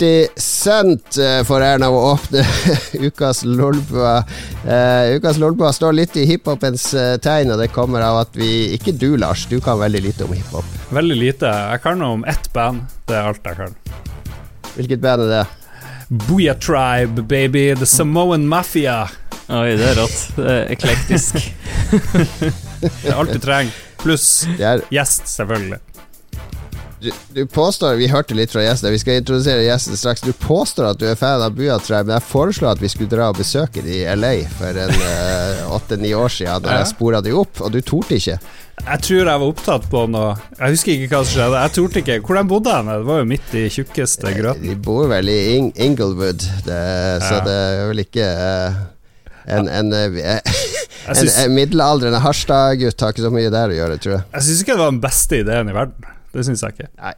50 Cent eh, får æren av å åpne ukas Lolbua. Uh, ukas Lolbua står litt i hiphopens uh, tegn, og det kommer av at vi Ikke du, Lars, du kan veldig lite om hiphop. Veldig lite. Jeg kan om ett band. Det er alt jeg kan. Hvilket band er det? Booyah Tribe, baby. The Samoan Mafia. Oi, det er rått. Det er eklektisk. det er alt du trenger. Pluss gjest, selvfølgelig du, du, påstår Vi hørte litt fra gjesten, vi skal introdusere gjesten straks. Du påstår at du er fan av Buatribe, men jeg foreslo at vi skulle dra og besøke de i LA for en eh, åtte-ni år siden, da jeg spora de opp, og du torde ikke. Jeg tror jeg var opptatt på noe Jeg husker ikke hva som skjedde. Jeg torde ikke Hvor de bodde de? Det var jo midt i tjukkeste grøten. De bor vel i In Inglewood, det, så ja. det er vel ikke uh, en, en, uh, en, en middelaldrende Harstad-gutt har ikke så mye der å gjøre, tror jeg. Jeg syns ikke det var den beste ideen i verden. Det syns jeg ikke. Nei.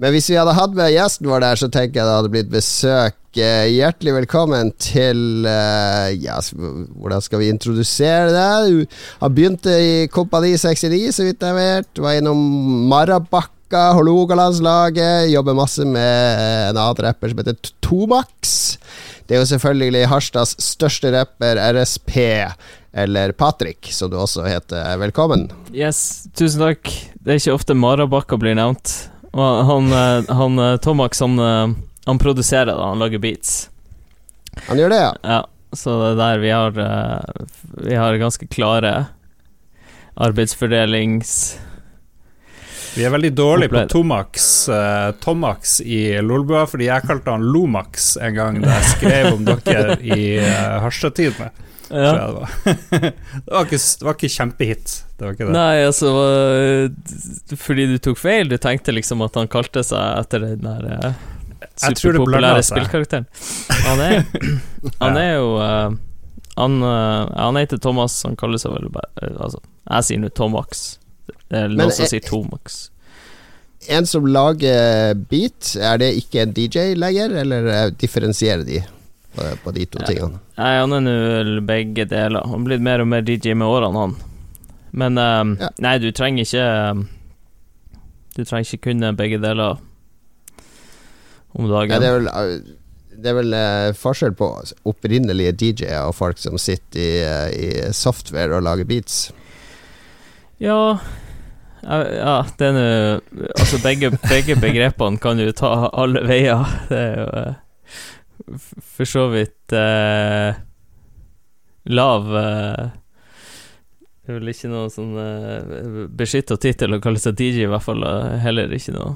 Men hvis vi hadde hatt med gjesten vår der, så tenker jeg det hadde blitt besøk. Eh, hjertelig velkommen til uh, Ja, hvordan skal vi introdusere deg? Du har begynt i Kompani 69, så vidt jeg vet. Var innom Marabakka, Hålogalandslaget. Jobber masse med en annen rapper som heter Tomax. Det er jo selvfølgelig Harstads største rapper, RSP eller Patrick, som du også heter. Velkommen. Yes, tusen takk. Det er ikke ofte Marabakka blir nevnt. Og han, eh, han eh, Tomax, han, eh, han produserer da, han lager beats. Han gjør det, ja? Ja, så det er der vi har Vi har ganske klare arbeidsfordelings... Vi er veldig dårlige på Tomax, uh, Tomax i Lolbua, fordi jeg kalte han Lomax en gang da jeg skrev om dere i uh, Harstad-tidene. Ja. Det var. det, var ikke, det var ikke kjempehit. Det var ikke det. Nei, altså Fordi du tok feil? Du tenkte liksom at han kalte seg etter den der uh, superpopulære spillkarakteren? Han er, han er jo uh, han, uh, han, heter Thomas, han kaller seg vel bare Altså, jeg sier nå Tomax. Det er noen som sier Tomax. En som lager beat, er det ikke en DJ lenger, eller differensierer de? På, på de to tingene? Nei, han er nå begge deler. Han blir mer og mer DJ med årene, han. Men um, ja. nei, du trenger ikke um, Du trenger ikke kunne begge deler om dagen. Nei, det er vel, det er vel uh, forskjell på opprinnelige DJ-er og folk som sitter i, uh, i, software og lager beats. Ja ja, det er nå Altså, begge, begge begrepene kan jo ta alle veier. Det er jo uh, for så vidt eh, lav eh, Det er vel ikke noe sånn eh, beskytta tittel å kalle seg DJ, i hvert fall. heller ikke noe.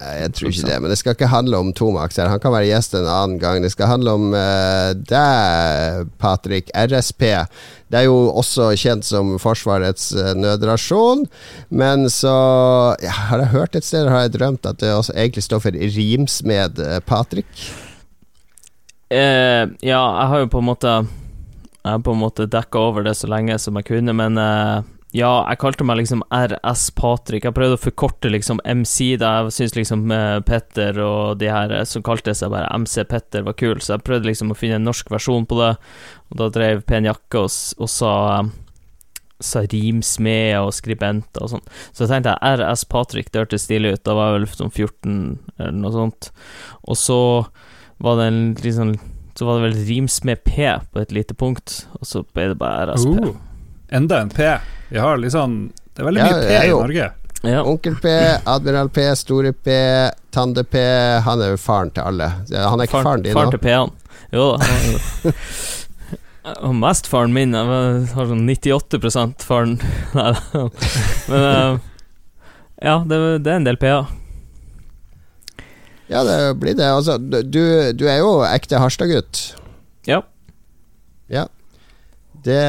Jeg tror ikke det, men det skal ikke handle om Tomax her. Han kan være gjest en annen gang. Det skal handle om uh, deg, Patrick. RSP. Det er jo også kjent som Forsvarets uh, nødrasjon, men så ja, Har jeg hørt et sted, har jeg drømt at det også egentlig står for rimsmed uh, Patrick? Eh, ja, jeg har jo på en måte Jeg har på en måte dekka over det så lenge som jeg kunne, men eh, ja, jeg kalte meg liksom RS Patrick. Jeg prøvde å forkorte liksom MC, da jeg syntes liksom eh, Petter og de her som kalte seg bare MC Petter, var kul, så jeg prøvde liksom å finne en norsk versjon på det, og da drev Pen Jakke og, og sa sa rimsmeder og skribenter og sånn. Så jeg tenkte jeg RS Patrick, det hørtes stilig ut. Da var jeg vel sånn 14 eller noe sånt. Og så var det en liksom Så var det vel rims med P på et lite punkt, og så ble det bare RSP. Uh, enda en P. Vi har liksom Det er veldig mye P i Norge. Ja. Onkel P, Admiral P, Store P, Tande P. Han er jo faren til alle. Han er ikke faren, faren din, faren til P-en. Jo da. Og mest faren min. Jeg har sånn 98 faren. Nei Men uh, ja, det, det, er en del P-er. Ja, det blir det. Altså, du, du er jo ekte Harstad-gutt. Ja. Ja. Det,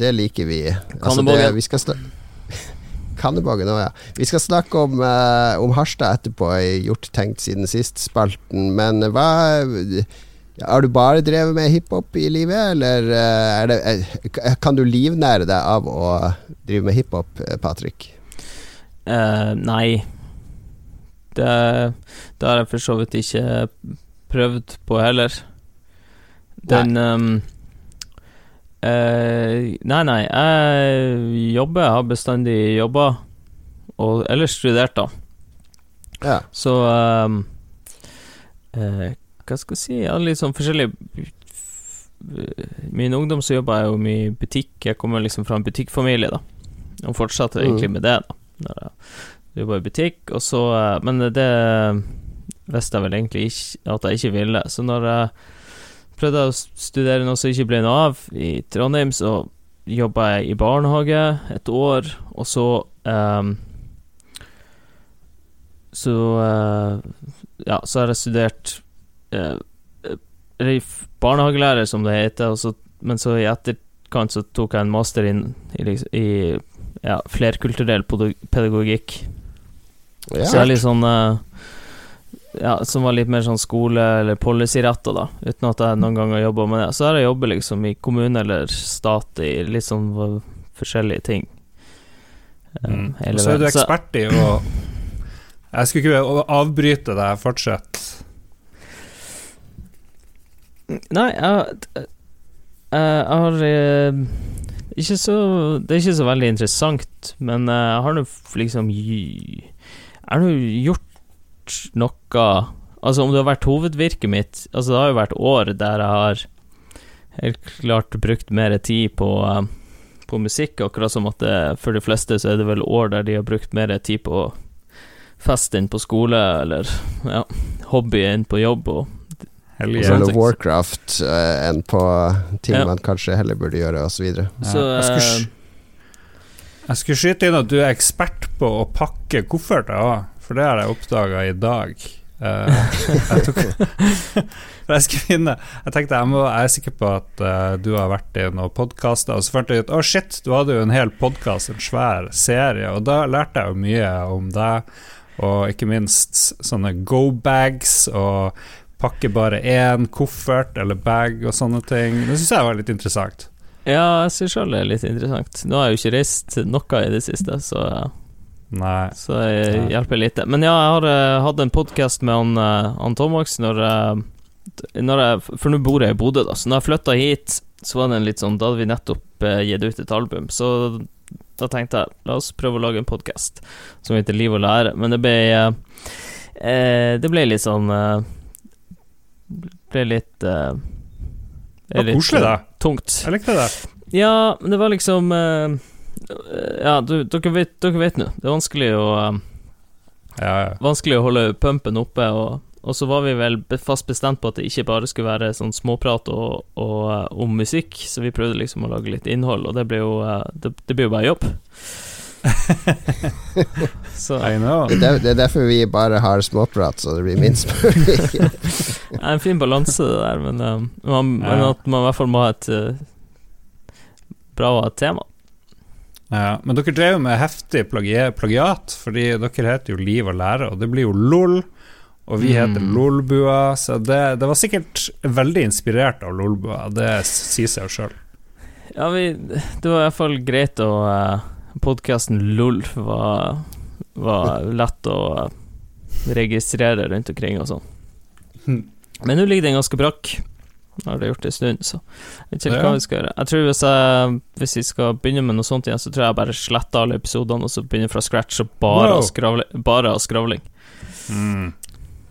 det liker vi. Altså, det, vi skal Kannebågen òg, ja. Vi skal snakke om, uh, om Harstad etterpå, i Gjort tenkt siden sist-spalten. Men hva Har du bare drevet med hiphop i livet, eller er det, uh, kan du livnære deg av å drive med hiphop, Patrick? nei. Det, det har jeg for så vidt ikke prøvd på heller. Den Nei. Um, uh, nei, nei, jeg jobber, jeg har bestandig jobba, og ellers studert, da. Ja. Så um, uh, Hva skal jeg si Jeg har litt sånn forskjellig I min ungdom så jobba jeg jo mye i butikk. Jeg kommer liksom fra en butikkfamilie, da. Og fortsatte mm. egentlig med det, da. Jeg jobba i butikk, og så uh, Men det visste jeg vel egentlig ikke at jeg ikke ville. Så når jeg prøvde å studere noe som ikke ble noe av i Trondheim, så jobba jeg i barnehage et år, og så um, Så uh, Ja, så har jeg studert uh, barnehagelærer, som det heter, så, men så i etterkant så tok jeg en master inn i, i ja, flerkulturell pedagogikk. Ja. Så jeg er litt sånn uh, ja, som var litt mer sånn skole- eller policy-retta, da, uten at jeg noen gang har jobba med det. Så har jeg jobbet liksom i kommune eller stat i litt sånn forskjellige ting. Um, mm. Så er du ekspert i å Jeg skulle ikke avbryte deg, fortsett. Nei, jeg, jeg har eh, ikke så Det er ikke så veldig interessant, men jeg har nå liksom Jeg har gjort noe Altså, om det har vært hovedvirket mitt Altså, det har jo vært år der jeg har helt klart brukt mer tid på, uh, på musikk, akkurat som at det, for de fleste så er det vel år der de har brukt mer tid på fest enn på skole, eller ja, hobby enn på jobb. og of Warcraft uh, enn på ting ja. man kanskje heller burde gjøre, osv. Ja. Jeg, skulle, jeg skulle skyte inn at du er ekspert på å pakke kofferter òg. For det har jeg oppdaga i dag. Uh, jeg, tok, jeg finne Jeg tenkte jeg, må, jeg er sikker på at uh, du har vært i noen podkaster, og så fant jeg ut å oh shit, du hadde jo en hel podkast, en svær serie, og da lærte jeg jo mye om deg, og ikke minst sånne go-bags og pakke bare én koffert eller bag og sånne ting. Det syns jeg var litt interessant. Ja, jeg syns sjøl det er litt interessant. Nå har jeg jo ikke reist noe i det siste, så Nei. Så det hjelper lite. Men ja, jeg har uh, hatt en podkast med han, uh, han Tomax når, uh, når jeg For nå bor jeg i Bodø, da. Så når jeg flytta hit, så var det en litt sånn Da hadde vi nettopp gitt ut et album. Så da tenkte jeg la oss prøve å lage en podkast som heter Liv og lære. Men det ble Det ble litt sånn ble litt Det var koselig, da. Tungt. Jeg likte det. Ja, men det var liksom ja, du, dere vet, dere vet nå. Det er vanskelig å uh, ja, ja. Vanskelig å holde pumpen oppe, og, og, så var vi vel fast bestemt på at det ikke bare skulle være sånn småprat og, og, uh, om musikk, så vi prøvde liksom å lage litt innhold, og det ble jo, uh, det, det ble jo bare jobb. så. I know. Det er, det er, derfor vi bare har småprat, så det blir minst mulig. det er en fin balanse, det der, men, um, man, ja. men at man i hvert fall må ha et uh, bra tema. Ja, men dere drev med heftig plagiat, fordi dere heter jo Liv og lære, og det blir jo LOL. Og vi heter mm. Lolbua, så det, det, var sikkert veldig inspirert av Lolbua. Det sier seg jo sjøl. Ja, vi, det var iallfall greit å uh, Podkasten LOLF var, var lett å registrere rundt omkring og sånn. Hm. Men nå ligger den ganske brakk. Har det gjort det en stund, så jeg vet ikke hva vi skal gjøre. Jeg tror hvis, jeg, hvis vi skal begynne med noe sånt igjen, så tror jeg bare sletter alle episodene og så begynner fra scratch og bare, wow. bare av skravling. Mm.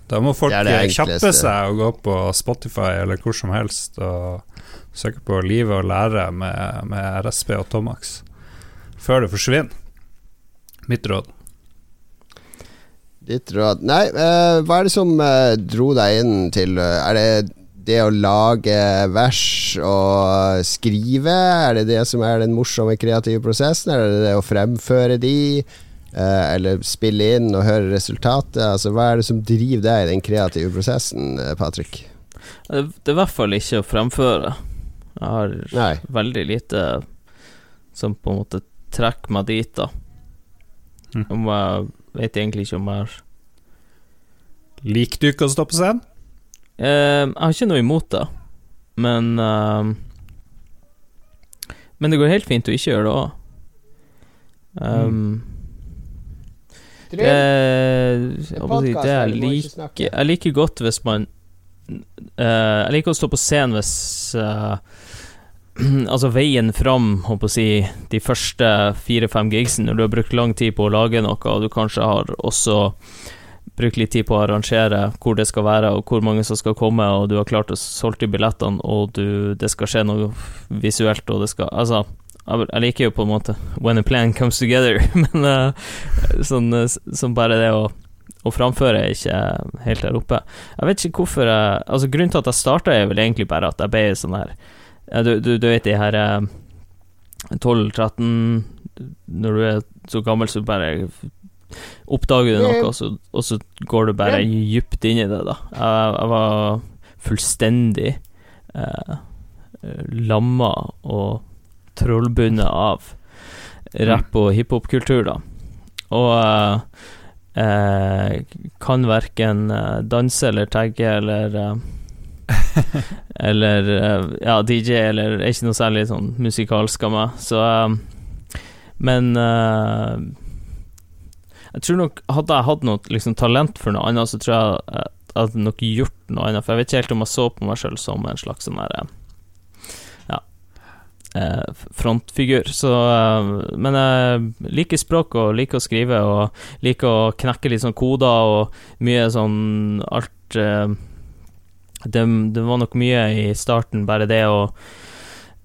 Da må folk kjappe seg og gå på Spotify eller hvor som helst og søke på Livet og lære med, med RSB og Tomax før det forsvinner. Mitt råd. Ditt råd Nei, uh, hva er det som uh, dro deg inn til uh, Er det det å lage vers og skrive, er det det som er den morsomme kreative prosessen? Er det det å fremføre de, eh, eller spille inn og høre resultatet? Altså, hva er det som driver deg i den kreative prosessen, eh, Patrick? Det er i hvert fall ikke å fremføre. Jeg har Nei. veldig lite som på en måte trekker meg dit, da. Mm. Om jeg vet egentlig ikke om jeg har Liker du ikke å stå på scenen? Uh, jeg har ikke noe imot det, men uh, Men det går helt fint å ikke gjøre det òg. Um, mm. det, jeg, det jeg liker Jeg liker godt hvis man uh, Jeg liker å stå på scenen hvis uh, Altså veien fram, håper å si, de første fire-fem gigsene, når du har brukt lang tid på å lage noe, og du kanskje har også brukt litt tid på å arrangere hvor det skal være, og hvor mange som skal komme, og du har klart å solgt de billettene, og du, det skal skje noe visuelt, og det skal Altså, jeg liker jo på en måte when a plan comes together, men uh, sånn, sånn bare det å å framføre er ikke helt der oppe. Jeg vet ikke hvorfor jeg Altså Grunnen til at jeg starta, er vel egentlig bare at jeg ble sånn her du, du, du vet de her 12-13 Når du er så gammel, så bare oppdager du noe, og så, og så går du bare dypt inn i det, da. Jeg, jeg var fullstendig eh, lamma og trollbundet av rapp- og hiphop-kultur, da. Og eh, eh, kan verken eh, danse eller tagge eller eh, Eller eh, ja, DJ, eller er ikke noe særlig sånn musikalsk av meg, så Men jeg tror nok Hadde jeg hatt noe liksom, talent for noe annet, så tror jeg jeg hadde nok gjort noe annet. For jeg vet ikke helt om jeg så på meg sjøl som en slags sånn derre Ja eh, frontfigur. Så eh, Men jeg liker språk og liker å skrive og liker å knekke litt sånn koder og mye sånn alt eh, det, det var nok mye i starten, bare det å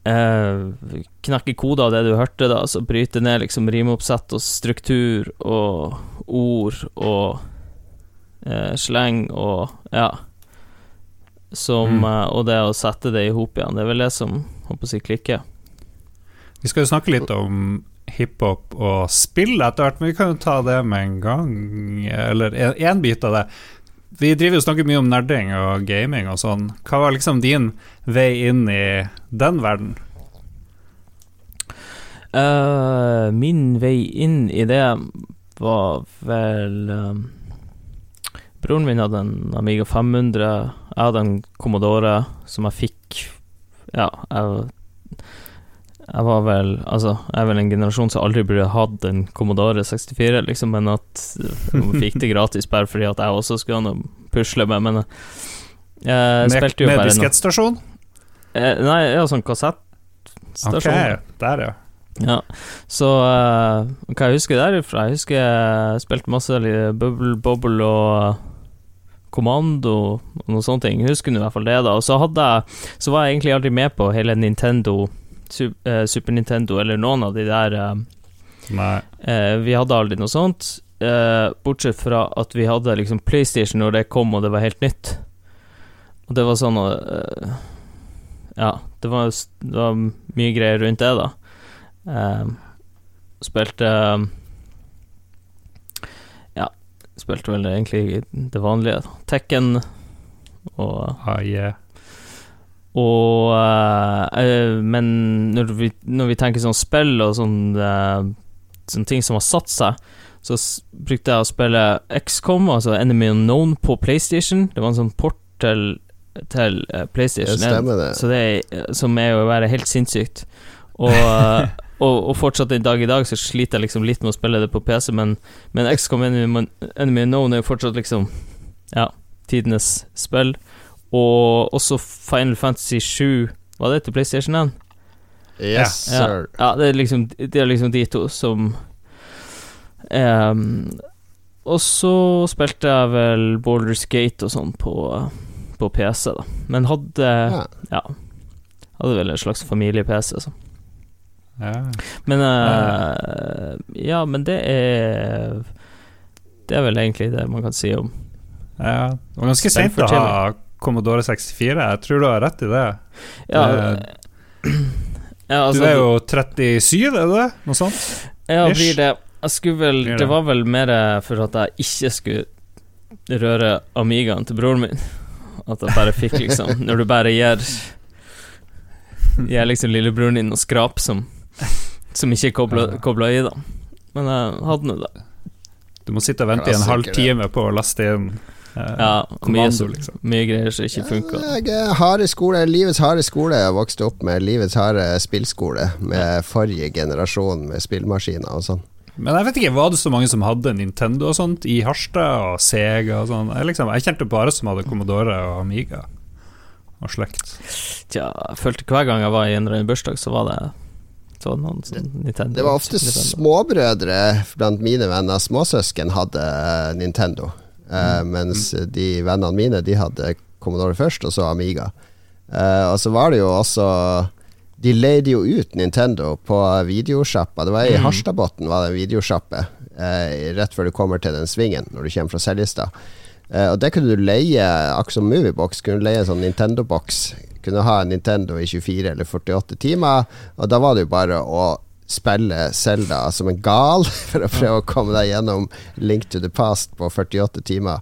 eh, knekke koder av det du hørte, da, så bryte ned liksom rimeoppsett og struktur og ord og eh, sleng og ja. Som, mm. eh, og det å sette det i hop igjen, det er vel det som håper si klikker. Vi skal jo snakke litt om hiphop og spill etter hvert, men vi kan jo ta det med en gang. Eller én bit av det. Vi driver jo snakker mye om nerding og gaming og sånn. Hva var liksom din vei inn i den verden? Uh, min vei inn i det var vel um, Broren min hadde en Amiga 500. Jeg hadde en Commodore som jeg fikk Ja, jeg jeg var vel Altså, jeg er vel en generasjon som aldri burde hatt en Commodore 64, liksom, men at jeg fikk det gratis bare fordi at jeg også skulle ha noe pusle med, men jeg spilte jo med, bare Med diskettstasjon? Eh, nei, ja, sånn kassettstasjon. Okay, der, ja. Ja, så uh, hva jeg husker derifra Jeg husker jeg spilte masse Bubble Bobble og Kommando og noen sånne ting. Jeg husker i hvert fall det, da. Og så hadde jeg Så var jeg egentlig aldri med på hele Nintendo Eh, Super Nintendo eller noen av de der eh, Nei. Eh, vi hadde aldri noe sånt. bortsett fra at vi hadde liksom PlayStation når det kom, og det var helt nytt. Og det var sånn Ja, det var, det var, mye greier rundt det, da. spilte Ja, spilte vel egentlig det vanlige. Tekken og ah, yeah. Og uh, Men når vi, når vi, tenker sånn spill og sånn uh, Sånne ting som har satt seg, så brukte jeg å spille XCOM, altså Enemy Unknown, på PlayStation. Det var en sånn port til, til PlayStation 1, det. Så det er, som er jo å være helt sinnssykt. Og, og, og, fortsatt en dag i dag så sliter jeg liksom litt med å spille det på PC, men, men XCOM Enemy, Enemy Unknown er jo fortsatt liksom Ja, tidenes spill. Og også Final Fantasy 7 Var det til PlayStation 1? Yes, sir. Ja, det, er liksom, det er liksom de to som um, Og så spilte jeg vel Baldur's Gate og sånn på, på PC, da. Men hadde ja. ja hadde vel en slags familie-PC, altså. Ja. Men uh, Ja, men det er Det er vel egentlig det man kan si om Ja, det var ganske seint å ha Commodore 64. Jeg tror du har rett i det. Ja, ja altså, Du er jo 37, er du det Noe sånt? Ja, blir det. Jeg skulle vel Det var vel mer for at jeg ikke skulle røre Amigaen til broren min. At jeg bare fikk liksom Når du bare gir Gir liksom lillebroren din noe skrap som Som ikke er kobla i, da. Men jeg hadde nå det. Du må sitte og vente i en halv time på å laste inn ja, kommando, mye, liksom. Mye greier som ikke funka. Ja, harde skole, livets harde skole. Jeg vokste opp med livets harde spillskole med forrige generasjon med spillmaskiner og sånn. Men jeg vet ikke, var det så mange som hadde Nintendo og sånt i Harstad, og Sega og sånn? Jeg, liksom, jeg kjente bare som hadde Commodore og Amiga og slekt. Tja, jeg følte hver gang jeg var i en eller annen bursdag, så var det så sånn Nintendo. Det var ofte småbrødre blant mine venner, småsøsken, hadde Nintendo. Uh, mens de vennene mine De hadde Commodore først, og så Amiga. Uh, og så var det jo også De leide jo ut Nintendo på videosjappa. Det var I mm. Harstadbotn var det en videosjappe uh, rett før du kommer til den svingen, når du kommer fra Seljestad. og det kunne du leie, akkurat som Moviebox, kunne du leie en sånn Nintendo-boks. Kunne ha en Nintendo i 24 eller 48 timer, og da var det jo bare å spille Selda som en gal for å prøve å komme deg gjennom Link to the Past på 48 timer.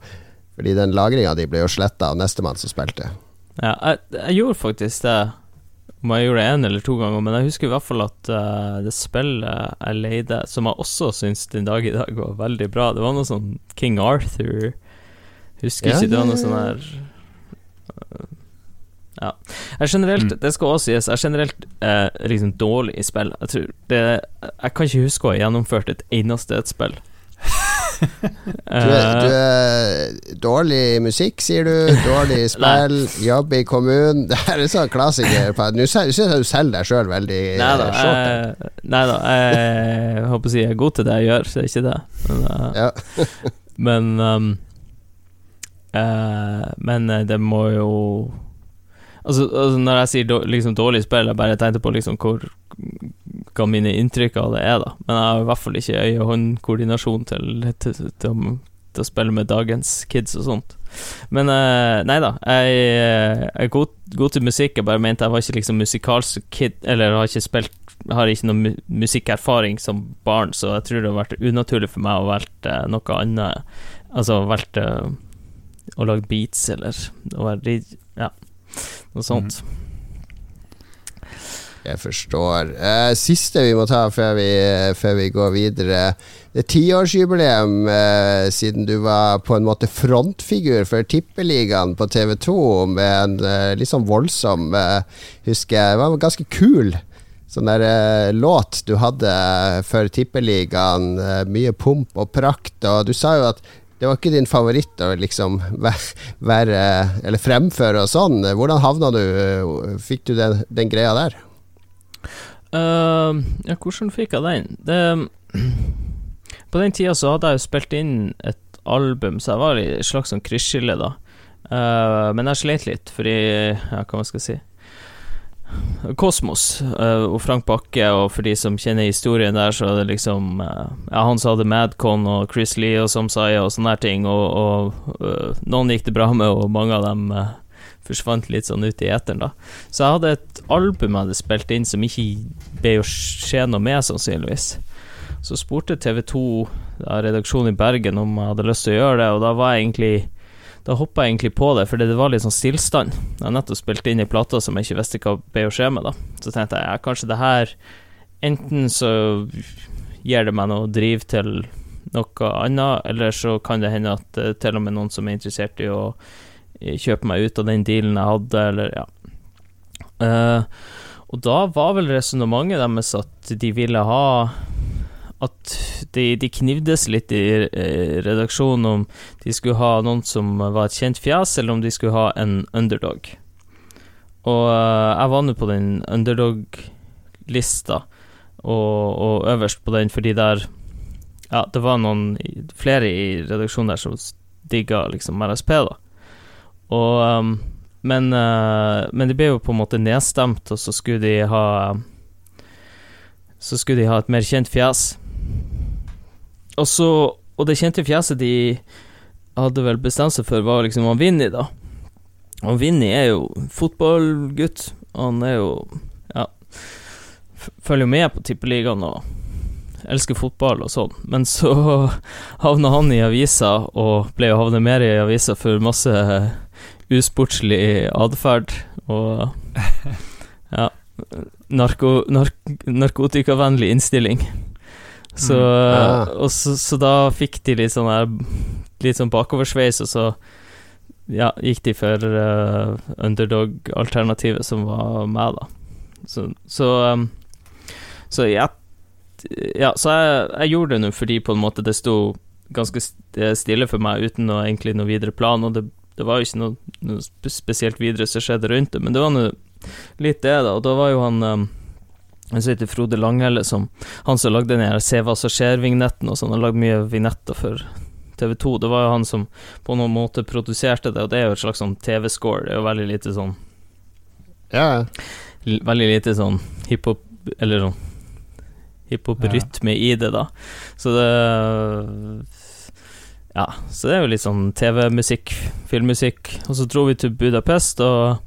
Fordi den lagringa di ble jo sletta av nestemann som spilte. Ja, jeg, jeg, gjorde faktisk det. Om jeg gjorde det én eller to ganger, men jeg husker i hvert fall at uh, det spillet jeg leide, som jeg også syns den dag i dag var veldig bra, det var noe sånn King Arthur Husker ja, ikke, det var noe sånn her uh, ja. Jeg generelt, mm. det skal også sies, jeg er generelt eh, liksom dårlig i spill. Jeg tror det Jeg kan ikke huske å ha gjennomført et eneste et spill. du, er, du, er, dårlig i musikk, sier du. Dårlig i spill. jobb i kommunen. Det er en sånn klassiker. Nå syns jeg du selger deg sjøl veldig Nei da, jeg, nei da jeg, håper å si jeg er god til det jeg gjør, så er ikke det. Men, uh, ja. men, um, uh, men det må jo Altså, altså, Når jeg sier liksom, dårlig spill, jeg bare tenkte på liksom hvor hva mine inntrykk av det er, da. Men jeg har i hvert fall ikke øye-hånd-koordinasjon til, til, til, til, å spille med dagens kids og sånt. Men uh, nei da, jeg, jeg er god, god, til musikk. Jeg bare mente jeg var ikke liksom musikalsk kid, eller har ikke spilt Har ikke noe musikkerfaring som barn, så jeg tror det har vært unaturlig for meg å velge noe annet. Altså valgt uh, å lage beats, eller å være Ja. Noe sånt. Mm. Jeg forstår. Uh, siste vi må ta før vi, før vi går videre. Det er tiårsjubileum uh, siden du var på en måte frontfigur for Tippeligaen på TV2 med en uh, litt sånn voldsom Husker jeg, det var ganske kul sånn der låt du hadde for Tippeligaen. mye pomp og prakt. Og du sa jo at det var ikke din favoritt å liksom være Eller fremføre og sånn. Hvordan havna du Fikk du den, den greia der? Uh, ja, hvordan fikk jeg den? Det, på den tida så hadde jeg jo spilt inn et album, så jeg var i et slags sånn krysskille da. Uh, men jeg slet litt, fordi Ja, hva skal jeg si Kosmos uh, og Frank Bakke, og for de som kjenner historien der, så er det liksom uh, Ja, han som hadde Madcon og Chris Lee og Somsaya og sånne her ting, og, og uh, noen gikk det bra med, og mange av dem forsvant litt sånn ut i eteren, da. Så jeg hadde et album jeg hadde spilt inn som ikke ble å skje noe med, sannsynligvis. Så spurte TV2, redaksjonen i Bergen, om jeg hadde lyst til å gjøre det, og da var jeg egentlig da hoppa jeg egentlig på det, fordi det var litt sånn stillstand. Jeg nettopp spilt inn i plata som jeg ikke visste hva ble å skje med, da. Så tenkte jeg ja, kanskje det her Enten så gir det meg noe driv til noe annet, eller så kan det hende at uh, til og med noen som er interessert i å kjøpe meg ut av den dealen jeg hadde, eller ja. Uh, og da var vel resonnementet deres at de ville ha at de, de, knivdes litt i eh, redaksjonen om de skulle ha noen som var et kjent fjes, eller om de skulle ha en underdog. Og uh, jeg var nå på den underdog-lista, og, og, øverst på den fordi der Ja, det var noen flere i redaksjonen der som digga liksom RSP, da. Og um, men, uh, men de ble jo på en måte nedstemt, og så skulle de ha Så skulle de ha et mer kjent fjes. Og så Og det kjente fjeset de hadde vel bestemt seg for, var liksom han Vinni, da. Og Vinni er jo fotballgutt. Han er jo Ja Følger jo med på Tippeligaen og elsker fotball og sånn. Men så havna han i avisa, og ble jo havnet mer i avisa for masse usportslig atferd og Ja narko, nark, narkotikavennlig innstilling. Så, mm. ah. og så, så, da fikk de litt sånn her Litt sånn bakoversveis, og så ja, gikk de for uh, underdog-alternativet, som var meg, da. Så, så, um, så ja, ja, så jeg, jeg gjorde det nå fordi på en måte det sto ganske stille for meg uten noe, egentlig noe videre plan, og det, det var jo ikke noe, noe spesielt videre som skjedde rundt det, men det var nå litt det, da, og da var jo han um, han som heter Frode Langhelle, som han som lagde den her Se hva som skjer-vignetten og sånn, har lagd mye vignetter for TV2. Det var jo han som på noen måte produserte det, og det er jo et slags sånn TV-score. Det er jo veldig lite sånn Ja. Veldig lite sånn hiphop Eller sånn hiphop-rytme i det, da. Så det Ja, så det er jo litt sånn TV-musikk, filmmusikk. Og så dro vi til Budapest og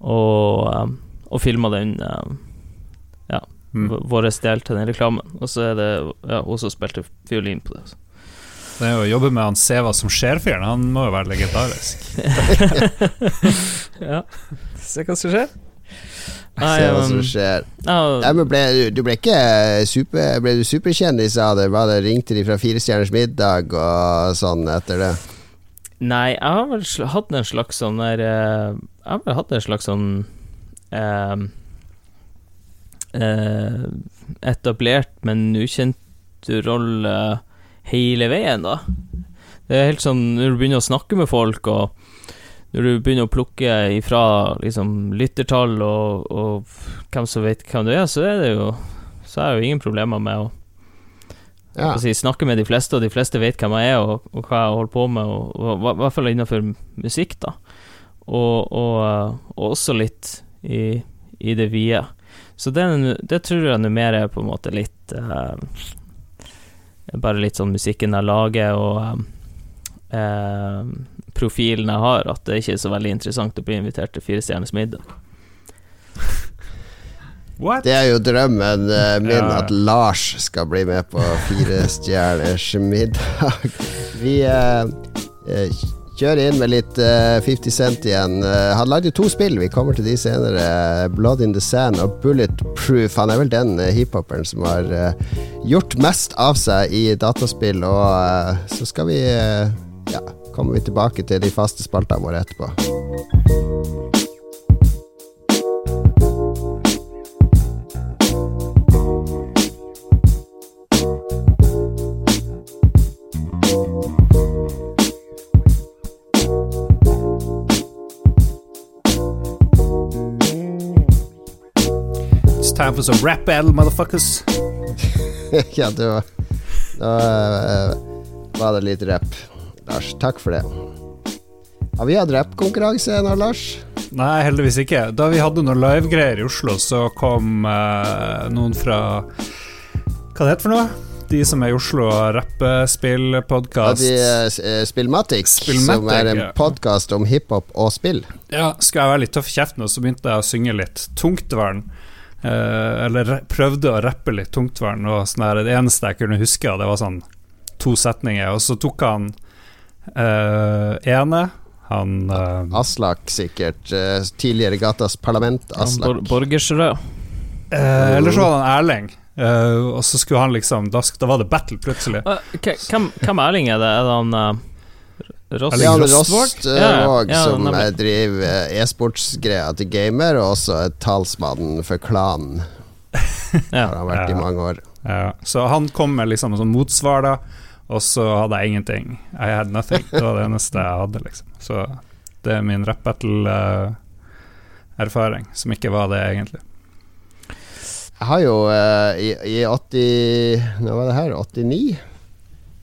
og, um, og filma den um, Ja, mm. vår del til den reklamen. Og så er det ja, hun som spilte fiolin på det. Så. Det er jo å jobbe med han Seva som skjer-fyren, han må jo være legendarisk. ja. Se hva som skjer. Nei, Se hva som skjer. Nei, men ble, du ble ikke super, Ble du superkjendis av det? Var det Ringte de fra Fire stjerners middag og sånn etter det? Nei, jeg har vel hatt en slags sånn der eh, Jeg har vel hatt en slags sånn eh, eh, Etablert, men ukjent rolle hele veien, da. Det er helt sånn når du begynner å snakke med folk, og når du begynner å plukke ifra liksom, lyttertall og, og, hvem som vet hvem du er, så er det jo Så er det jo ingen problemer med å, ja. å si, snakke med de fleste, og de fleste vet hvem jeg er, og, og hva jeg holder på med, og, i hvert fall innenfor musikk, da. Og, også litt i, i det vide. Så det, det, tror jeg nå mer er på en måte litt uh, Bare litt sånn musikken jeg lager, og uh, profilen jeg har, at det ikke er så veldig interessant å bli invitert til Fire stjerners middag. What? Det er jo drømmen uh, min, ja. at Lars skal bli med på Fire stjerners middag. Vi uh, uh, kjører inn med litt 50 Cent igjen. han lagde jo to spill, vi kommer til de senere. Blood in the Sand og Bulletproof. Han er vel den hiphoperen som har gjort mest av seg i dataspill, og så skal vi ja kommer vi tilbake til de faste spaltene våre etterpå. Time for some rap battle, motherfuckers. ja, det var Da uh, var det litt rap. Lars. Takk for det. Har vi hatt rappkonkurranse nå, Lars? Nei, heldigvis ikke. Da vi hadde noen livegreier i Oslo, så kom eh, noen fra Hva det heter for noe? De som er i Oslo og rappespillpodkast. Ja, uh, Spillmatic, som er en podkast om hiphop og spill. Ja, skal jeg være litt tøff i kjeften, og så begynte jeg å synge litt tungtvann. Uh, eller prøvde å rappe litt tungtvern. og sånn der, det eneste jeg kunne huske, det var sånn to setninger, og så tok han Uh, ene han uh, Aslak, sikkert. Uh, tidligere Gatas Parlament. Aslak. Bor Borgersrød. Uh, eller så var det Erling. Uh, og så skulle han liksom Da, da var det battle, plutselig. hvem, hvem Erling er det? Er det han Rost, Jan Rostvåg, ja, ja, som driver e-sportsgreia til gamer, og også er talsmannen for klanen. ja. Har han vært i mange år. Så han kom med liksom sånn motsvar, da. Og så hadde jeg ingenting. I had nothing. Det var det eneste jeg hadde, liksom. Så det er min rap battle-erfaring, uh, som ikke var det, egentlig. Jeg har jo uh, i, i 80 Nå var det her? 89?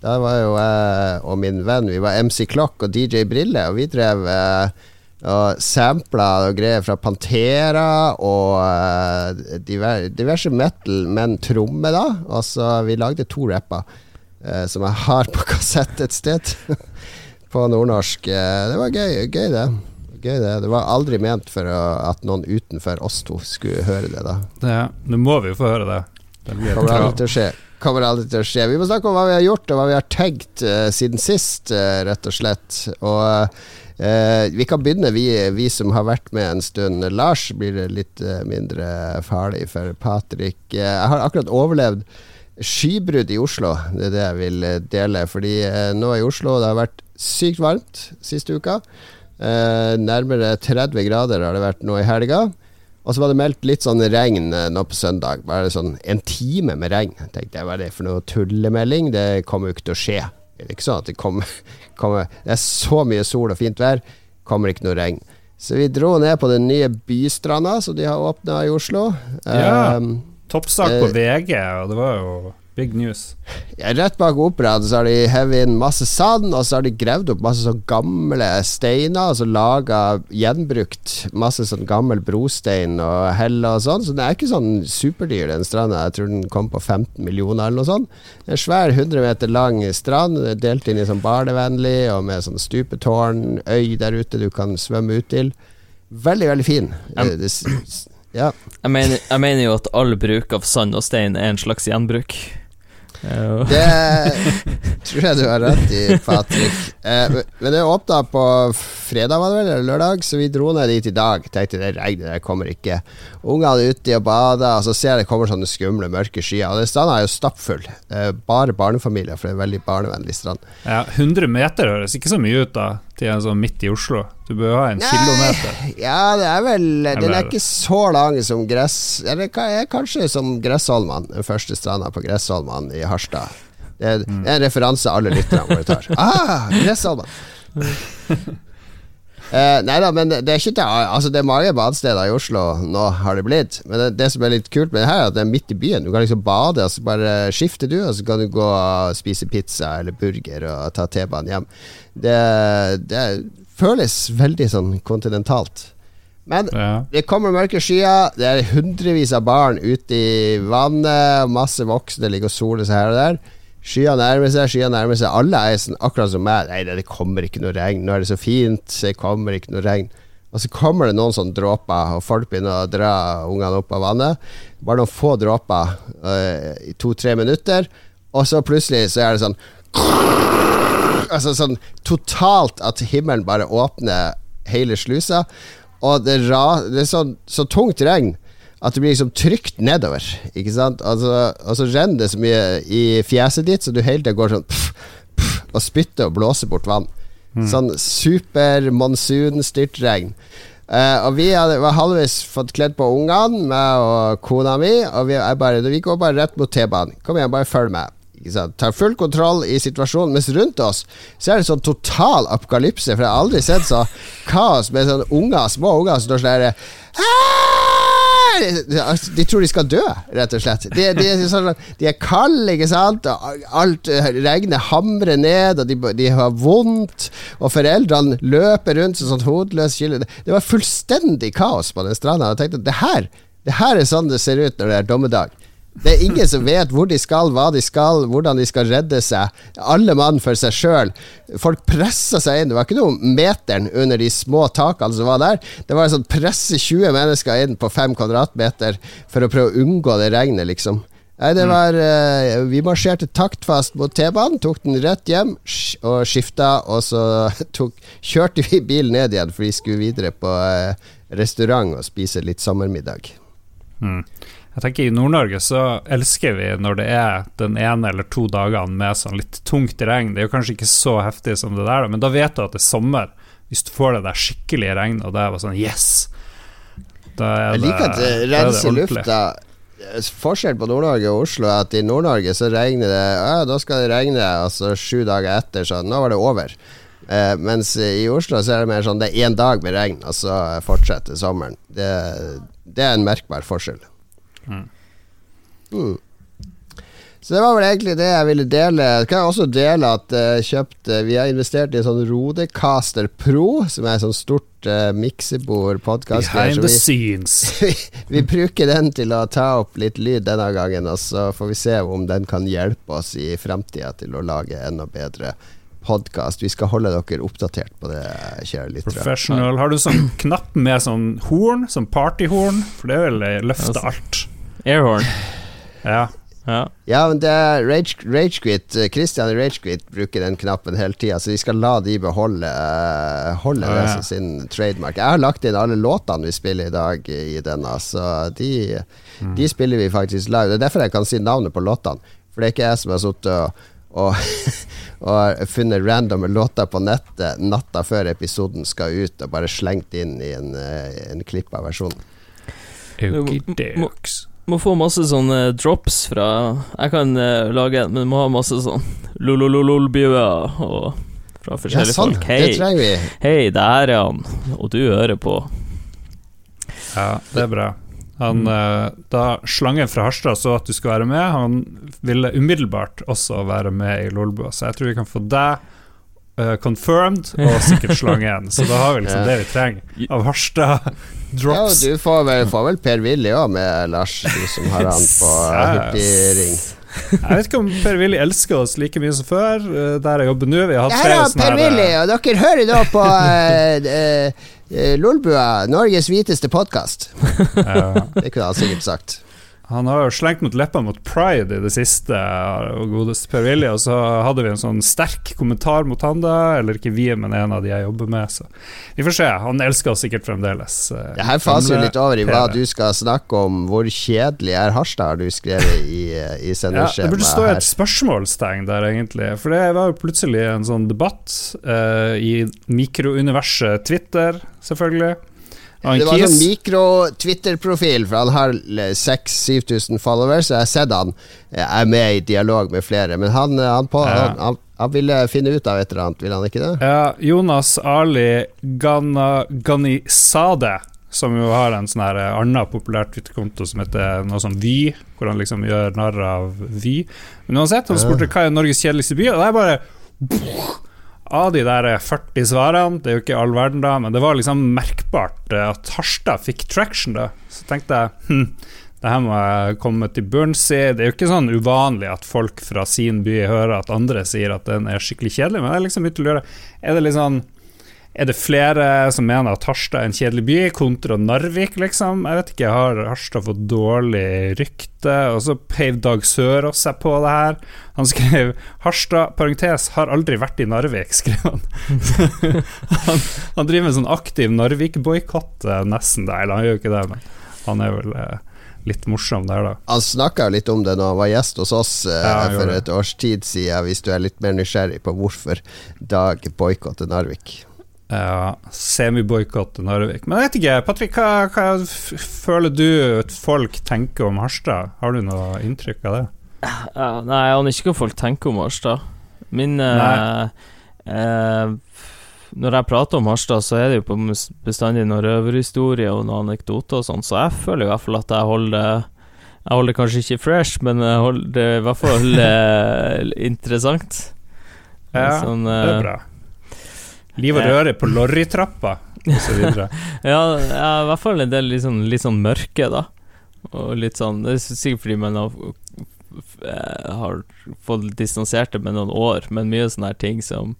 Da var jo jeg og min venn Vi var MC Clock og DJ Brille, og vi drev eh, og sampla og greier fra Pantera og uh, diverse metal, men tromme, da. Så vi lagde to rapper eh, som jeg har på kassett et sted. på nordnorsk. Eh, det var gøy, gøy det. Gøy det. det var aldri ment for å, at noen utenfor oss to skulle høre det. da Ja, Nå må vi jo få høre det. Det kommer aldri til å skje. Kommer aldri til å skje. Vi må snakke om hva vi har gjort, og hva vi har tenkt uh, siden sist, uh, rett og slett. Og uh, vi kan begynne, vi, vi, som har vært med en stund. Lars blir litt mindre farlig for Patrick. jeg har akkurat overlevd skybrudd i Oslo. Det er det jeg vil dele. Fordi nå i Oslo det har vært sykt varmt siste uka. Nærmere 30 grader har det vært nå i helga. Og så var det meldt litt sånn regn eh, nå på søndag. Bare sånn en time med regn. Tenkte jeg, Hva er det for noe tullemelding? Det kommer jo ikke til å skje. Det er ikke sånn at det kommer, kommer Det er så mye sol og fint vær, kommer ikke noe regn. Så vi dro ned på den nye bystranda som de har åpna i Oslo. Ja. Um, Toppsak på eh, VG, og det var jo Big news. Ja, rett bak operaen så har de hevet inn masse sand, og så har de gravd opp masse sånn gamle steiner, og så laga gjenbrukt masse sånn gammel brostein og hell og sånn. Så det er ikke sånn superdyr, den stranda. Jeg tror den kom på 15 millioner eller noe sånt. En svær 100 meter lang strand, delt inn i sånn barnevennlig og med sånn stupetårn, øy der ute du kan svømme ut til. Veldig, veldig fin. Um. Det, ja. Jeg mener, jeg mener jo at all bruk av sand og stein er en slags gjenbruk. Det tror jeg du har rett i, Patrick. Eh, men det åpna på fredag, var det vel, eller lørdag, så vi dro ned dit i dag. Tenkte det regnet der kommer ikke. Ungene ute og bader, og så ser jeg det kommer sånne skumle, mørke skyer. Og den stranda er jo stappfull. Eh, bare barnefamilier, for det er en veldig barnevennlig strand. Ja, 100 meter høres ikke så mye ut da, til en sånn midt i Oslo. Du bør ha en Nei, kilometer. Ja, det er vel Den er ikke så lang som gress... Eller er kanskje som Gressholmene, den første stranda på Gressholmene i Harstad. Det er, mm. en referanse alle lytterne våre tar. Ah, Gressholmene! Eh, nei da, men det er ikke det Altså Det er mange badesteder i Oslo nå, har det blitt. Men det, det, som er litt kult med det her, er at det er midt i byen. Du kan liksom bade, og så bare skifter du, og så kan du gå og spise pizza eller burger og ta T-banen hjem. Det, det, føles veldig sånn kontinentalt. Men ja. det kommer mørke skyer, det er hundrevis av barn ute i vannet, masse voksne ligger og soler seg her og der. Skyene nærmer seg, skyene nærmer seg. Alle er sånn, akkurat som meg. Nei, det kommer ikke noe regn. Nå er det så fint. Det kommer ikke noe regn. Og så kommer det noen sånne dråper, og folk begynner å dra ungene opp av vannet. Bare noen få dråper uh, i to-tre minutter, og så plutselig så er det sånn Altså sånn totalt at himmelen bare åpner hele slusa, og det, ra, det er sånn, så tungt regn at det blir liksom trygt nedover. Ikke sant? Altså, og så renner det så mye i fjeset ditt, så du hele tida går sånn pff, pff, og spytter og blåser bort vann. Mm. Sånn super monsun-styrtregn. Uh, og vi hadde var halvveis fått kledd på ungene, meg og kona mi, og vi, bare, vi går bare rett mot T-banen. Kom igjen, bare følg med. Tar full kontroll i situasjonen, mens rundt oss så er det sånn total apokalypse. For jeg har aldri sett så kaos med sånne unger, små unger som står sånn herre de tror de skal dø, rett og slett. De, de, sånn, de er kalde, ikke sant. Alt eh, regnet hamrer ned, og de, de, har vondt. Og foreldrene løper rundt som sånn hodeløse killer. Det var fullstendig kaos på den stranda. Jeg tenkte det her, det her er sånn det ser ut når det er dommedag. Det er ingen som vet hvor de skal, hva de skal, hvordan de skal redde seg. Alle mann for seg sjøl. Folk pressa seg inn. Det var ikke noe meteren under de små takene som var der. Det var sånn presse 20 mennesker inn på 5 kvadratmeter for å prøve å unngå det regnet, liksom. Nei, det mm. var uh, Vi marsjerte taktfast mot T-banen, tok den rett hjem og skifta, og så tok, kjørte vi bilen ned igjen, for vi skulle videre på uh, restaurant og spise litt sommermiddag. Mm. Jeg tenker I Nord-Norge så elsker vi når det er den ene eller to dagene med sånn litt tungt regn. Det er jo kanskje ikke så heftig som det der, men da vet du at det er sommer. Hvis du får det der skikkelige regnet, og det er bare sånn Yes! Da er jeg liker at det renser lufta. Forskjell på Nord-Norge og Oslo er at i Nord-Norge så regner det Ja, da skal det regne, altså sju dager etter, så nå var det over. Uh, mens i Oslo så er det mer sånn det er én dag med regn, og så fortsetter sommeren. Det, det er en merkbar forskjell. Mm. Mm. Så det var vel egentlig det jeg ville dele. Jeg kan også dele at uh, kjøpt uh, Vi har investert i en sånn Rodecaster Pro, som er et sånn stort uh, miksebord podkast. Behind the scenes. vi, vi, bruker den til å ta opp litt lyd denne gangen, og så får vi se om den kan hjelpe oss i framtida til å lage enda bedre podkast. Vi skal holde dere oppdatert på det, kjære lyttere. Professional. Har du sånn knapp med sånn horn, sånn partyhorn? For det vil løfte alt. Airhorn. Ja. Ja. ja, men det er Rage, Ragequit Christian Ragequit bruker den knappen hele tida, så de skal la de beholde uh, Holde det som sin trademark. Jeg har lagt inn alle låtene vi spiller i dag i denne, så de, mm. de spiller vi faktisk live. Det er derfor jeg kan si navnet på låtene, for det er ikke jeg som har sittet og, og, og funnet random låter på nettet natta før episoden skal ut, og bare slengt inn i en, eh, en klipp av versjonen. Okidoks. Må få masse sånne drops fra Jeg kan uh, lage en, men må ha masse sånn lololololbjøer og fra forskjellige ja, sånn, folk. Hei, det trenger vi. Hei, det her er han, og du hører på. Ja, det er bra. Han, mm. Da slangen fra Harstad så at du skal være med, han ville umiddelbart også være med i Lolbua, så jeg tror vi kan få deg uh, confirmed og sikkert slangen. så da har vi liksom det vi trenger av Harstad drops. Ja, du får vel, får vel Per Willy òg med, Lars, du som har han på hurtigring. Jeg vet ikke om Per Willy elsker oss like mye som før, uh, der jeg jobber nå. Vi har hatt flere sånne Per Willy, og dere hører da på uh, Lolbua, Norges hviteste podkast. Ja. Det kunne han sikkert sagt. Han har jo slengt mot leppene mot pride i det siste, og godeste Per Willy, og så hadde vi en sånn sterk kommentar mot han da, eller ikke vi, men en av de jeg jobber med, så vi får se. Han elsker oss sikkert fremdeles. Eh, det her faser jo litt over i hva du skal snakke om. Hvor kjedelig er Harstad, har du skrevet i, i sendeskjemaet. Ja, det burde stå et spørsmålstegn der, egentlig, for det var jo plutselig en sånn debatt uh, i mikrouniverset Twitter, selvfølgelig det var en sånn mikro-Twitter-profil, for han har 6000-7000 followers. Jeg har sett han eh, er med i dialog med flere, men han, eh, han, på, ja. han, han ville finne ut av et eller annet, ville han ikke det? Ja, Jonas Ali Ghanisade, som jo har en sånn her eh, annen populær Twitter-konto som heter noe sånn Vy, hvor han liksom gjør narr av Vy. Men uansett, han spurte hva er Norges kjedeligste by, og det er bare av de der 40 svarene, det er jo ikke all verden, da, men det var liksom merkbart eh, at Harstad fikk traction, da. Så tenkte jeg hm, det her må jeg komme til bunns i. Det er jo ikke sånn uvanlig at folk fra sin by hører at andre sier at den er skikkelig kjedelig, men det er liksom ute å lure. Er det litt sånn er det flere som mener at Harstad er en kjedelig by, kontra Narvik, liksom? Jeg vet ikke, har Harstad fått dårlig rykte? Og så peiv Dag Sørås seg på det her. Han skrev 'Harstad, parentes, har aldri vært i Narvik', skrev han. han, han, driver med sånn aktiv Narvik-boikott, nesten, nesten. Eller han gjør jo ikke det, men han er vel eh, litt morsom der, da. Han snakka litt om det når han var gjest hos oss eh, ja, for et års tid siden, hvis du er litt mer nysgjerrig på hvorfor Dag boikotter Narvik. Ja, semiboikott Narvik. Men jeg vet ikke, Patrick, hva, hva, føler du at folk tenker om Harstad? Har du noe inntrykk av det? Ja, nei, jeg aner ikke hva folk tenker om Harstad. Min eh, eh, Når jeg prater om Harstad, så er det jo bestandig noen røverhistorier og noen anekdoter og sånn, så jeg føler i hvert fall at jeg holder Jeg holder kanskje ikke fresh, men jeg holder det i hvert fall eh, interessant. Ja, sånn, det er bra. Liv og røre på lorrytrappa, osv. ja, ja, i hvert fall en del litt sånn, litt sånn mørke, da. Og litt sånn Det er sikkert fordi man har, eh, har fått distansert det med noen år, men mye sånne her ting som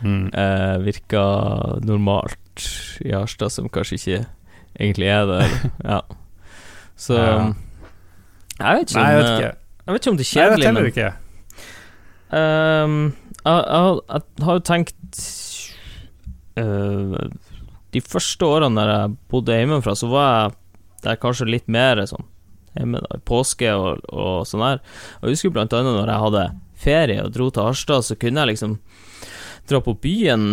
mm. eh, virker normalt i Harstad, som kanskje ikke egentlig er det. ja. Så ja. Jeg vet ikke Nei, jeg vet ikke. Jeg vet ikke om det er kjedelig, Nei, jeg vet heller ikke. Um, jeg, jeg, jeg, har jo tenkt uh, De første årene der jeg bodde hjemmefra, så var jeg der kanskje litt mer sånn hjemme da, i påske og, og sånn her. Og jeg husker blant annet når jeg hadde ferie og dro til Harstad, så kunne jeg liksom dra på byen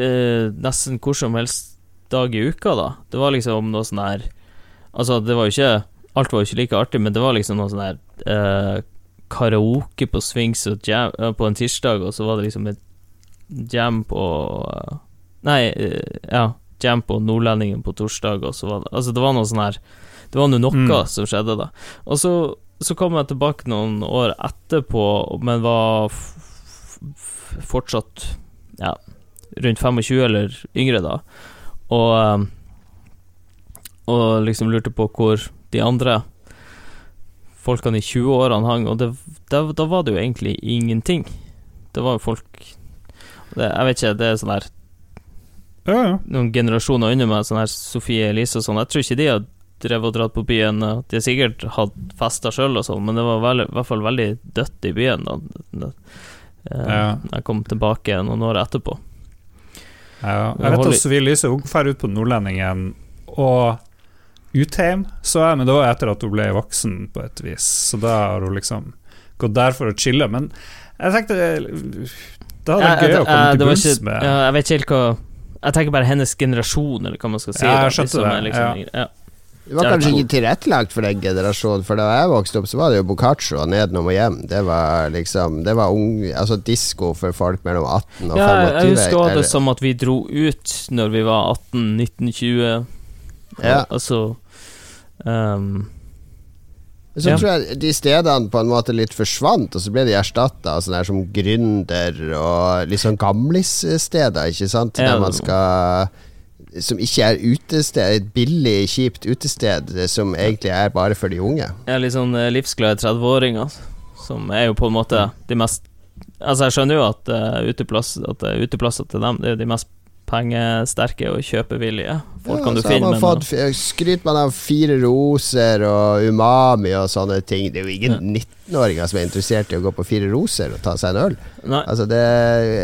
uh, nesten hvor som helst dag i uka, da. Det var liksom noe sånn her Altså, det var jo ikke Alt var jo ikke like artig, men det var liksom noe sånn her uh, karaoke på Swings og jam, på en tirsdag, og så var det liksom et jam på Nei, eh, ja, jam på Nordlendingen på torsdag, og så var det Altså, det var noe sånn her Det var noe mm. som skjedde da. Og så, så kom jeg tilbake noen år etterpå, men var fortsatt ja, rundt 25 eller yngre da, og eh, og liksom lurte på hvor de andre folkene i 20-årene hang, og det, det, da var det jo egentlig ingenting. Det var jo folk det, jeg vet ikke, det er sånn her ja, ja. Noen generasjoner under meg, sånn her Sofie Elise og sånn, jeg tror ikke de har drevet og dratt på byen. De har sikkert hatt fester sjøl og sånn, men det var veldig, i hvert fall veldig dødt i byen da, eh, ja. jeg kom tilbake noen år etterpå. Ja, jeg vet at Sofie Elise hun drar ut på Nordlendingen og Utheim, så jeg, men det var etter at hun ble voksen, på et vis. Så da har hun liksom gått der for å chille. Men jeg tenkte det hadde vært gøy å komme til bunns med. Ja, jeg vet ikke helt hva Jeg tenker bare hennes generasjon, eller hva man skal si. Ja, jeg skjønte det. Liksom, ja. Det var kanskje ikke tilrettelagt for den generasjonen, for da jeg vokste opp, så var det jo Boccaccio nedenom og hjem. Det var liksom Det var ung, altså disko for folk mellom 18 og ja, 25. Jeg husker det som at vi dro ut når vi var 18, 19, 20. Ja. Altså um, så ja. tror jeg de stedene på en måte litt forsvant, og så ble de erstatta av sånne her som Gründer og litt sånn gamlissteder, ikke sant, der man skal som ikke er utested, et billig, kjipt utested som egentlig er bare for de unge. Ja, litt sånn eh, livsglade 30-åringer, som er jo på en måte de mest Altså, jeg skjønner jo at, uh, uteplass, at uh, uteplasser til dem, det er jo de mest pengesterke og kjøpevillige Folk ja, du finne med fått, Skryt man av Fire roser og Umami og sånne ting. Det er jo ingen ja. 19-åringer som er interessert i å gå på Fire roser og ta seg en øl. Altså det,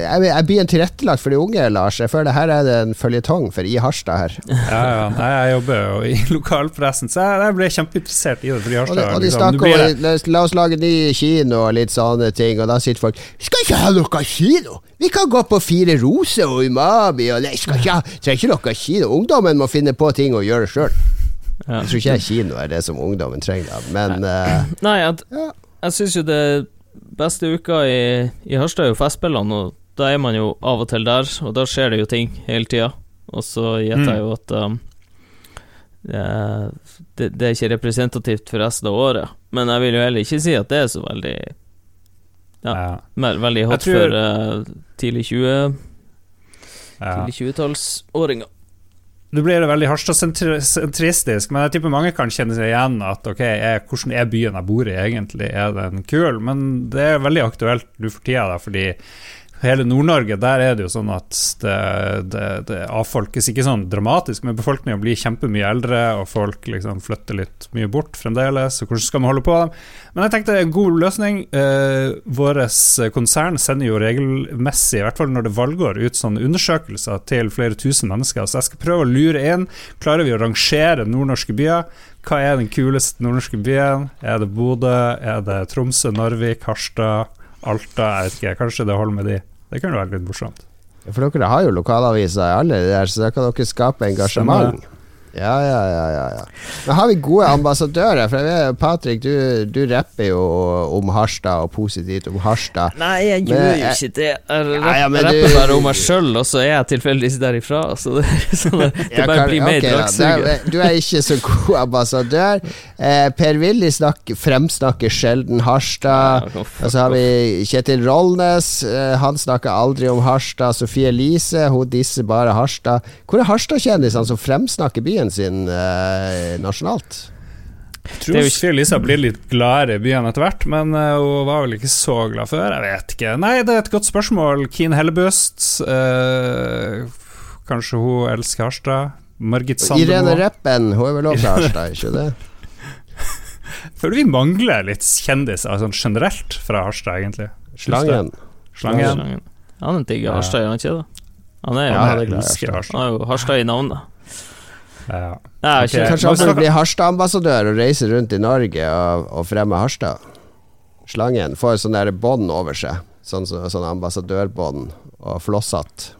jeg, jeg blir en tilrettelagt for de unge, Lars. Jeg føler her er det en føljetong for i Harstad her. Ja, ja. Nei, jeg jobber jo i lokalpressen, så jeg, ble kjempeinteressert i det. For i Harstad, og, de, og de liksom, om, la oss lage ny kino og litt sånne ting, og da sitter folk Skal ikke ha noe kino! Vi kan gå på Fire roser og Umami og Nei, skal ikke, trenger ikke noe kino. Ungdommen må finne på ting og gjøre det sjøl. Ja. Jeg tror ikke kino er det som ungdommen trenger, men uh, Nei, at, ja. Jeg syns jo det beste uka i, i Harstad er jo Festspillene, og da er man jo av og til der, og da skjer det jo ting hele tida. Og så gjetter jeg jo at um, det, det, er ikke representativt for resten av året, men jeg vil jo heller ikke si at det er så veldig ja, ja. veldig hot tror... for uh, tidlig 20 ja. Tidlig 20-tallsåringer. Nå blir det veldig Harstad-sentristisk, men jeg tipper mange kan kjenne seg igjen at ok, er, hvordan er byen jeg bor i egentlig? Er den kul? Men det er veldig aktuelt nå for tida, da, fordi hele Nord-Norge, der er det jo sånn at det, det, det, avfolkes ikke sånn dramatisk, men befolkninga blir kjempemye eldre, og folk liksom flytter litt mye bort fremdeles. Og hvordan skal man holde på? Men jeg tenkte en god løsning. Eh, Vårt konsern sender jo regelmessig, i hvert fall når det valgår, ut sånne undersøkelser til flere tusen mennesker. Så jeg skal prøve å lure inn. Klarer vi å rangere nordnorske byer? Hva er den kuleste nordnorske byen? Er det Bodø? Er det Tromsø, Narvik, Harstad? Alta, jeg vet ikke, kanskje det holder med de. Det kunne vært litt morsomt. For dere har jo lokalaviser i alle de der, så da kan dere skape engasjement. Ja, ja, ja, ja, ja. Men har vi gode ambassadører? For jeg vet, Patrick, du, du rapper jo om Harstad og positivt om Harstad. Nei, jeg men, gjør jo ikke det. Jeg ja, ja, rapper du, bare om meg sjøl, og så er jeg tilfeldigvis derifra. Så det, så det, det bare kan, blir mer okay, dragsuger. Du er ikke så god ambassadør. Eh, per Willy fremsnakker sjelden Harstad. Og så har vi Kjetil Rollnes. Eh, han snakker aldri om Harstad. Sofie Elise, hun disser bare Harstad. Hvor er Harstad-kjendisene som fremsnakker byen? Byen sin eh, nasjonalt. Jeg tror Sofie Elisa blir litt gladere i byen etter hvert, men uh, hun var vel ikke så glad før. Jeg vet ikke. Nei, det er et godt spørsmål. Keen Hellebust. Uh, kanskje hun elsker Harstad. Margit Sandemo. Irene Reppen, hun er vel også Harstad, ikke det? Føler vi mangler litt kjendiser sånn generelt fra Harstad, egentlig. Slangen. Slangen. Slangen. Han digger Harstad, gjør han ikke det? Han er jo ja, er Harstad i navnet. Ja. Ja, okay. Kanskje han burde bli Harstad-ambassadør og reise rundt i Norge og, og fremme Harstad. Slangen får sånn der bånd over seg. Sånn, sånn ambassadørbånd og flosshatt.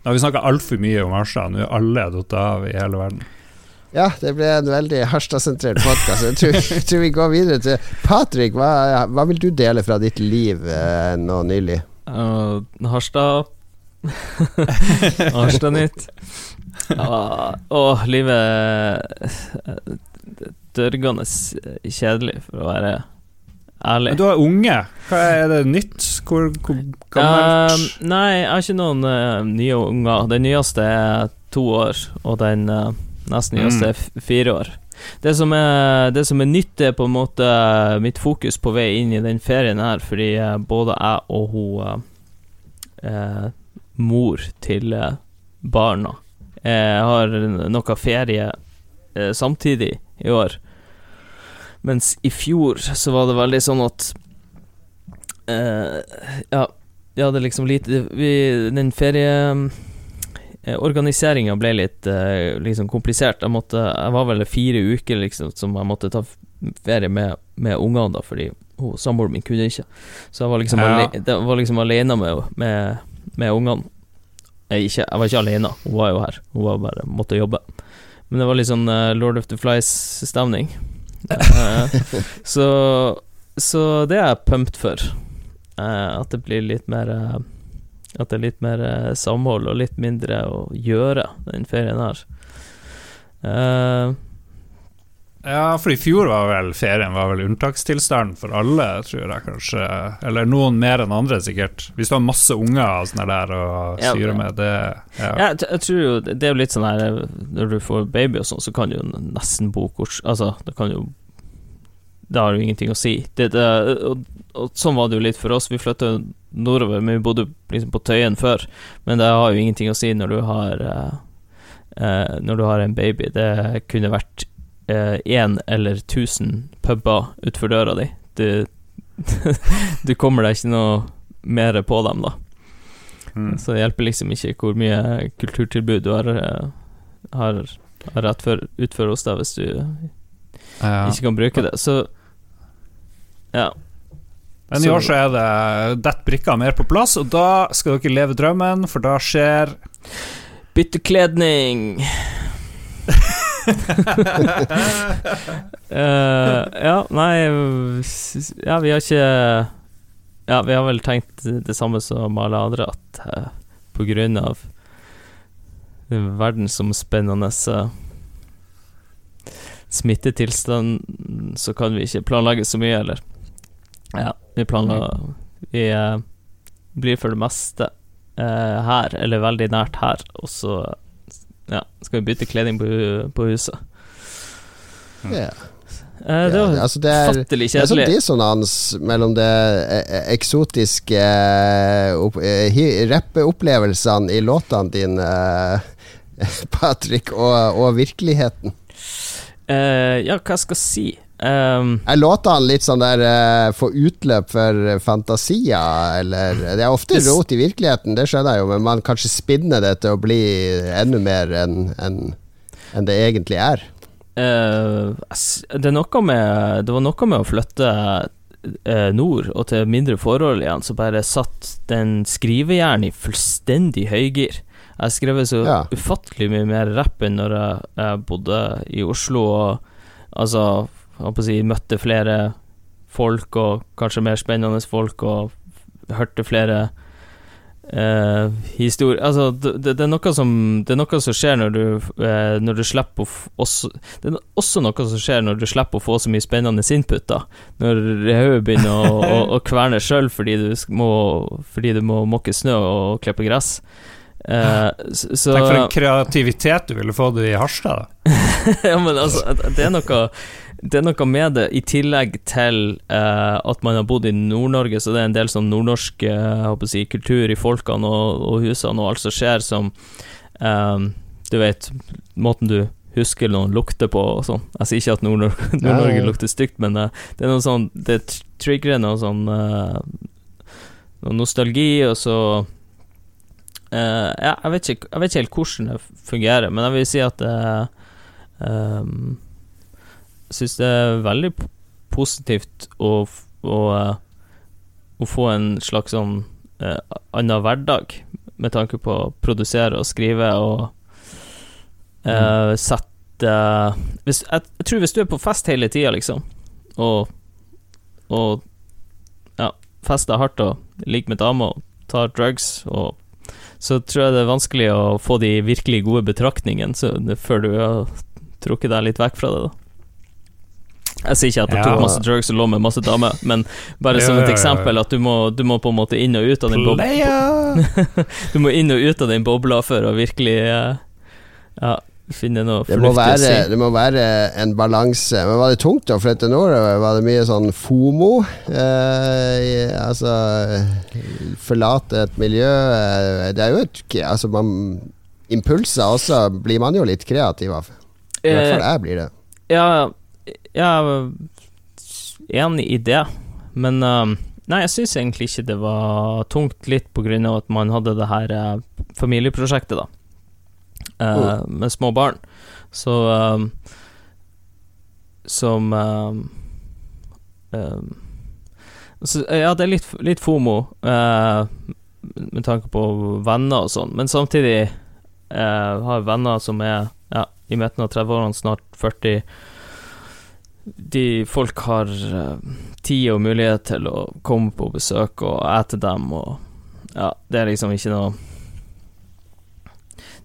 Nå har vi snakka altfor mye om Harstad. Nå er alle datt av i hele verden. Ja, det ble en veldig Harstad-sentrert podkast. Jeg, jeg, tror vi går videre til Patrick. Hva, hva vil du dele fra ditt liv eh, nå nylig? Uh, Harstad Harstad-nytt. Ja, og livet dørgende kjedelig, for å være ærlig. Men du har unge. Hva Er det nytt? Hvor, hvor gammelt? Uh, nei, jeg har ikke noen uh, nye unger. Den nyeste er to år, og den uh, nest nyeste mm. er fire år. Det som, er, det som er nytt, er på en måte mitt fokus på vei inn i den ferien her, fordi både jeg og hun mor til barna jeg eh, har noe ferie eh, samtidig i år. Mens i fjor så var det veldig sånn at eh, Ja, vi hadde liksom lite vi, Den ferieorganiseringa ble litt eh, liksom komplisert. Jeg måtte Jeg var vel fire uker liksom som jeg måtte ta ferie med, med ungene, da, fordi samboeren min kunne ikke. Så jeg var liksom, ja. alene, var liksom alene med, med, med ungene. Jeg, ikke, jeg, var ikke alene, hun var jo her. Hun var bare måtte jobbe. Men det var litt sånn uh, Lord of the Flies-stemning. uh, så, så det er jeg pumped for. Uh, at det blir litt mer At det er litt mer samhold og litt mindre å gjøre den ferien her. Uh, ja, for i fjor var vel ferien var vel unntakstilstand for alle, tror jeg kanskje. Eller noen mer enn andre, sikkert. Hvis du har masse unger og sånn der å ja, styre med, det ja. ja. jeg, tror jo det er jo litt sånn her Når du får baby og sånn, så kan du jo nesten bo hvor Altså, det kan jo Det har jo ingenting å si. Det, det, og, og, sånn var det jo litt for oss. Vi flytta nordover, men vi bodde liksom på Tøyen før. Men det har jo ingenting å si når du har uh, uh, Når du har en baby. Det kunne vært én eh, eller tusen puber utfor døra di. Du, du kommer deg ikke noe mer på dem, da. Mm. Så det hjelper liksom ikke hvor mye kulturtilbud du har, eh, har, har rett for, utfor hos deg hvis du ja. ikke kan bruke det. Så ja. Men i år så er det detter brikka mer på plass, og da skal dere leve drømmen, for da skjer Byttekledning uh, ja, nei Ja, vi har ikke Ja, vi har vel tenkt det samme som alle andre, at uh, på grunn av verdensomspennende uh, smittetilstand, så kan vi ikke planlegge så mye, eller Ja, vi planlegger Vi uh, blir for det meste her, eller veldig nært her, og så ja, skal vi bytte kledning på, på huset. Ja. Eh, det var ja, altså det er, fattelig kjedelig. Det er sånn dissonans mellom det eh, eh, eksotiske uh, rappeopplevelsene i låtene dine, Patrick, og, og virkeligheten. Eh, ja, hva skal jeg si? Um, er låtene litt sånn der uh, få utløp for fantasier, eller Det er ofte rot i virkeligheten, det skjønner jeg jo, men man kanskje spinner det til å bli enda mer enn en, en det egentlig er. Uh, det, med, det, var noe med å flytte nord og til mindre forhold igjen, så bare satt den skrivejernet i fullstendig høygir. Jeg skrev så ja. ufattelig mye mer rapp enn når jeg, jeg bodde i Oslo. Og, altså si, møtte flere folk, og kanskje mer spennende folk, og hørte flere eh, historier Altså, det, det, er som Det er noe som skjer når du, eh, når du slipper å også, Det er også noe som skjer når du slipper å få så mye spennende input, da. Når hodet begynner å, å, å kverne sjøl fordi, fordi du må måke snø og klippe gress. Uh, så, Tenk for en kreativitet du ville fått i Harstad. ja, men altså, det er noe det er noe med det, i tillegg til uh, at man har bodd i Nord-Norge, så det er en del sånn nordnorsk uh, si, kultur i folkene og, og, husene og alt som skjer, som um, Du vet, måten du husker noen lukter på og sånn. Jeg sier ikke at Nord-Norge Nord lukter stygt, men uh, det er noe sånn Det trigger noe sånn Noe nostalgi, og så Ja, jeg vet, ikke, jeg vet ikke helt hvordan det fungerer, men jeg vil si at um, syns det er veldig positivt å, å, eh, å, få en slags sånn eh, annen hverdag, med tanke på å produsere og skrive og eh, mm. sette hvis, jeg, jeg, tror hvis du er på fest hele tida, liksom, og, og ja, fester hardt og ligger med dame og tar drugs og så tror jeg det er vanskelig å få de virkelig gode betraktningene før du har trukket deg litt vekk fra det. da jeg sier ikke at jeg tok masse drugs og lå med masse damer, men bare som et eksempel at du må, du må, på en måte inn og ut av den bobla Du må inn og ut av den bobla for å virkelig ja, finne noe fornuftig å si. det må være en balanse. Men var det tungt å flytte nordover? Var det mye sånn FOMO? Eh, altså Forlate et miljø eh, Det er jo et Altså, man Impulser også blir man jo litt kreativ av. I hvert fall jeg blir det. Ja, ja, enig i det, men uh, Nei, jeg syns egentlig ikke det var tungt, litt på grunn av at man hadde det her uh, familieprosjektet, da, uh, oh. med små barn. Så Som så, Ja, det er litt, litt FOMO med tanke på venner og sånn, men samtidig har venner som er ja, i midten av 30-årene, snart 40 de folk har uh, tid og mulighet til å komme på besøk og ete dem, og ja, det er liksom ikke noe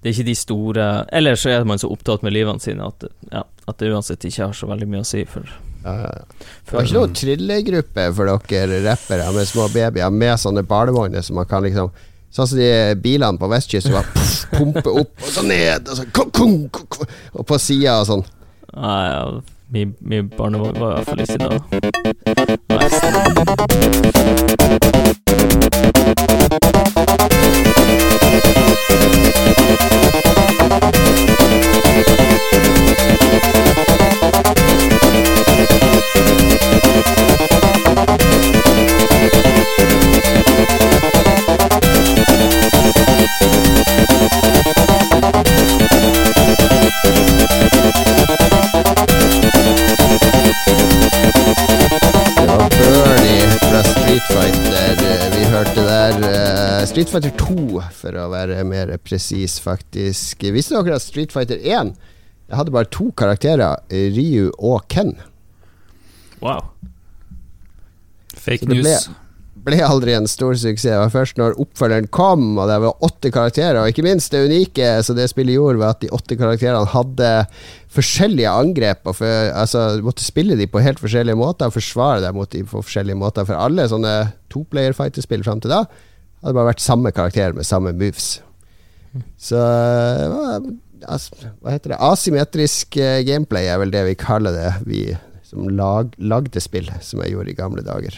det er ikke de store Eller så er man så opptatt med livene sine at, ja, at det uansett ikke har så veldig mye å si for ja, ja. Det var ikke noen trillegruppe for dere rappere med små babyer med sånne barnevogner som man kan liksom Sånn som de bilene på vestkysten som bare pumper opp og så ned, og så kong, kong, kong, og på sida og sånn. Nei, ja, min, min barnevogn var i hvert fall ikke da. Fighter 2, for å være mer presis, faktisk. Visste dere at Street Fighter 1 Jeg hadde bare to karakterer, Ryu og Ken? Wow. Fake news. Ble, ble, aldri en stor suksess. Det var først når oppfølgeren kom, og det var åtte karakterer. Og ikke minst det unike så det spillet gjorde, var at de åtte karakterene hadde forskjellige angrep. Og for, altså, du måtte spille dem på helt forskjellige måter og forsvare dem mot dem på forskjellige måter. For alle sånne toplayer fighter-spill fram til da hadde bare vært samme karakter med samme moves. Så hva heter det? Asymmetrisk eh, gameplay er vel det vi kaller det, vi som lag, lagde spill, som jeg gjorde i gamle dager.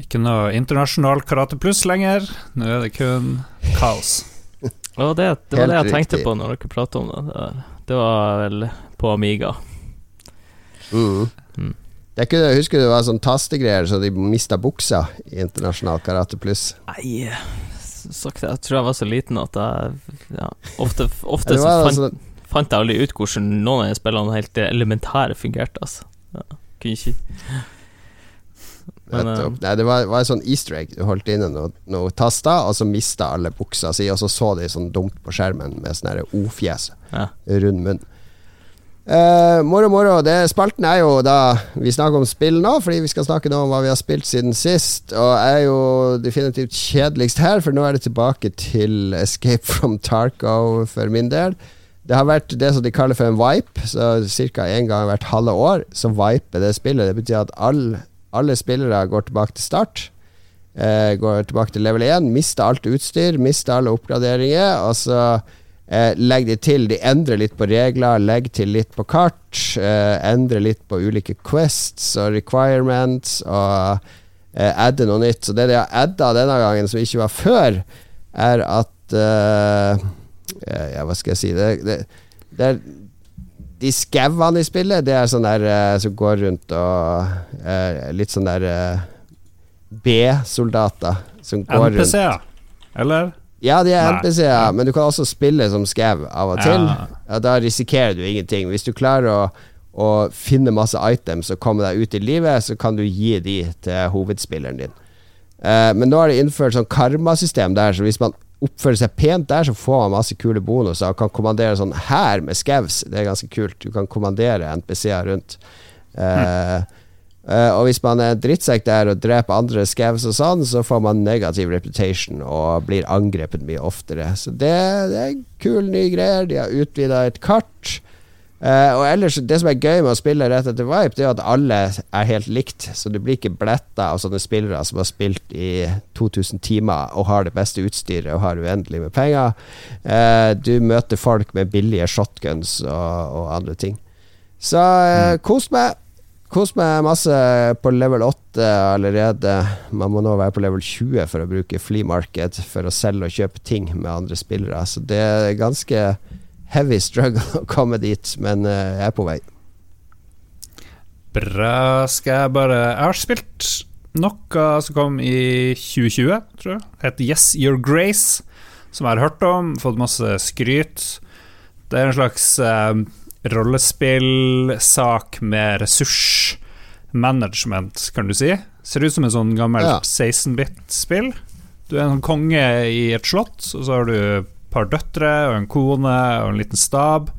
Ikke noe internasjonal Karate Pluss lenger. Nå er det kun kaos. oh, det, det, var det jeg tenkte på når dere pratet om det. Det var vel på Amiga. Mm. Mm. Jeg husker det var sånn tastegreier så de mista buksa i internasjonal karate pluss. Nei, sagt, jeg tror jeg var så liten at jeg ja, Ofte, ofte så fant, sånn, fant, jeg aldri ut hvordan noen av de spillene helt elementære fungerte, altså. Ja, kunne ikke Men, uh, Nei, det var, var en sånn easter egg. Du holdt inne noen noe taster, og så mista alle buksa si, og så så de sånn dumt på skjermen med sånn O-fjes. Ja. Rund munn. Uh, moro, moro. Det, spalten er jo da Vi snakker om spill nå, fordi vi skal snakke nå om hva vi har spilt siden sist. Og er jo definitivt kjedeligst her, for nå er det tilbake til Escape from Tarco for min del. Det har vært det som de kaller for en vipe, så ca. én gang hvert halve år så viper det spillet. Det betyr at alle, alle spillere går tilbake til start. Uh, går tilbake til level 1, mister alt utstyr, mister alle oppgraderinger. Og så Eh, legg de til. De endrer litt på regler, legg til litt på kart. Eh, endrer litt på ulike quests og requirements, og eh, adder noe nytt. Så det de har adda denne gangen, som ikke var før, er at eh, Ja, hva skal jeg si det, det, det er de skauene i spillet, det er sånn der uh, som går rundt og uh, Litt sånn der B-soldater som går NPC, rundt. NPC-er, eller? Ja, de er NPC-er, men du kan også spille som skau av og til. Ja. Da risikerer du ingenting. Hvis du klarer å, å finne masse items og komme deg ut i livet, så kan du gi de til hovedspilleren din. Uh, men nå har de innført sånn karmasystem der, så hvis man oppfører seg pent der, så får man masse kule bonuser og kan kommandere sånn her med skaus. Det er ganske kult. Du kan kommandere NPC-er rundt. Uh, mm. Uh, og hvis man er drittsekk der og dreper andre scavs og sånn, så får man negativ reputation og blir angrepet mye oftere. Så det, det er kule nye greier. De har utvida et kart. Uh, og ellers, det som er gøy med å spille rett etter Vipe, det er at alle er helt likt. Så du blir ikke bletta av sånne spillere som har spilt i 2000 timer og har det beste utstyret og har uendelig med penger. Uh, du møter folk med billige shotguns og, og andre ting. Så uh, kos meg. Kos meg masse på level 8 allerede. Man må nå være på level 20 for å bruke flea market for å selge og kjøpe ting med andre spillere. Så det er ganske heavy struggle å komme dit, men eh, jeg er på vei. Bra. Skal jeg bare Jeg har spilt noe som kom i 2020, tror jeg. Heter Yes Your Grace, som jeg har hørt om, fått masse skryt. Det er en slags uh, rollespillsak med ressursmanagement, kan du si. Ser ut som en sånn gammel ja. 16-bit-spill. Du er en sånn konge i et slott, og så har du et par døtre og en kone og en liten stab.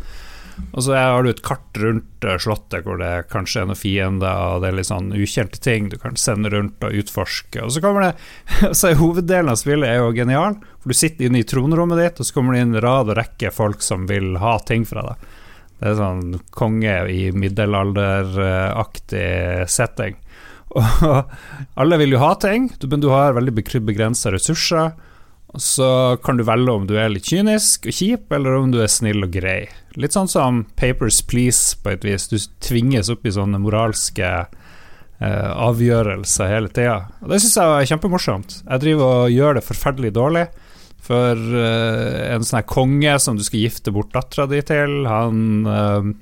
Og så har du et kart rundt eh, slottet hvor det kanskje er noen fiender, og det er litt sånn ukjente ting du kan sende rundt og utforske. Og så kommer det Så er hoveddelen av spillet er jo genial, for du sitter inne i tronrommet ditt, og så kommer det inn rad og rekke folk som vil ha ting fra deg. Det er sånn konge i middelalderaktig setting. Og alle vil jo ha ting, men du har veldig begrensa ressurser. Så kan du velge om du er litt kynisk og kjip, eller om du er snill og grei. Litt sånn som Papers Please, på et vis. Du tvinges opp i sånne moralske eh, avgjørelser hele tida. Det syns jeg er kjempemorsomt. Jeg driver og gjør det forferdelig dårlig. For uh, en sånn her konge som du skal gifte bort dattera di til, han uh,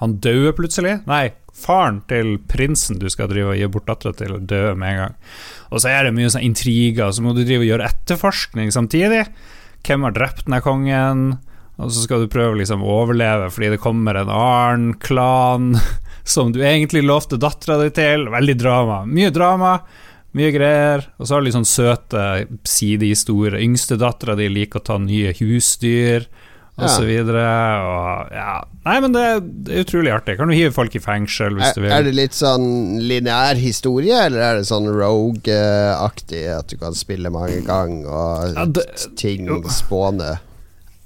Han dauer plutselig. Nei, faren til prinsen du skal drive og gi bort dattera til, døde med en gang. Og så er det mye sånn intriger, så må du drive og gjøre etterforskning samtidig. Hvem har drept denne kongen? Og så skal du prøve liksom å overleve fordi det kommer en annen klan som du egentlig lovte dattera di til. Veldig drama. Mye drama. Mye greier. Og så har du litt sånn søte sidehistorier. Yngstedattera di liker å ta nye husdyr, og så videre. Og ja Nei, men det, er utrolig artig. Kan du hive folk i fengsel hvis er, du vil. Er det litt sånn lineær historie, eller er det sånn rogue-aktig? At du kan spille mange ganger, og ja, det, ting spåner?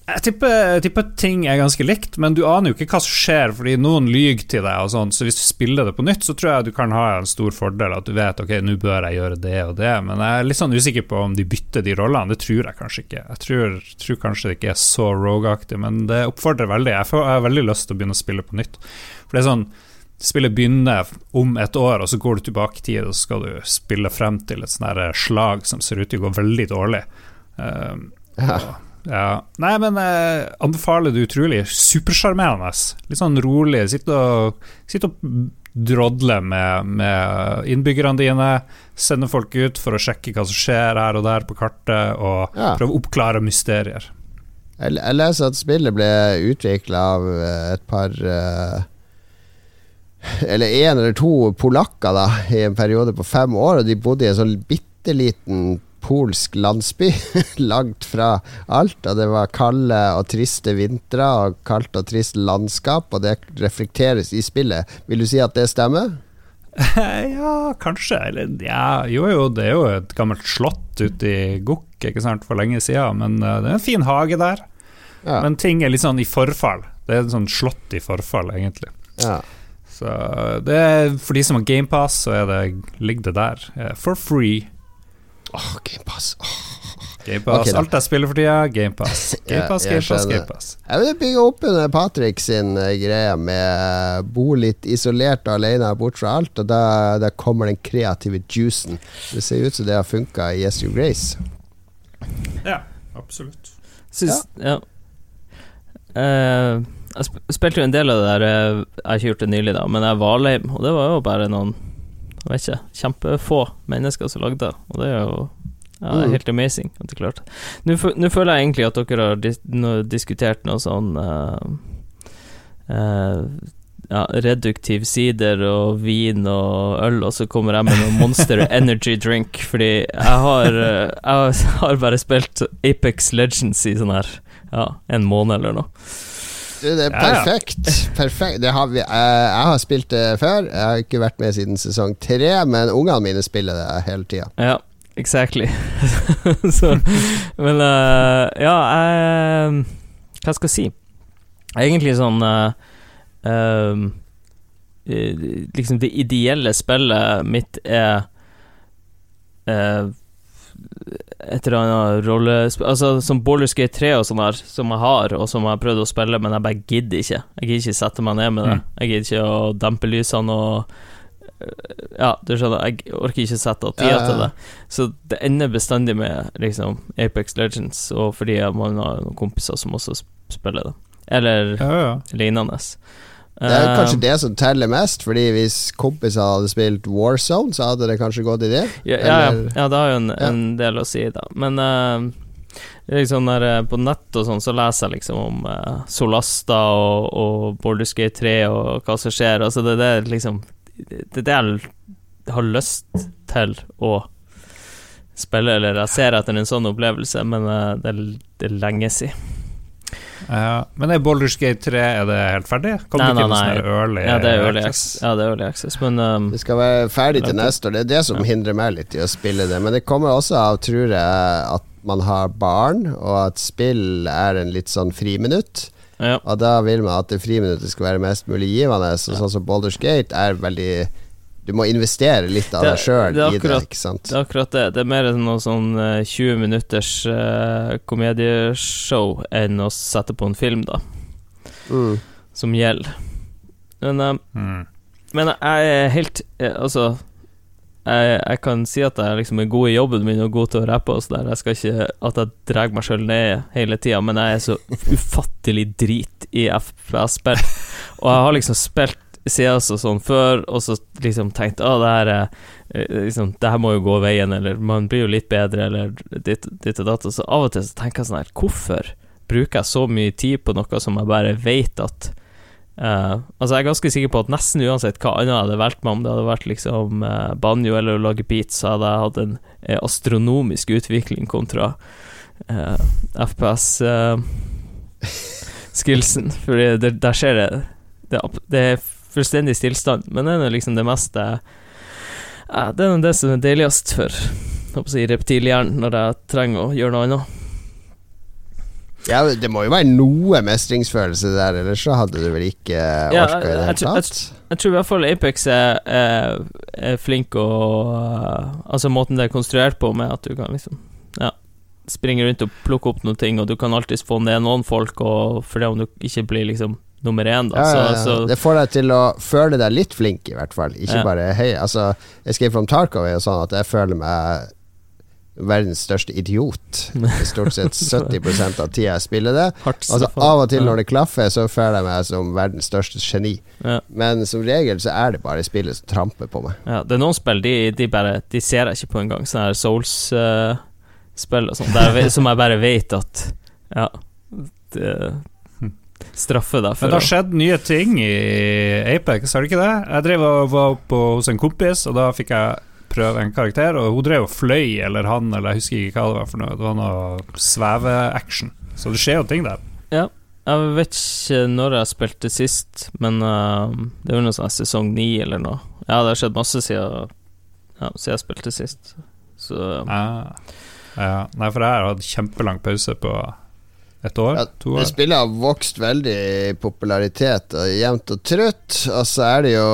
Jeg tipper, jeg tipper, ting er ganske likt, men du aner jo ikke hva som skjer, fordi noen lyver til deg og sånn, så hvis du spiller det på nytt, så tror jeg du kan ha en stor fordel, at du vet ok, nå bør jeg gjøre det og det, men jeg er litt sånn usikker på om de bytter de rollene, det tror jeg kanskje ikke. Jeg tror, tror kanskje det ikke er så rogue-aktig, men det oppfordrer veldig. Jeg, får, jeg har veldig lyst til å begynne å spille på nytt, for det er sånn Spillet begynner om et år, og så går du tilbake i tid, og så skal du spille frem til et slag som ser ut til å gå veldig dårlig. Um, ja. Ja. Nei, men jeg eh, anbefaler det utrolig. Supersjarmerende. Litt sånn rolig. Sitte og, sitt og drodle med, med, innbyggerne dine. Sende folk ut for å sjekke hva som skjer her og der på kartet, og ja. prøve å oppklare mysterier. Jeg, jeg leser at spillet ble utvikla av eh, et par uh, Eller én eller to polakker da i en periode på fem år, og de bodde i en sånn bitte liten polsk landsby langt fra alt. Og det var kalde og triste vintre og kaldt og trist landskap, og det reflekteres i spillet. Vil du si at det stemmer? ja, kanskje. Eller ja, jo jo, det er jo et gammelt slott ute i Gokk, ikke sant, for lenge siden. Men uh, det er en fin hage der. Ja. Men ting er litt sånn i forfall. Det er et sånn slott i forfall, egentlig. Ja. Så det er, for de som har GamePass, så det, ligger det der. Uh, for free. Åh, GamePass. Oh. Gamepass. Okay, Alt jeg spiller for tida, GamePass. GamePass, ja, GamePass, GamePass. Jeg vil bygge opp under Patrick sin uh, greie med bo litt isolert og alene bort fra alt, og da, da kommer den kreative juicen. Det ser ut som det har funka i Yes You Grace. Ja, absolutt. Syns, ja. ja. Uh, jeg sp spilte jo en del av det der Jeg har ikke gjort det nylig, da, men jeg var lame, og det var jo bare noen jeg vet ikke, kjempefå mennesker som lagde det, og det er jo ja, det er mm. helt amazing at de klarte Nå, føler jeg egentlig at dere har dis diskutert noe sånn uh, uh, ja, reduktiv sider og vin og øl, og så kommer jeg med noe Monster Energy Drink, fordi jeg har, uh, jeg har bare spilt Apex Legends i sånn her ja, en måned eller noe. Det er perfekt. perfekt. Har vi, jeg, jeg, har spilt det før. Jeg har ikke vært med siden sesong tre, men ungene mine spiller det hele tida. Ja, exactly. Så, men uh, ja, jeg Hva skal jeg si? Egentlig sånn uh, uh, Liksom det ideelle spillet mitt er et eller annet rollespill Altså som Baller Skate 3 og sånn her, som jeg har, og som jeg har prøvd å spille, men jeg bare gidder ikke. Jeg gidder ikke sette meg ned med det. Mm. Jeg gidder ikke å dempe lysene og Ja, du skjønner, jeg orker ikke sette av tida ja, ja. til det. Så det ender bestandig med liksom Apex Legends, og fordi man har noen kompiser som også spiller det. Eller lignende. Det er kanskje eh, det som teller mest, Fordi hvis kompiser hadde spilt Warzone, så hadde det kanskje gått i det? Ja, ja, ja det har jo en, en, del å si, da. Men uh, liksom der, eh, på nett og sånn, så leser jeg liksom om uh, Solasta og, og Borderskate 3 og hva som skjer. Altså, det, det er liksom Det er det jeg har lyst til å spille, eller jeg ser etter en sånn opplevelse, men uh, det, det er lenge siden. Ja, men er Boulders Gate 3 Er det helt ferdig? Kom nei, nei, nei. Sånn early ja, det er early access. Ja, det er early access men um, Det skal være ferdig til neste år. Det er det som ja. hindrer meg litt i å spille det. Men det kommer også av, tror jeg, at man har barn, og at spill er en litt sånn friminutt. Ja. Og da vil man at det friminuttet skal være mest mulig givende. Så, sånn som Boulders Gate er veldig du må investere litt av deg sjøl i det. ikke sant? Det er akkurat det. Det er mer noe sånn uh, 20 minutters uh, komedieshow enn å sette på en film, da. Mm. Som gjelder. Men, uh, mm. men jeg er helt Altså jeg, jeg, kan si at jeg liksom er god i jobben min og god til å rappe. Og så der. Jeg skal ikke at jeg drar meg sjøl ned hele tida, men jeg er så ufattelig drit i FPS-spill. Og jeg har liksom spilt CS og sånn før, og så liksom tenkt å, det er liksom, det her må jo gå veien, eller man blir jo litt bedre, eller ditt, ditt og datt. Og så av og til så tenker jeg sånn her, hvorfor bruker jeg så mye tid på noe som jeg bare vet at uh, Altså, jeg er ganske sikker på at nesten uansett hva annet jeg hadde valgt meg, om det hadde vært liksom uh, banjo eller å lage beats, så hadde jeg hatt en uh, astronomisk utvikling kontra FPS skillsen, fordi der skjer det det, det er fullstendig stillstand. Men det er liksom det meste ja, Det er det som er deiligst for si, reptilhjernen når jeg trenger å gjøre noe annet. Ja, Det må jo være noe mestringsfølelse der, ellers så hadde du vel ikke orka i det hele tatt? Jeg, jeg, tror i hvert fall Apex er, er, er flink og uh, Altså måten det er konstruert på, med at du kan liksom Ja springe rundt og plukke opp noen ting, og du kan alltids få ned noen folk, og det om du ikke blir liksom nummer én, da. Ja, ja, ja. det får deg til å føle deg litt flink, i hvert fall. Ikke bare høy. Altså, Escape from Tarkov er jo sånn at jeg føler meg verdens største idiot. Stort sett 70% av tida jeg spiller det. Altså Av og til når det klaffer, så føler jeg meg som verdens største geni. Ja. Men som regel så er det bare spillet som tramper på meg. Ja, det er noen spill de, de bare De ser jeg ikke på engang. Sånne her Souls-spill uh, og sånn, som jeg bare vet at Ja. Det, straffe deg Men det har skjedd nye ting i Apex, har det ikke det? Jeg drev og var på, hos en kompis, og da fikk jeg prøve en karakter, og hun drev og fløy, eller han, eller jeg husker ikke hva det var for noe. Det var noe sveveaction. Så det skjer jo ting der. Ja. Jeg vet ikke når jeg spilte sist, men uh, det er jo noe sånn sesong ni eller noe. Ja, det har skjedd masse siden, ja, siden jeg spilte sist. Så ja. Ja. Nei, for jeg har hatt kjempelang pause på et år? Ja, to år? Det Spillet har vokst veldig i popularitet, og jevnt og trutt. Og så er det jo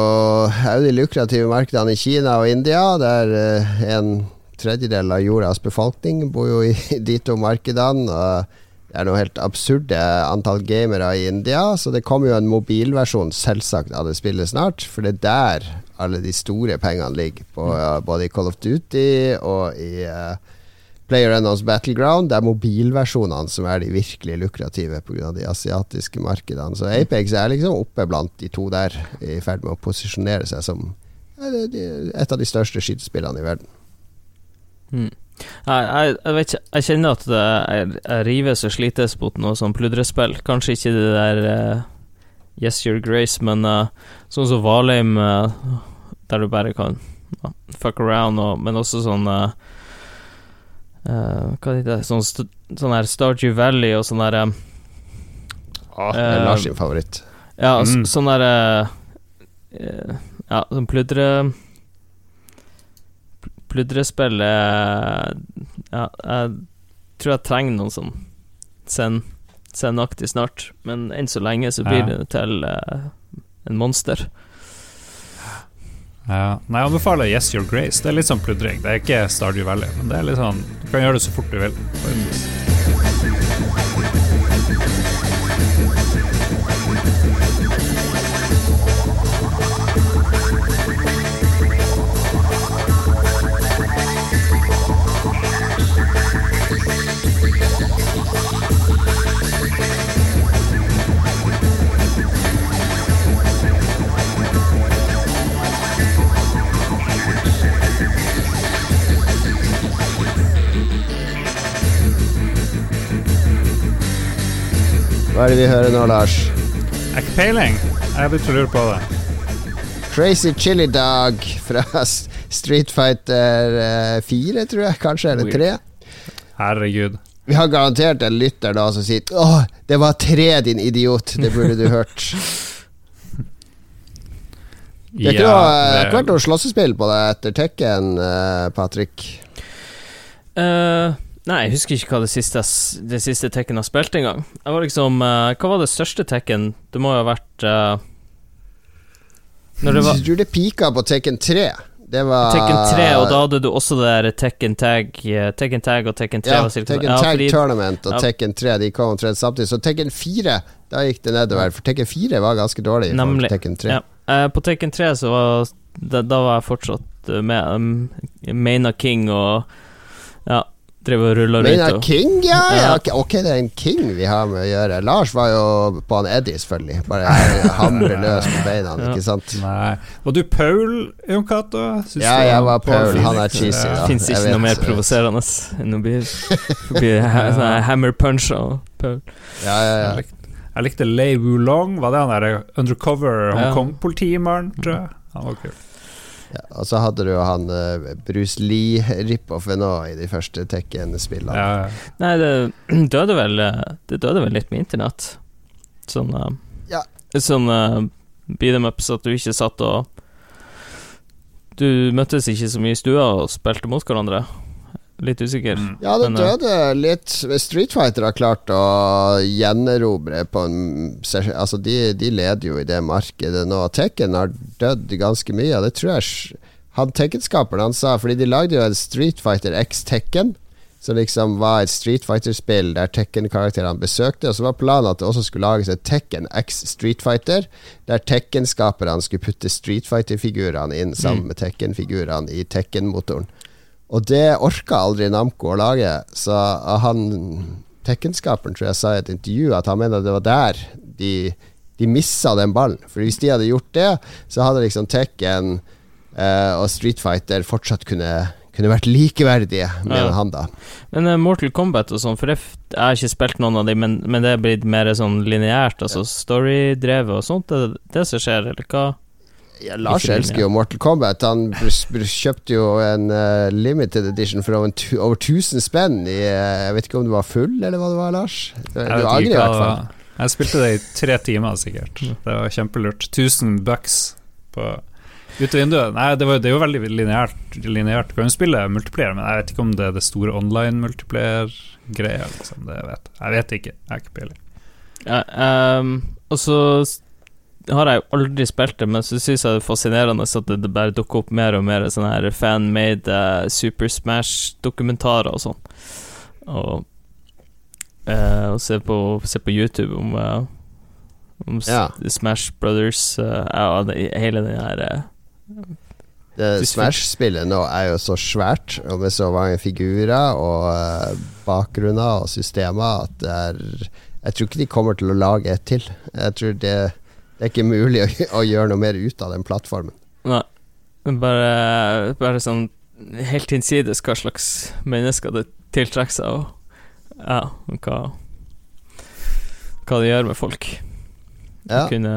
er de lukrative markedene i Kina og India, der uh, en tredjedel av jordas befolkning bor jo i de to markedene. Og det er noe helt absurde antall gamere i India, så det kommer jo en mobilversjon selvsagt av det spillet snart. For det er der alle de store pengene ligger, på, uh, både i Call of Duty og i uh, PlayerUnknown's Battleground. Det er mobilversjonene som er de virkelig lukrative pga. de asiatiske markedene. Så Apex er liksom oppe blant de to der, i ferd med å posisjonere seg som et av de største skytespillene i verden. Mm. Jeg, jeg, jeg, vet ikke Jeg kjenner at jeg, jeg rives og slites mot noe sånn pludrespill. Kanskje ikke det der uh, Yes Your Grace, men uh, sånn som Valheim, uh, der du bare kan fuck around, og, men også sånn uh, Uh, hva heter det Sånn, sånn her Stardew Valley og sånn derre um, ah, Det er Lars sin favoritt. Ja, mm. sånn derre uh, Ja, sånn pludre Pludrespill Ja, jeg tror jeg trenger noen sånn send sendaktig snart, men enn så lenge så blir ja. det til en monster. Ja. Nei, jeg anbefaler Yes Your Grace. Det er litt sånn pludring. Det er ikke Stardew Valley, men det er litt sånn Du kan gjøre det så fort du vil. Hva er det vi hører nå, Lars? Er har ikke peiling. Jeg begynte å lure på det. Crazy Chili Dog fra Street Fighter 4, eh, tror jeg. Kanskje, eller 3. Herregud. Vi har garantert en lytter da som sier Åh, det var tre, din idiot. Det burde du hørt. Det er ikke, noe, det har ikke vært noe slåssespill på deg etter Tekken, uh, Patrick? Uh, nei, jeg husker ikke hva det siste, det siste Tekken har spilt engang. Jeg var liksom uh, Hva var det største Tekken? Det må jo ha vært uh, Når det var Jeg tror det pika på Tekken 3. Det var Tekken 3, og da hadde du også det der Tekken Tag Tekken Tag og Tekken 3 Ja, Tekken ja, Tag fordi, Tournament og ja. Tekken 3 De kom omtrent samtidig. Så Tekken 4, da gikk det nedover. For Tekken 4 var ganske dårlig. Nemlig. Tekken 3. Ja. Uh, på Tekken 3 så var da, da var jeg fortsatt med um, Maina King og Ja, drev og rulla rundt. Maina King, ja, ja. Ok, det er en king vi har med å gjøre. Lars var jo på han Eddie, selvfølgelig. Bare hamre løs på beina, ja. ikke sant? Nei. Var du Paul, Jon Cato? Ja, jeg var Paul. Han er cheesy, da. Fins ikke noe mer provoserende enn å bli, bli hammer punch av Paul. Ja, ja, ja. Jeg likte Lei Wulong. Var det han der undercover Hongkong-politimannen, tror jeg? Han var kul. Ja, og så hadde du jo han uh, Bruce Lee-rip-offen nå i de første Tekken-spillene. Ja. Nei, det døde vel eh, Det døde vel litt med internett. Sånn uh, ja. Sånn uh, beat them ups at du ikke satt og Du møttes ikke så mye i stua og spilte mot hverandre. Litt usikker. Mm. Ja, det eh, døde litt Street Fighter har klart å gjenerobre på en Altså, de, de, leder jo i det markedet nå. Tekken har dødd ganske mye, og det tror jeg han Tekken-skaperen han sa, fordi de lagde jo en Street Fighter X Tekken. Som liksom var et Street Fighter-spill der Tekken-karakterene besøkte. Og så var planen at det også skulle lages et Tekken X Street Fighter, der Tekken-skaperne skulle putte Street Fighter-figurene inn sammen mm. med Tekken-figurene i Tekken-motoren. Og det orka aldri Namco å lage, så han Tekkenskaperen tror jeg sa i et intervju at han mener det var der de, de missa den ballen. For hvis de hadde gjort det, så hadde liksom Tekken eh, og Street Fighter fortsatt kunne kunne vært likeverdige med ja. han, da. Men uh, Mortal Kombat og sånn, for jeg, jeg, har ikke spilt noen av dem, men, men det er blitt mer sånn lineært, altså ja. storydrevet og sånt, det, er det som skjer, eller hva? Ja, Lars elsker jo Mortal Kombat. Han kjøpte jo en uh, limited edition for over, over 1000 spenn i uh, Jeg vet ikke om du var full, eller hva det var, Lars? Du, du angrer i hvert fall. Jeg spilte det i tre timer, sikkert. Det var kjempelurt. 1000 bucks på ut vinduet. Nei, det, var, det er jo veldig lineært. lineært. Du kan jo spille multiplier, men jeg vet ikke om det er det store online multiplier-greia. Liksom. Jeg vet ikke. Jeg har ikke peiling. Ja, um, og så har jeg jo aldri spilt det, men så syns jeg det er fascinerende at det bare dukker opp mer og mer sånne her fan-made uh, Super Smash-dokumentarer og sånn. Og, uh, og se, på, se, på, YouTube om, uh, om ja. Smash Brothers Ja, hele den her Smash-spillet nå er jo så svært, og med så mange figurer og bakgrunner og systemer, at det er Jeg tror ikke de kommer til å lage et til. Jeg tror det det er ikke mulig å, å, gjøre noe mer ut av den plattformen. Nei. Bare, bare sånn helt innsides hva slags mennesker det tiltrekker seg, og ja, hva Hva det gjør med folk. Ja. Å kunne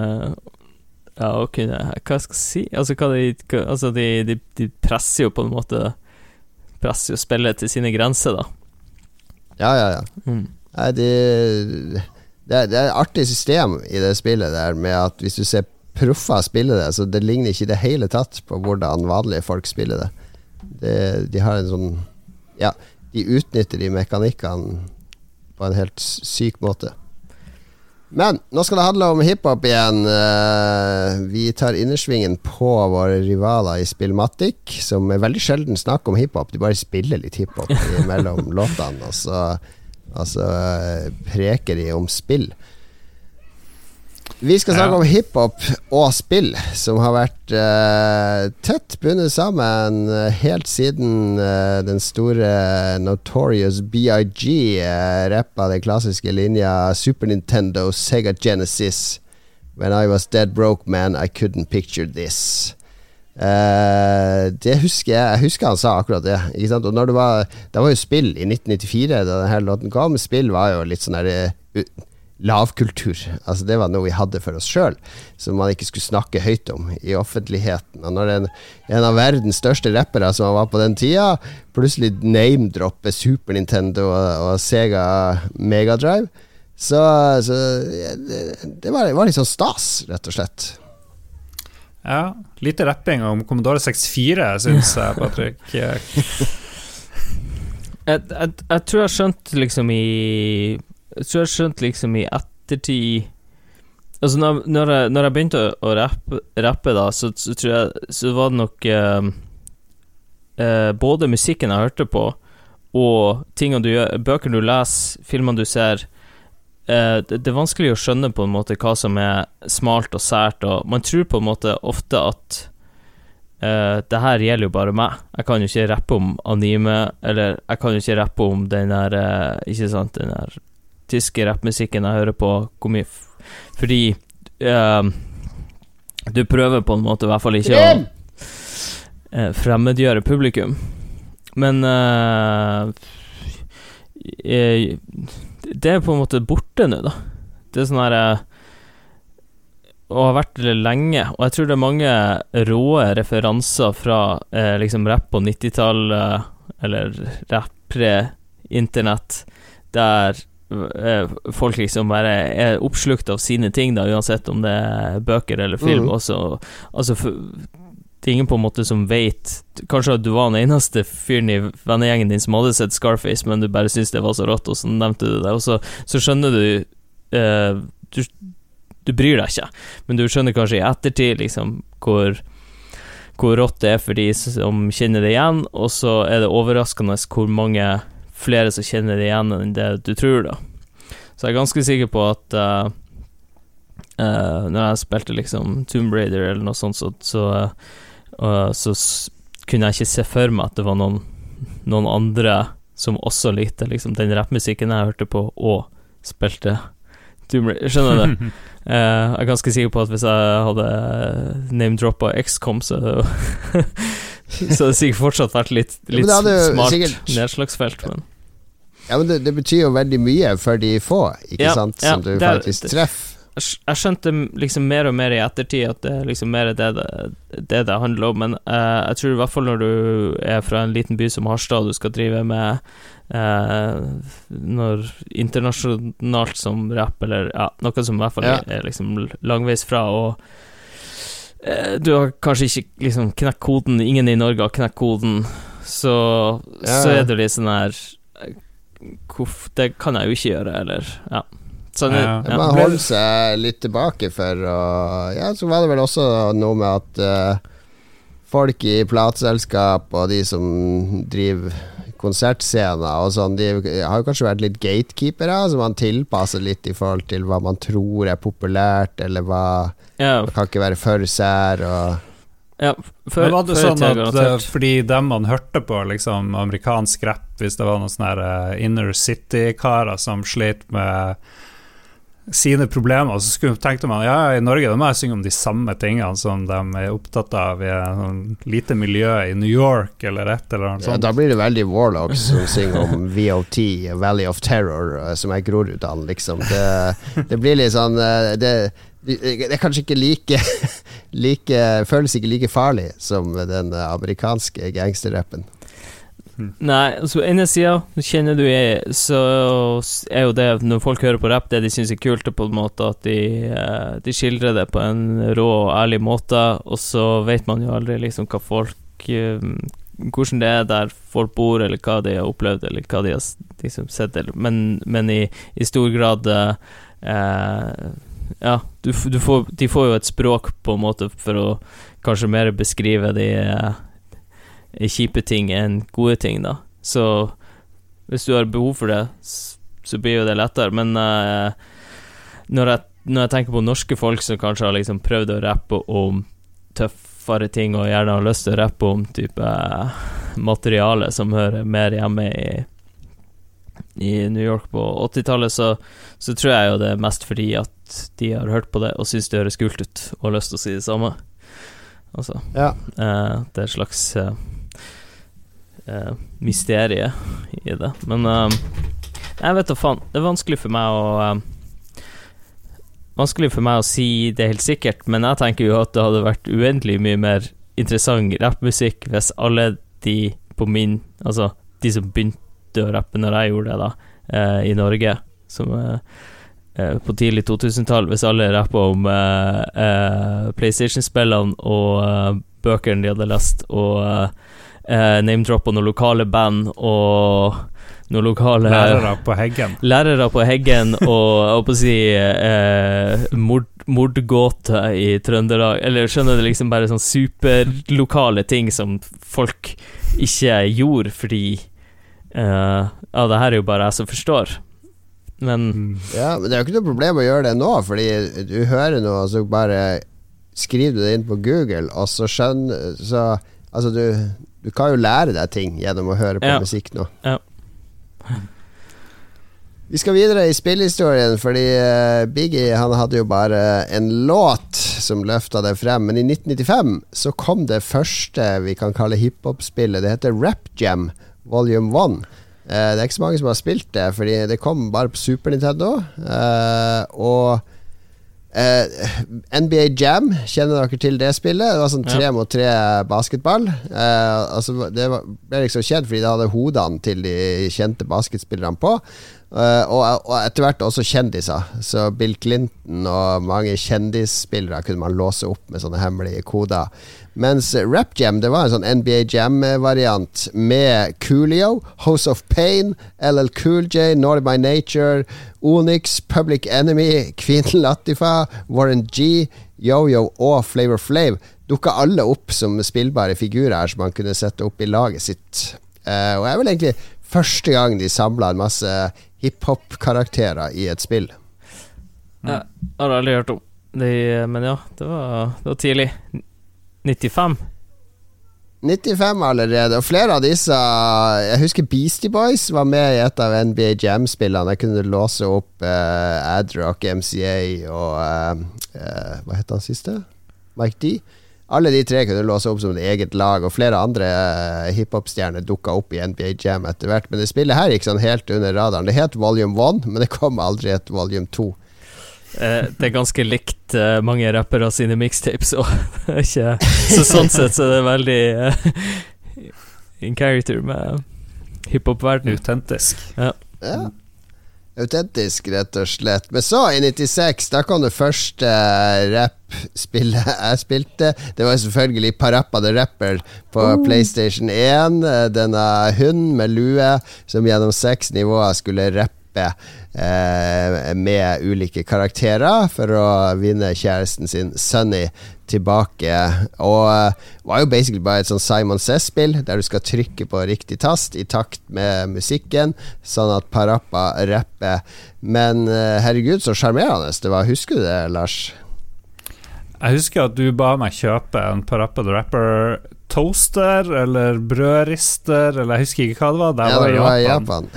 Ja, å kunne Hva skal jeg si? Altså, hva de, altså de, de, de presser jo på en måte Presser jo spillet til sine grenser, da. Ja, ja, ja. Mm. Nei, de det er, det er et artig system i det spillet der med at hvis du ser proffer spille det, så det ligner ikke i det hele tatt på hvordan vanlige folk spiller det. det de har en sånn Ja, de utnytter de mekanikkene på en helt syk måte. Men nå skal det handle om hiphop igjen. Eh, vi tar innersvingen på våre rivaler i Spillmatic, som er veldig sjelden snakker om hiphop. De bare spiller litt hiphop mellom låtene. Og så Altså preker de om spill. Vi skal snakke ja. om hiphop og spill, som har vært uh, tett bundet sammen uh, helt siden uh, den store Notorious BIG uh, rappa den klassiske linja Super Nintendo, Sega Genesis. When I was dead broke man, I couldn't picture this. Uh, det husker jeg. Jeg husker han sa akkurat det. Ikke sant? Og når det var Det var jo spill i 1994 da denne låten kom. Spill var jo litt sånn der uh, lavkultur. Altså Det var noe vi hadde for oss sjøl, som man ikke skulle snakke høyt om i offentligheten. Og når en, en av verdens største rappere som han var på den tida, plutselig name-dropper Super Nintendo og, og Sega Megadrive, så, så det, det, var, det var litt sånn stas, rett og slett. Ja, lite rapping om Commodore 64, syns jeg, Patrick. jeg, jeg, jeg, tror jeg skjønte liksom i jeg tror jeg skjønte liksom i ettertid Altså, når, når, jeg, når jeg, begynte å rappe, rappe da, så, så, tror jeg Så var det nok uh, uh, Både musikken jeg hørte på, og tingene du gjør, bøker du leser, filmene du ser uh, det, det, er vanskelig å skjønne på en måte hva som er smalt og sært, og man tror på en måte ofte at Uh, det her gjelder jo bare meg. Jeg kan jo ikke rappe om anime, eller jeg kan jo ikke rappe om den der uh, Ikke sant, den der tyske rappmusikken jeg hører på, Fordi uh, du prøver på en måte i hvert fall ikke å fremmedgjøre publikum. Men uh, Det er på en måte borte nå, da. Det er sånn her og har vært det lenge. Og jeg tror det er mange råe referanser fra eh, liksom rapp på 90-tallet, eller rapp pre-internett, der Eh, folk liksom bare er oppslukt av sine ting, da, uansett om det er bøker eller film. Mm. Også, altså, for, det er ingen på en måte som vet Kanskje at du var den eneste fyren i vennegjengen din som hadde sett Scarface, men du bare syntes det var så rått, og så nevnte du det, og så, så skjønner du, uh, du Du bryr deg ikke, men du skjønner kanskje i ettertid liksom hvor hvor rått det er for de som kjenner det igjen, og så er det overraskende hvor mange flere som kjenner det igjen enn det du tror, da. Så jeg er ganske sikker på at uh, uh, når jeg spilte liksom Tomb Raider eller noe sånt, så, så, uh, så kunne jeg ikke se for meg at det var noen, noen andre som også likte liksom, den rappmusikken jeg hørte på, og spilte Doom Ray, Skjønner du? det? jeg er ganske sikker på at hvis jeg hadde name-droppa XCOM, så Så det sikkert fortsatt vært litt, litt ja, smart sikkert... nedslagsfelt, men Ja, men det, det, betyr jo veldig mye for de få, ikke ja, sant, som ja, du faktisk treffer. Jeg skjønte liksom mer og mer i ettertid at det er liksom mer det det, det, det handler om, men uh, jeg tror i hvert fall når du er fra en liten by som Harstad og du skal drive med uh, Når internasjonalt som rapp, eller ja, noe som i hvert fall ja. er, liksom langveis fra, og uh, du har kanskje ikke liksom knekt koden, ingen i Norge har knekt koden, så, ja. så er det litt sånn her Det kan jeg jo ikke gjøre, eller Ja. Sånn, ja. ja. Man holder seg litt tilbake for å Ja, så var det vel også noe med at uh, folk i plateselskap og de som driver konsertscener og sånn, de har jo kanskje vært litt gatekeepere, så man tilpasser litt i forhold til hva man tror er populært, eller hva ja. Man kan ikke være for sær og ja, før, var det sånn at det, eh, fordi dem man hørte på liksom amerikansk rapp, hvis det var noen sånne uh, inner city-karer som slet med sine problemer, så skulle, tenkte man ja, i Norge da må jeg synge om de samme tingene som de er opptatt av i et sånn lite miljø i New York eller et eller annet sånt. Ja, da blir det veldig Warlocks som synger om VOT, Valley of Terror, eh, som er Groruddalen, liksom. Det, det, blir litt sånn eh, det, det er kanskje ikke like, like Føles ikke like farlig som den amerikanske gangsterrappen. Nei, altså ene sida kjenner du jeg, så er jo det Når folk hører på rapp, det de syns er kult, er på en måte at de, eh, de skildrer det på en rå og ærlig måte, og så vet man jo aldri liksom hva folk eh, Hvordan det er der folk bor, eller hva de har opplevd, eller hva de har liksom sett, men, men i, i, stor grad eh, Ja, du, du får, de får jo et språk, på en måte, for å kanskje mer beskrive de eh, kjipe ting enn gode ting, da. Så hvis du har behov for det, så blir jo det lettere. Men uh, når, jeg, når, jeg, tenker på norske folk som kanskje har liksom prøvd å rappe om tøffere ting, og gjerne har lyst til å rappe om type uh, materiale som hører mer hjemme i i New York på 80-tallet, så, så, tror jeg jo det er mest fordi at de har hørt på det og syns det høres kult ut, og har lyst til å si det samme. Altså, ja. uh, det er et slags uh, mysteriet i det. Men uh, jeg vet da faen. Det er vanskelig for meg å uh, vanskelig for meg å si det helt sikkert, men jeg tenker jo at det hadde vært uendelig mye mer interessant rappmusikk hvis alle de på min Altså, de som begynte å rappe når jeg gjorde det, da, eh, i Norge, som eh, eh på tidlig 2000-tall, hvis alle rappa om eh, eh, PlayStation-spillene og bøkene de hadde lest, og eh, name-droppa noen lokale band og noen lokale Lærere på Heggen. Lærere på Heggen og jeg holdt på å si eh, mord, mordgåte i Trøndelag. Eller skjønner du, liksom bare sånn superlokale ting som folk ikke gjorde fordi eh, Ja, det her er jo bare jeg som forstår. Men mm. Ja, men det er jo ikke noe problem å gjøre det nå, fordi du hører noe, og så bare skriver du det inn på Google, og så skjønner Så altså, du, du kan jo lære deg ting gjennom å høre på ja. musikk nå. Ja. Vi skal videre i spillhistorien, fordi uh, Biggie han hadde jo bare en låt som løfta det frem. Men i 1995 så kom det første vi kan kalle hiphop-spillet. Det heter Rap Jam Volume 1. Uh, eh, det er ikke så mange som har spilt det, fordi det kom bare på Super Nintendo. Uh, og eh, NBA Jam, kjenner dere til det spillet? Det var sånn tre ja. mot tre basketball. Uh, altså, det var, ble liksom kjent fordi det hadde hodene til de kjente basketspillerne på. Uh, og, og, etter hvert også kjendiser. Så Bill Clinton og mange kjendisspillere kunne man låse opp med sånne hemmelige koder. Mens Rap Jam det var en sånn NBA Jam-variant med Coolio, House of Pain, LL Cool J, Naughty by Nature, Onyx, Public Enemy, Queen Latifa, Warren G, Yo-Yo og Flavor Flav dukka alle opp som spillbare figurer som man kunne sette opp i laget sitt. Uh, og det er vel egentlig første gang de samla en masse hiphop-karakterer i et spill. Ja, har aldri hørt om. De, men ja, det var, det var tidlig. 95? 95 allerede, og flere av disse Jeg husker Beastie Boys var med i et av NBA Jam-spillene. Jeg kunne låse opp uh, Adrock, MCA og uh, uh, Hva het han siste? Mike D. Alle de tre kunne låse opp som et eget lag, og flere andre uh, hiphop-stjerner dukka opp i NBA Jam etter hvert. Men det spillet her gikk sånn helt under radaren. Det het Volume 1, men det kom aldri et Volume 2. Eh, det er ganske likt uh, mange rappere sine mixtapes òg. så sånn sett så er det veldig uh, in character med hiphop-verdenen. Autentisk. Ja. ja. Autentisk, rett og slett. Men så, i 96, da kom det første rappspillet jeg spilte. Det var selvfølgelig Parappa the Rapper på oh. PlayStation 1. Denne hunden med lue som gjennom seks nivåer skulle rappe eh, med ulike karakterer for å vinne kjæresten sin Sunny tilbake. Og uh, var jo basically bare et sånn Simon Says-spill, der du skal trykke på riktig tast i takt med musikken, sånn at Parappa rapper. Men uh, herregud, så sjarmerende det var. Husker du det, Lars? Jeg husker at du ba meg kjøpe en Parappa the Rapper toaster eller brødrister, eller jeg husker ikke hva det var. Det ja, var i Japan.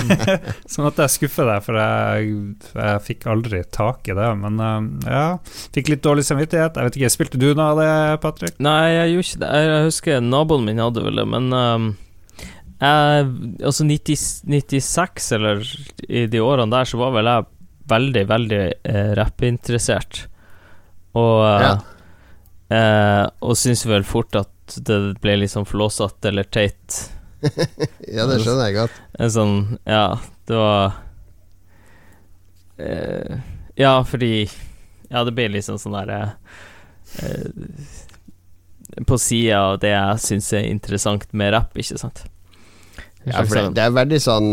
sånn at jeg skuffe deg, for jeg, jeg, fikk aldri tak i det. Men uh, ja, fikk litt dårlig samvittighet. Jeg vet ikke, Spilte du noe av det, Patrick? Nei, jeg gjorde ikke det. Jeg husker naboen min hadde vel det, men um, jeg, altså 90, 96, eller i de årene der, så var vel jeg veldig, veldig eh, rappinteressert. Og ja. eh, og syns vel fort at det ble litt sånn flåsete eller teit. ja, det skjønner jeg godt. En sånn Ja, det var eh, Ja, fordi Ja, det ble liksom sånn derre eh, På sida av det jeg syns er interessant med rapp, ikke sant? Ja, for det, det er veldig sånn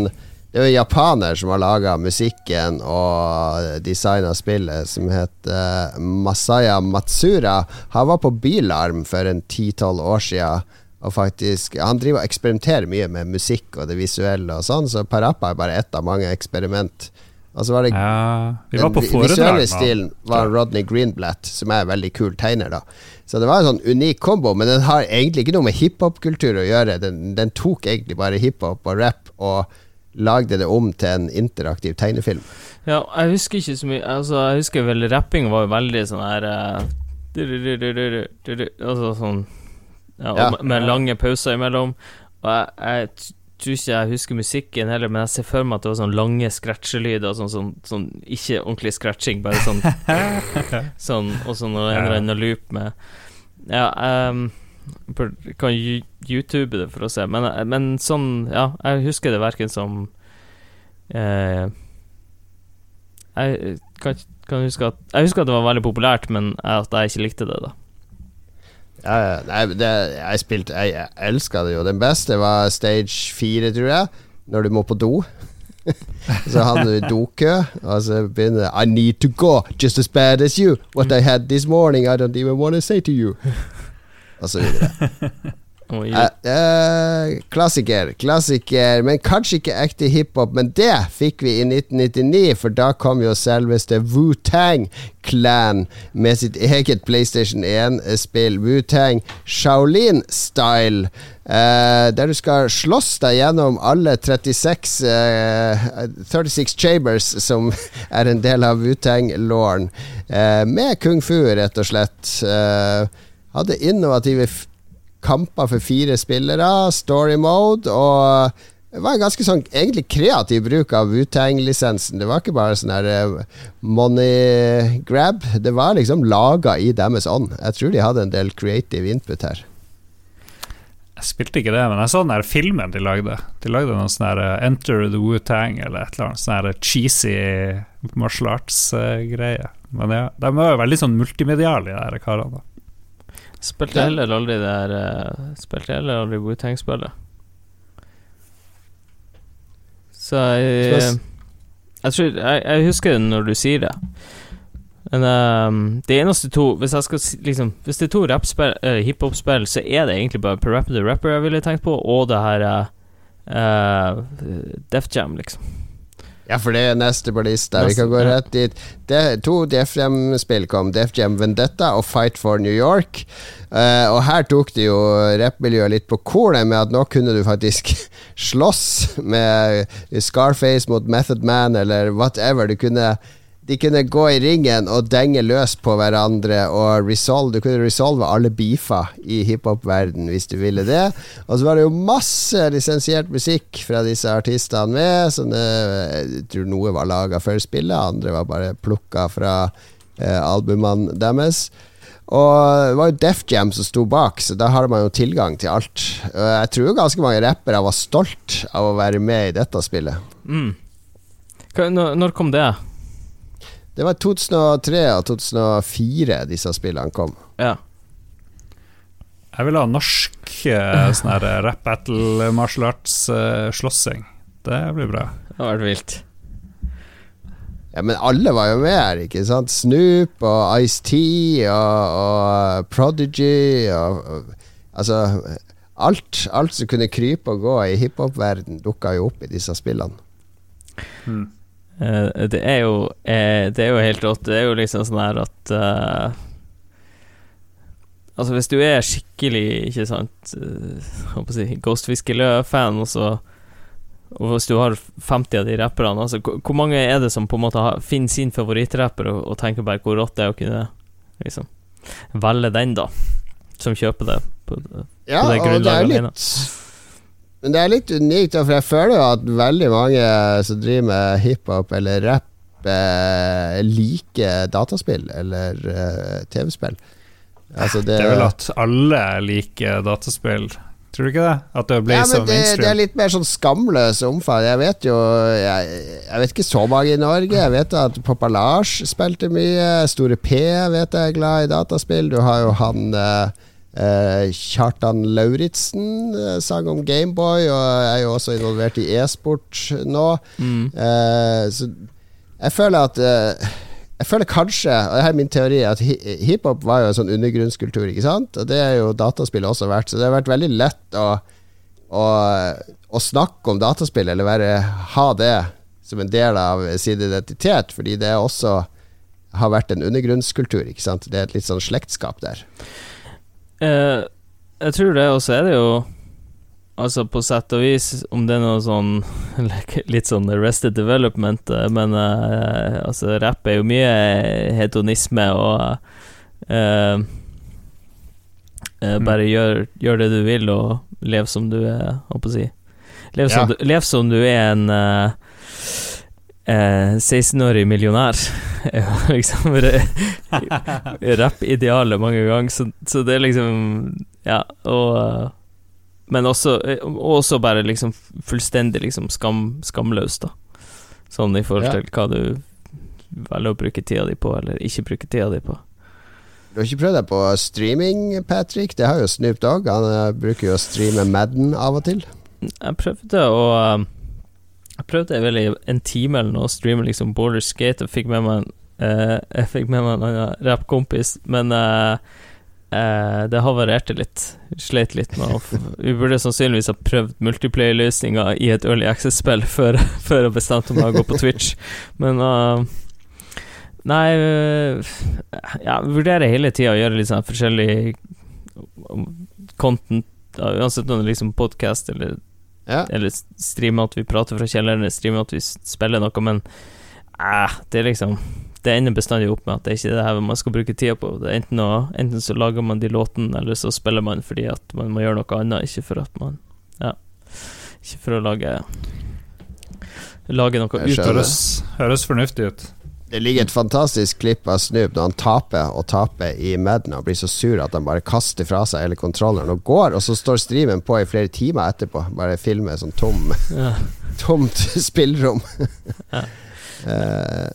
det er jo japaner som har laga musikken og designa spillet, som heter Masaya Matsura. Han var på Bilarm for en ti-tolv år sia. Og faktisk Han driver og eksperimenterer mye med musikk og det visuelle og sånn, så Parappa er bare ett av mange eksperiment. Og så var det ja, vi var på Den visuelle stilen var Rodney Greenblatt, som er en veldig kul tegner, da. Så det var en sånn unik kombo, men den har egentlig ikke noe med hiphop-kultur å gjøre. Den, den tok egentlig bare hiphop og rap og lagde det om til en interaktiv tegnefilm. Ja, jeg husker ikke så mye Altså, jeg husker vel rapping var jo veldig sånn her Altså sånn ja. Med lange pauser imellom. Og jeg, jeg tror ikke jeg husker musikken heller, men jeg ser for meg at det var sånn lange scratchelyder, sånn, sånn, sånn ikke ordentlig scratching, bare sånn, sånn Og så noe en eller annen loop med Ja, um, kan YouTube det for å se, men, men sånn Ja, jeg husker det verken som eh, Jeg kan, kan huske at Jeg husker at det var veldig populært, men at jeg ikke likte det, da. Ja, nei, det, jeg spilte Jeg, jeg elska det jo. Den beste var stage fire, tror jeg, når du må på do. så hadde du dokø, og så begynner det I need to go, just as bad as you. What I had this morning, I don't even want to say to you. Videre. Uh, uh, klassiker, klassiker, men kanskje ikke ekte hiphop. Men det fikk vi i 1999, for da kom jo selveste Wu-Tang Clan med sitt eget PlayStation 1-spill, Wu-Tang Shaolin Style. Uh, der du skal slåss deg gjennom alle 36 36 chambers som er en del av Wu-Tang-lauren, med kung fu, rett og slett. Hadde innovative kamper for fire spillere, story mode, og det var en ganske sånn egentlig kreativ bruk av Wutang-lisensen. Det var ikke bare sånn her uh, money grab. Det var liksom laga i deres ånd. Jeg tror de hadde en del creative input her. Jeg spilte ikke det, men jeg så den der filmen de lagde. De lagde noen sånn her eh, Enter the Wu-Tang eller et eller annet sånn her cheesy martial arts-greie. Men ja, de var jo veldig sånn multimediale, de der karene. Spilte heller aldri det der uh, Spilte heller aldri Wu-Tang-spillet. Så jeg, jeg tror jeg, jeg, husker det når du sier det. Men um, det eneste to Hvis jeg skal liksom Hvis det er to uh, hiphop-spill, så er det egentlig bare Parappa the Rapper jeg ville tenkt på, og det her uh, Def Jam, liksom. Ja, for det er neste på lista. Vi kan gå rett dit. Det, to Def Jam-spill kom. Def Jam Vendetta og Fight for New York. Uh, og her tok det jo rappmiljøet litt på kornet med at nå kunne du faktisk slåss med Scarface mot Method Man eller whatever. Du kunne de kunne gå i ringen og denge løs på hverandre og resolve. Du kunne resolve alle beefer i hiphop-verden hvis du ville det. Og så var det jo masse lisensiert musikk fra disse artistene med. Sånne, jeg tror noe var laga før spillet, andre var bare plukka fra eh, albumene deres. Og det var jo Def Jam som sto bak, så da har man jo tilgang til alt. Jeg tror ganske mange rappere var stolt av å være med i dette spillet. Mm. Når kom det? Det var 2003 og 2004 disse spillene kom. Ja. Jeg vil ha norsk eh, sånn her eh, rap battle martial arts-slåssing. Eh, det blir bra. Det hadde vært vilt. Ja, men alle var jo med her, ikke sant? Snoop og Ice-T og, og, Prodigy og, og Altså alt, alt som kunne krype og gå i hiphop-verden, dukka jo opp i disse spillene. Hmm. Uh, det er jo uh, Det er jo helt rått. Det er jo liksom sånn her at uh, Altså, hvis du er skikkelig, ikke sant uh, si, Ghost Fiskelø-fan, og så og hvis du har 50 av de rapperne altså, Hvor mange er det som på en måte har, finner sin favorittrapper og, og, tenker bare hvor rått det er å kunne liksom velge den, da? Som kjøper det på, på ja, det grunnlaget alene. Men det er litt unikt, for jeg føler jo at veldig mange som driver med hiphop eller rap, eh, liker dataspill eller eh, TV-spill. Altså det, det, er vel at alle liker dataspill. Tror du ikke det? At det ble ja, så mainstream? Det, er litt mer sånn skamløs omfang. Jeg vet jo jeg, jeg, vet ikke så mange i Norge. Jeg vet at Popalage spilte mye. Store P vet jeg er glad i dataspill. Du har jo han eh, Uh, Kjartan Lauritzen eh, sang om Gameboy, og er jo også involvert i e-sport nå. Mm. Eh, så jeg føler at Jeg føler kanskje, og det her er min teori, at hiphop var jo en sånn undergrunnskultur, ikke sant? Og det er jo dataspillet også vært, så det har vært veldig lett å, å, å snakke om dataspill, eller være, ha det som en del av sin identitet, fordi det også har vært en undergrunnskultur, ikke sant? Det er et litt sånn slektskap der. Uh, jeg tror det, og så er det jo Altså, på sett og vis, om det er noe sånn Litt sånn Arrested Development, eh, men uh, altså, rapp er jo mye hedonisme og uh, mm. Bare gjør, gjør, det du vil, og lev som du er, holdt på å si. Lev som, ja. du, lev som du er en uh, uh, 16-årig millionær. liksom Rapp-idealet mange ganger, så, så, det er liksom Ja, og uh, Men også, også bare liksom fullstendig liksom skam, skamløs, da. Sånn i forhold til hva du velger å bruke tida di på, eller ikke bruke tida di på. Du har ikke prøvd deg på streaming, Patrick? Det har jo Snoop Dogg. Han uh, bruker jo å streame Madden av og til. Jeg prøvde å Jeg prøvde vel i en time eller noe å streame liksom Border Skate, og fikk med meg en, uh, jeg fikk med meg en annen rappkompis, men det havarerte litt. Sleit litt med å Vi burde sannsynligvis ha prøvd multiplayer-løsninger i et Early Access-spill før, før jeg bestemte meg å gå på Twitch, men Nei, øh, jeg vurderer hele tida å gjøre litt sånn forskjellig content, uansett om det er liksom podkast eller, ja. eller streame at vi prater fra kjelleren, eller streame at vi spiller noe, men eh, det er liksom Det ender bestandig opp med at det er ikke det her man skal bruke tida på. Det er enten, å, enten så lager man de låtene, eller så spiller man fordi at man må gjøre noe annet, ikke for at man Ja. Ikke for å lage Lage noe ut av det. Høres fornuftig ut. Det ligger et fantastisk klipp av Snoop når han taper og taper i Madden og blir så sur at han bare kaster fra seg hele kontrolleren og går, og så står streamen på i flere timer etterpå. Bare filmer sånn tom ja. tomt spillrom. ja. uh,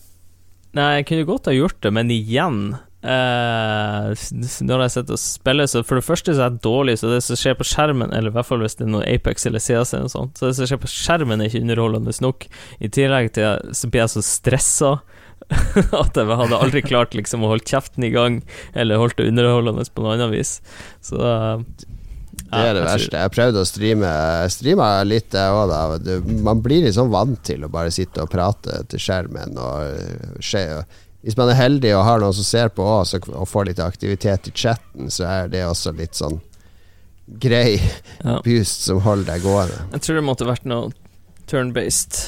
Nei, jeg kunne godt ha gjort det, men igjen uh, Når jeg sitter og spiller, så for det første så er jeg dårlig, så det som skjer på skjermen, eller i hvert fall hvis det er noe Apex eller CS eller noe sånt, så det som skjer på skjermen er ikke underholdende nok. I tillegg til så blir jeg så stressa at jeg hadde aldri klart liksom å holde kjeften i gang, eller holdt det underholdende på noe annet vis. Så det er det ja, verste. Jeg prøvde å streame Streama litt, jeg òg, da. Man blir sånn vant til å bare sitte og prate til skjermen og skje. Hvis man er heldig og har noen som ser på også, og får litt aktivitet i chatten, så er det også litt sånn grei ja. boost som holder deg gående. Jeg tror det måtte vært noe turn-based.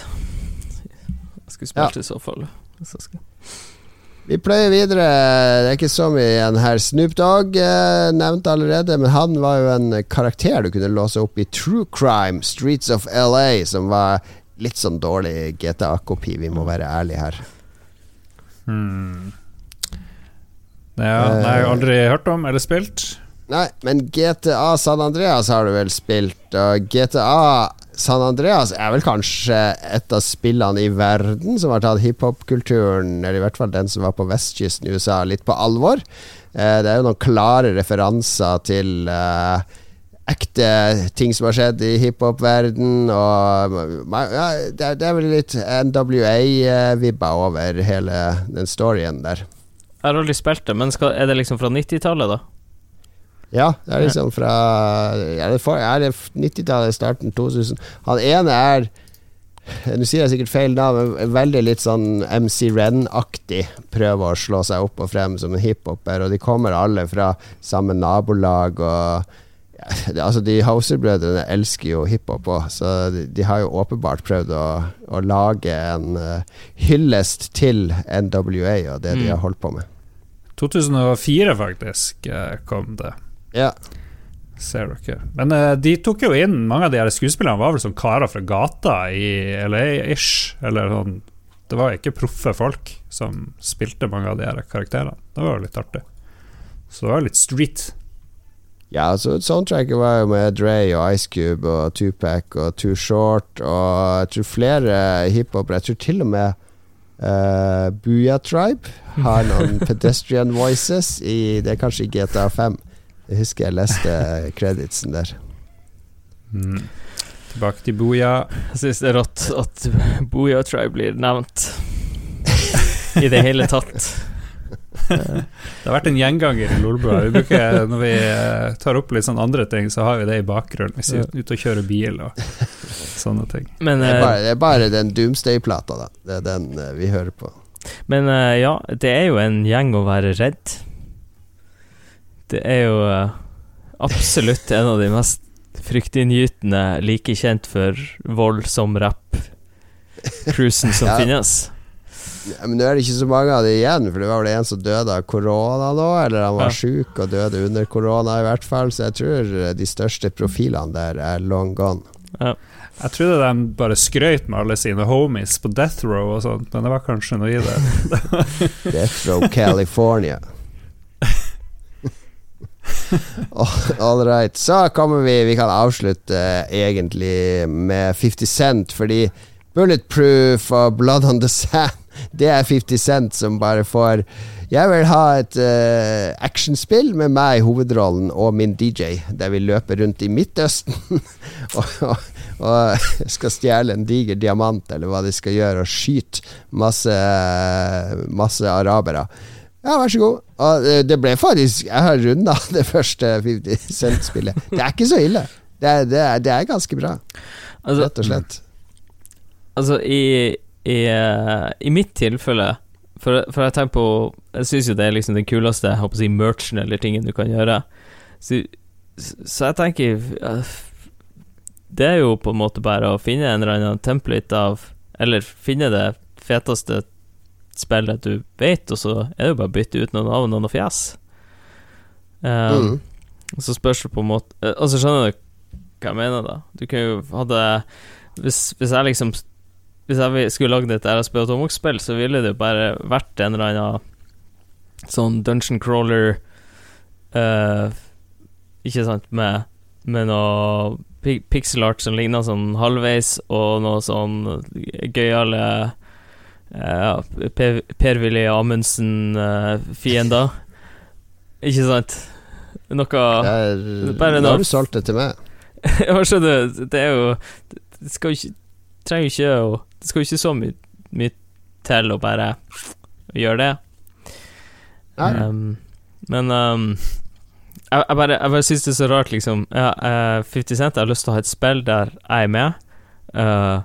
Jeg skulle spilt ja. i så fall. Vi pløyer videre. Det er ikke så mye igjen her. Snoop Dogg eh, nevnte allerede, men han var jo en karakter du kunne låse opp i True Crime, Streets of LA, som var litt sånn dårlig GTA-kopi, vi må være ærlige her. Hmm. Ja, det har jeg aldri hørt om eller spilt. Nei, men GTA San Andreas har du vel spilt, og GTA San Andreas er vel kanskje et av spillene i verden som har tatt hiphop-kulturen, eller i hvert fall den som var på vestkysten i USA, litt på alvor. Eh, det er jo noen klare referanser til uh, ekte ting som har skjedd i hiphop-verden, og ja, det, er, det, er vel litt NWA-vibba over hele den storyen der. Jeg har aldri spilt det, men skal, er det liksom fra 90-tallet, da? Ja, det er liksom fra det er 90-tallet, starten 2000. Han ene er Nå sier jeg sikkert feil navn, men veldig litt sånn MC Ren-aktig. Prøver å slå seg opp og frem som en hiphoper, og de kommer alle fra samme nabolag. Og ja, altså De Hauser-brødrene elsker jo hiphop òg, så de, de, har jo åpenbart prøvd å, å lage en uh, hyllest til NWA og det mm. de har holdt på med. 2004, faktisk, eh, kom det. Ja. Ser dere. Men uh, de tok jo inn Mange av de her skuespillerne var vel sånn karer fra gata i LA-ish. Eller sånn Det var ikke proffe folk som spilte mange av de her karakterene. Det var jo litt artig. Så det var litt street. Ja, altså soundtracket var jo med Dre og Ice Cube og Tupac og Too Short og jeg tror flere hiphopere. Jeg tror til og med uh, Booyah Tribe har noen pedestrian voices i Det er kanskje GTA 5. Jeg husker jeg leste creditsen der. Mm. Tilbake til Booya. Jeg syns det er rått at Booya Tribe blir nevnt i det hele tatt. det har vært en gjenganger i Lolbua. Når vi eh, tar opp litt sånn andre ting, så har vi det i bakgrunnen. Hvis vi er ute og kjører bil og sånne ting. Men, det, er bare, det, er bare, den Doomsday-plata, da. Det er den uh, vi hører på. Men ja, det er jo en gjeng å være redd. Det er jo uh, absolutt en av de mest fryktinngytende, like kjent for vold som rap-cruisen som ja. finnes. Ja, men nå er det ikke så mange av de igjen, for det var vel en som døde av korona nå, eller han var ja. sjuk og døde under korona i hvert fall, så jeg tror de største profilene der er long gone. Ja. Jeg trodde de bare skrøt med alle sine homies på Death Row og sånt, men det var kanskje noe i det. Death Row California. All right. Så kommer vi Vi kan avslutte eh, egentlig med 50 Cent, fordi Bulletproof og Blood on the Sand, det er 50 Cent som bare får jeg vil ha et uh, actionspill med meg i hovedrollen og min DJ, der vi løper rundt i Midtøsten og, og, og, skal stjele en diger diamant, eller hva de skal gjøre, og skyte masse, masse arabere. Ja, vær så god. Og det ble faktisk Jeg har runda det første 50 Cent-spillet. Det er ikke så ille. Det er, det er, det er ganske bra, altså, rett og slett. Altså, i, i, uh, i mitt tilfelle for, for, jeg tenker på Jeg syns jo det er liksom den kuleste jeg håper å si, merchen eller tingen du kan gjøre. Så, så jeg tenker Det er jo på en måte bare å finne en eller annen template av Eller finne det feteste spillet du vet, og så er det jo bare å bytte ut noen navn og noen fjes. Um, mm. Så spørs det på en måte Altså, skjønner du hva jeg mener, da? Du kan jo hadde Hvis, hvis jeg liksom hvis jeg skulle lagd et RSB Atomox-spill, så ville det jo bare vært en eller annen sånn dungeon crawler uh, Ikke sant, med, med noe pixel art som ligner sånn halvveis, og noe sånn gøyale uh, Per-Willy Amundsen-fiender. Uh, ikke sant? Noe Bare noe Nå har du solgt det til meg. Hva skjønner du, det er jo Det skal jo ikke Trenger ikke å det skal jo ikke så mye, mye til å bare gjøre det. Um, men um, jeg, jeg, bare, jeg bare syns det er så rart, liksom. Ja, uh, 50 Cent, jeg har lyst til å ha et spill der jeg er med. Uh,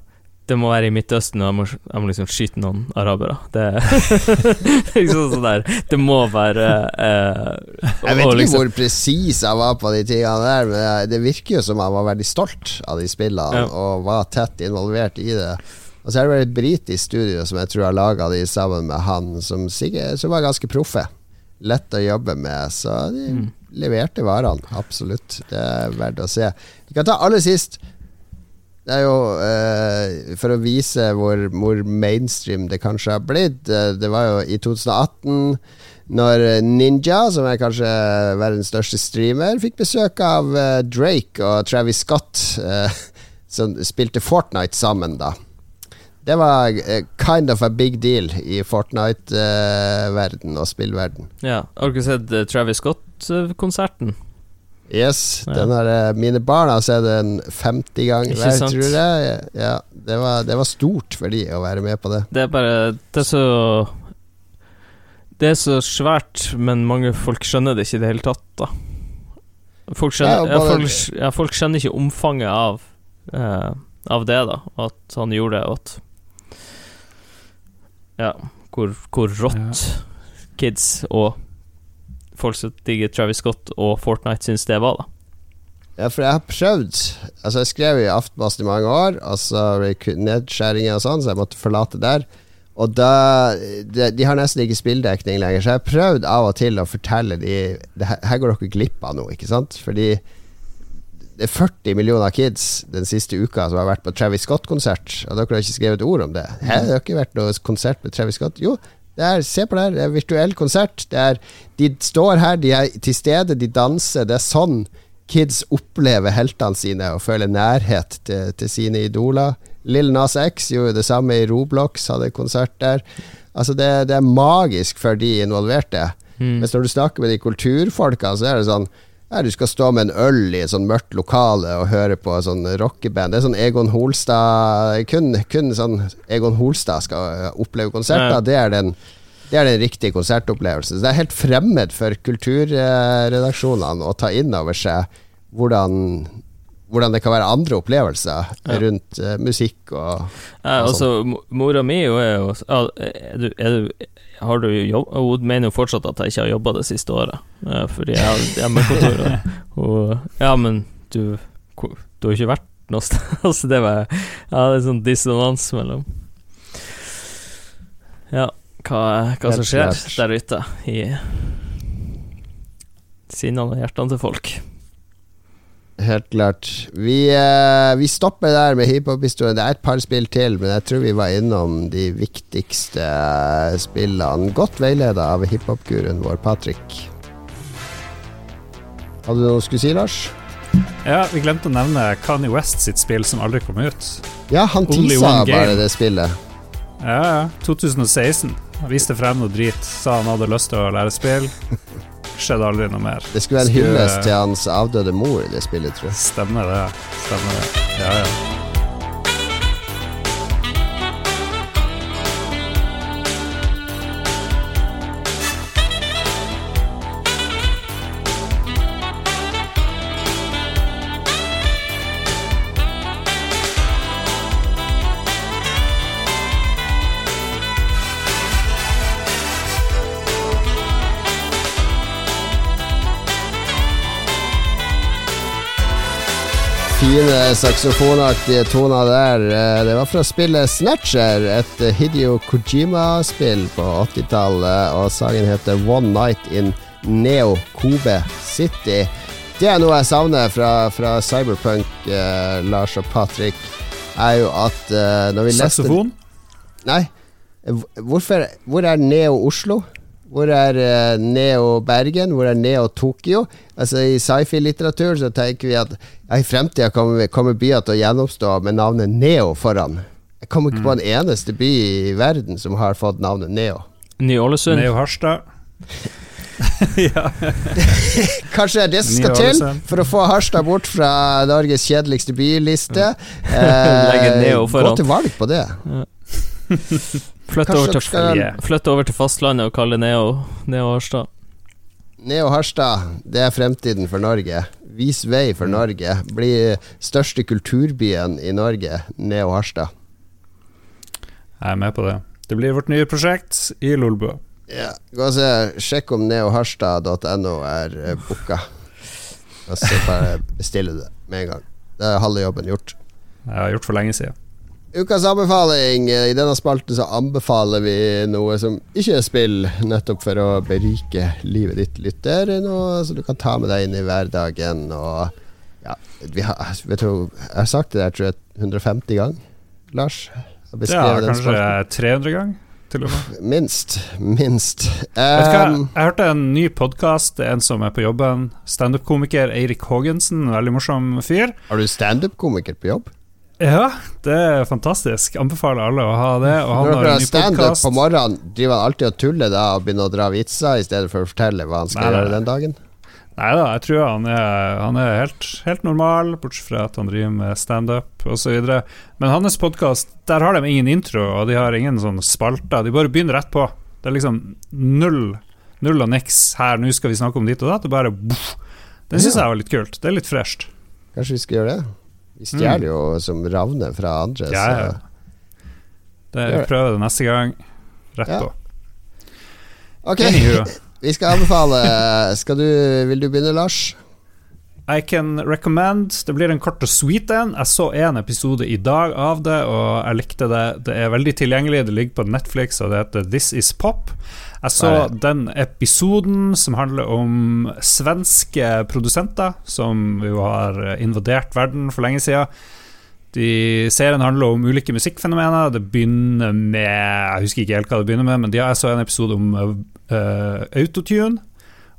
det må være i Midtøsten, og jeg må, jeg må liksom skyte noen arabere. Det liksom sånn der Det må være eh, Jeg vet ikke liksom, hvor presis jeg var på de tingene der, men det virker jo som jeg var veldig stolt av de spillene, ja. og var tett involvert i det. Og så er det vel et britisk studio som jeg tror har laga de sammen med han, som, sikkert, som var ganske proffe. Lett å jobbe med, så de mm. leverte varene. Absolutt. Det er verdt å se. Vi kan ta aller sist. Det er jo eh, For å vise hvor, hvor, mainstream det kanskje har blitt. Eh, det var jo i 2018, når Ninja, som er kanskje verdens største streamer, fikk besøk av eh, Drake og Travis Scott, eh, som spilte Fortnite sammen, da. Det var kind of a big deal i Fortnite-verden og spillverden. Ja, Har du ikke sett Travis Scott-konserten? Yes, ja. den har, mine barn har sett den 50 ganger hver, tror jeg. Ja, det, var, det var stort for de å være med på det. Det er bare Det er så Det er så svært, men mange folk skjønner det ikke i det hele tatt, da. Folk skjønner, ja, bare, folk, folk skjønner ikke omfanget av, av det, da. At han gjorde det, og at ja, hvor, hvor rått ja. kids og folk som digger Travis Scott og Fortnite, syns det var, da. Ja, for jeg har prøvd Altså, jeg skrev i Aftenposten i mange år, altså nedskjæringer og sånn, så jeg måtte forlate der. Og da de, de, har nesten ikke spilldekning lenger, så jeg har prøvd av og til å fortelle de det, Her går dere glipp av noe, ikke sant? Fordi det er 40 millioner kids den siste uka som har vært på Travis Scott-konsert, og dere har ikke skrevet ord om det. Hæ, det har ikke vært noe konsert med Travis Scott? Jo, det er, se på det her, det er virtuell konsert. Det er, de står her, de er til stede, de danser. Det er sånn kids opplever heltene sine og føler nærhet til, til sine idoler. Lill Nas X gjorde det samme i Roblox, hadde konsert der. Altså det, det er magisk for de involverte. Mm. Mens når du snakker med de kulturfolka, så er det sånn ja, du skal stå med en øl i et sånn mørkt lokale og høre på sånn rockeband. Det er sånn Egon Holstad Kun, kun sånn Egon Holstad skal oppleve konserter. Det, er den, det er den riktige konsertopplevelsen. Så det er helt fremmed for kulturredaksjonene å ta inn over seg hvordan hvordan det kan være andre opplevelser ja. rundt uh, musikk og, ja, og altså, Mora mi er jo er du, er du, Har du jobb, Hun mener jo fortsatt at jeg ikke har jobba det siste året, uh, fordi jeg har hjemmekontor. og, ja, men du, du har ikke vært noe sted. altså, det var Ja, det er sånn dissonans mellom Ja, hva, hva som skjer der ute i sinnene og hjertene til folk. Helt klart. Vi, eh, vi stopper der med hiphop-historien. Det er et par spill til, men jeg tror vi var innom de viktigste eh, spillene. Godt veileda av hiphop-guruen vår, Patrick. Hadde du noe du skulle si, Lars? Ja, vi glemte å nevne Kanye West sitt spill som aldri kom ut. Ja, han tisa bare det spillet. Ja, ja. 2016. Han viste frem noe drit. Sa han hadde lyst til å lære spill. Skjedde aldri noe mer. Det skulle være en hyllest til hans avdøde mor, i det spillet, tror jeg. Stemmer det. Stemmer det. Ja, ja. Fine saksofonaktige toner der. Eh, Det var fra spillet Snatcher, et Hidio Kojima-spill på 80-tallet. Og sangen heter One Night in Neo Kobe City. Det er noe jeg savner fra, fra Cyberpunk, eh, Lars og Patrick, er jo at eh, når vi leste Saksofon? Nei. Hvorfor, hvor er Neo Oslo? Hvor er uh, Neo Bergen? Hvor er Neo Tokyo? Altså I sci-fi-litteratur så tenker vi at ja, i fremtida kommer, kommer byer til å gjenoppstå med navnet Neo foran. Jeg kommer ikke på en eneste by i verden som har fått navnet Neo. Ny-Ålesund. Neo Harstad. ja. Kanskje det er det som skal til for å få Harstad bort fra Norges kjedeligste byliste. Legge Neo foran. gå til valg på det. Flytt over, til, flytt over til fastlandet og kalle det Neo, Neo Harstad. Neo Harstad, det er fremtiden for Norge. Vis vei for Norge. Bli største kulturbyen i Norge, Neo Harstad. Jeg er med på det. Det blir vårt nye prosjekt i Lolbua. Ja. Gå og se, Sjekk om neoharstad.no er uh, booka. Og så bare bestille det med en gang. Det er halve jobben gjort. Jeg har gjort for lenge siden. Ukas anbefaling. eh, I denne spalten så anbefaler vi noe som ikke er spill, nettopp for å berike livet ditt, lytter. Noe så du kan ta med deg inn i hverdagen. Og ja, vi har, vet du, jeg har sagt det der tror jeg 150 ganger, Lars. Ja, kanskje 300 ganger, til og med. Minst. Minst. Um, Jeg hørte en ny podkast, en som er på jobben. Standup-komiker Eirik Haagensen, en veldig morsom fyr. har du standup-komiker på jobb? Ja, det er fantastisk. Anbefaler alle å ha det. Og han Når en har standup på morgenen, driver han alltid og tuller da og begynner å dra vitser i stedet for å fortelle hva han skal Nei, gjøre den dagen? Nei da, jeg tror han er, han er helt, helt normal, bortsett fra at han driver med standup osv. Men hans podkast, der har de ingen intro, og de har ingen sånn spalter. De bare begynner rett på. Det er liksom null, null og niks. Her, nå skal vi snakke om ditt og datt. Det bare boff. Den syns jeg var litt kult. Det er litt fresht. Kanskje vi skal gjøre det? Vi stjeler jo som ravner fra andre. Ja, ja. Det, jeg prøver det neste gang. Rett Ja. på. Ok, vi skal anbefale. Skal du, vil du begynne, Lars? I can recommend. Det blir en kort og sweet en. Jeg så en episode i dag av det, og jeg likte det. Det er veldig tilgjengelig. Det ligger på Netflix, og det heter This Is Pop. Jeg så den episoden som handler om svenske produsenter som jo har invadert verden for lenge siden. De, serien handler om ulike musikkfenomener. Det begynner med Jeg husker ikke helt hva det begynner med, men de har jeg så en episode om uh, autotune.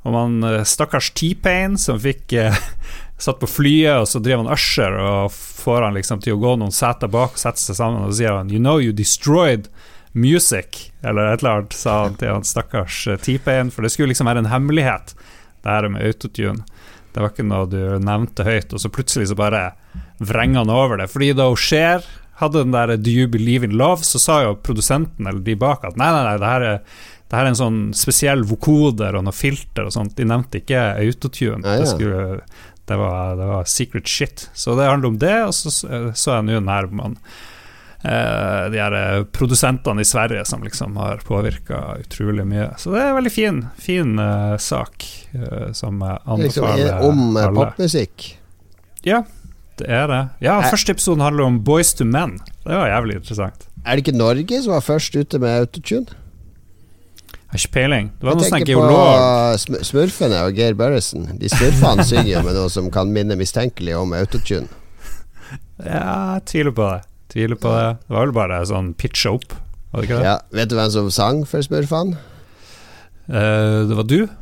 Om han eh, stakkars T-Pain som fikk uh, Satt på flyet, og så driver han Usher og får han liksom til å gå noen seter bak og sette seg sammen, og så sier han You know you destroyed music, eller et eller annet, sa han til han stakkars eh, T-Pain, for det skulle liksom være en hemmelighet, det her med autotune. Det var ikke noe du nevnte høyt, og så plutselig så bare vrenger han over det. Fordi da hun Cher hadde den der Do you believe in love, så sa jo produsenten eller de bak at nei, nei, nei, det her er, det her er en sånn spesiell vokoder og noe filter og sånt. De nevnte ikke autotune. Ja, ja. Det, skulle, det, var, det var secret shit. Så det handler om det, og så så jeg nå den her man eh, de her eh, produsentene i Sverige som liksom har påvirka utrolig mye. Så det er en veldig fin, fin uh, sak uh, som jeg Liksom, anbefaler er- om alle. popmusikk? Ja, det er det. Ja, er, første episoden handler om Boys to Men. Det var jævlig interessant. Er det ikke Norge som var først ute med autotune? Har ikke peiling. Det var Jeg noe sånn geolog. sm Smurfene og Geir Børresen. De smurfene synger jo med noe som kan minne mistenkelig om autotune. Ja, jeg tviler på det. Tviler på det. Det var vel bare sånn pitcha opp, var det ikke det? Ja, vet du hvem som sang for Smurfan? Uh, det var du?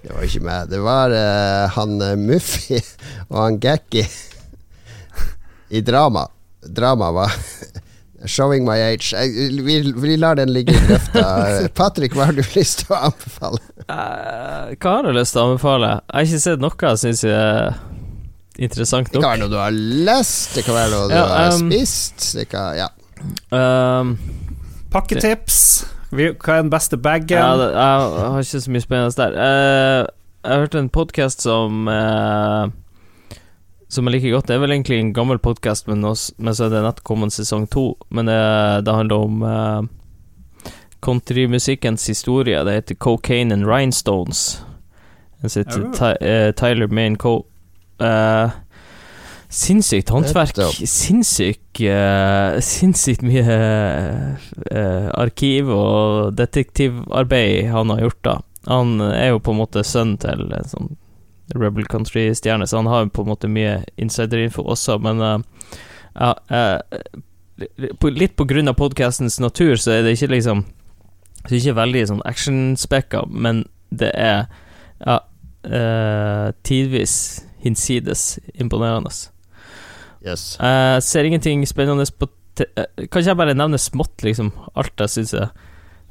Det var ikke meg. Det var uh, han Muffi Muffy og han Gekki i drama. Drama var Showing my age. Vi, vi lar den ligge i grøfta. Patrick, hva har du lyst til å anbefale? Uh, hva har jeg lyst til å anbefale? Jeg har ikke sett noe jeg syns er interessant Det kan være noe du har lest, det kan være noe du Ja, har um, spist. Det kan, ja. Um, Pakketips. Hva er den beste bagen? ja, det, jeg har ikke så mye spennende der. Uh, jeg har hørt en podkast som uh, Som jeg liker godt. Det er vel egentlig en gammel podkast, men, men så er det nettopp kommet sesong to. Men det, det handler om uh, countrymusikkens historie. Det heter Cocaine and Rhinestones. Den sitter Oh. Ty, uh, Tyler Maine Co. Eh, Sinnssykt håndverk. Sinnssykt uh, Sinnssykt mye uh, arkiv og detektivarbeid han har gjort, da. Han er jo på en måte sønnen til en sånn Rebel Country-stjerne, så han har jo på en måte mye insiderinfo også, men ja, Litt på grunn av podkastens natur, så er det ikke liksom er ikke veldig sånn actionspekka, men det er ja, tidvis hinsides imponerende. Yes. Jeg ser ingenting spennende på te uh, Kan ikke jeg bare nevne smått, liksom? Alt jeg syns er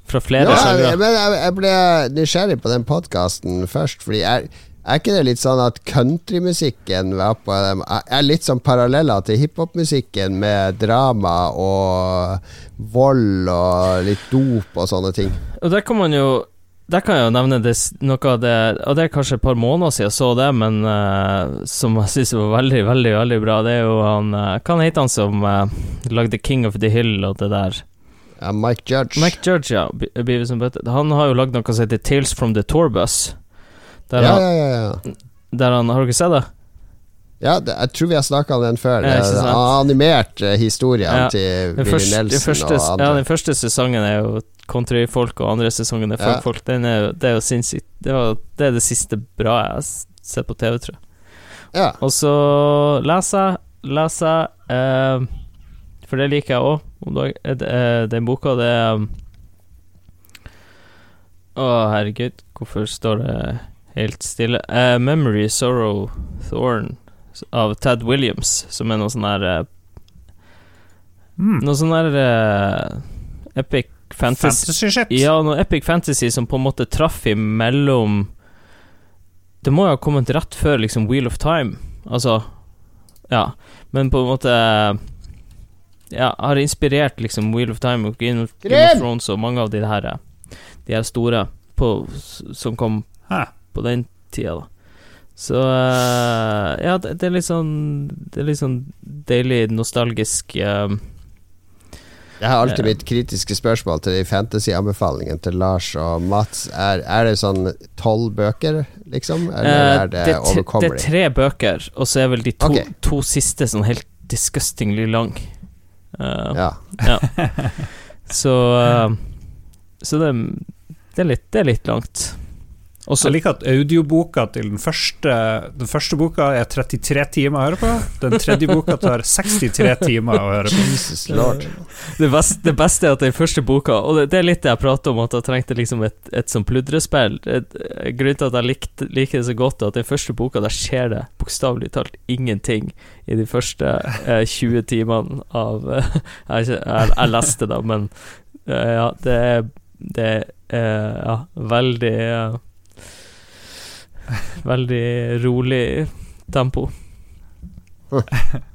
fra flere Ja, jeg, men jeg, jeg ble nysgjerrig på den podkasten først, fordi er, er ikke det litt sånn at countrymusikken var på dem Er litt sånn paralleller til hiphopmusikken med drama og vold og litt dop og sånne ting? Og der kan man jo Der kan jeg jo nevne det, noe av det Og det er kanskje et par måneder siden jeg så det, men uh, som jeg syns var veldig, veldig veldig bra. Det er jo han uh, Hva heter han som uh, lagde King of the Hill og det der? Uh, Mike Judge. Mike Judge, ja. Han har jo lagd noe som heter Tales from the Tourbus. Der, ja, ja, ja, ja. der han Har du ikke sett det? Ja det, jeg tror vi har snakka om den før. Ja, ikke Den sant? historien Ja, til Willy første, Nelson første, og andre. ja, den første sesongen er jo countryfolk, og andre sesongen er Ja. folkfolk. Ja. er, det er jo sinnssykt. Det, var, det er det siste bra jeg har sett på TV, tror jeg. ja. Og så leser jeg, leser jeg eh, For det liker jeg òg. Den boka, det er um, Å, herregud, hvorfor står det helt stille? Eh, 'Memory, Sorrow, Thorn' av Tad Williams, som er noe sånn eh, Mm. Noe sånn der uh, epic fantasy Fantasy shit. ja, noe epic fantasy som på en måte traff imellom Det må jo ha kommet rett før liksom Wheel of Time, altså Ja, men på en måte Ja, har inspirert liksom Wheel of Time og Game of, Game of Thrones og mange av de her De her store på, som kom Hæ. på den tida, da. Så eh, Ja, det, det er litt sånn Det er litt sånn deilig nostalgisk eh, Jeg har alltid mitt kritiske spørsmål til de fantasy-anbefalingene til Lars og Mats. Er, er det sånn tolv bøker, liksom? Eller Eh, er det, det, er det er tre bøker, og så er vel de to, okay. to siste sånn helt disgustingly lang. Uh, Ja. Så uh, Så det, det, er litt, det er litt langt. Og så Jeg liker at audioboka til den første Den første boka er 33 timer å høre på. Den tredje boka tar 63 timer å høre på. Jesus lord. det, beste, det beste er at den første boka Og det, det er litt det jeg prater om, at jeg trengte liksom et, et sånn pludrespill. Grunnen til at jeg likte, liker det så godt, er at den første boka, der skjer det bokstavelig talt ingenting i de første eh, 20 timene av eh, jeg, jeg, jeg leste det, men eh, ja, det er Det er eh, ja, veldig Veldig rolig tempo.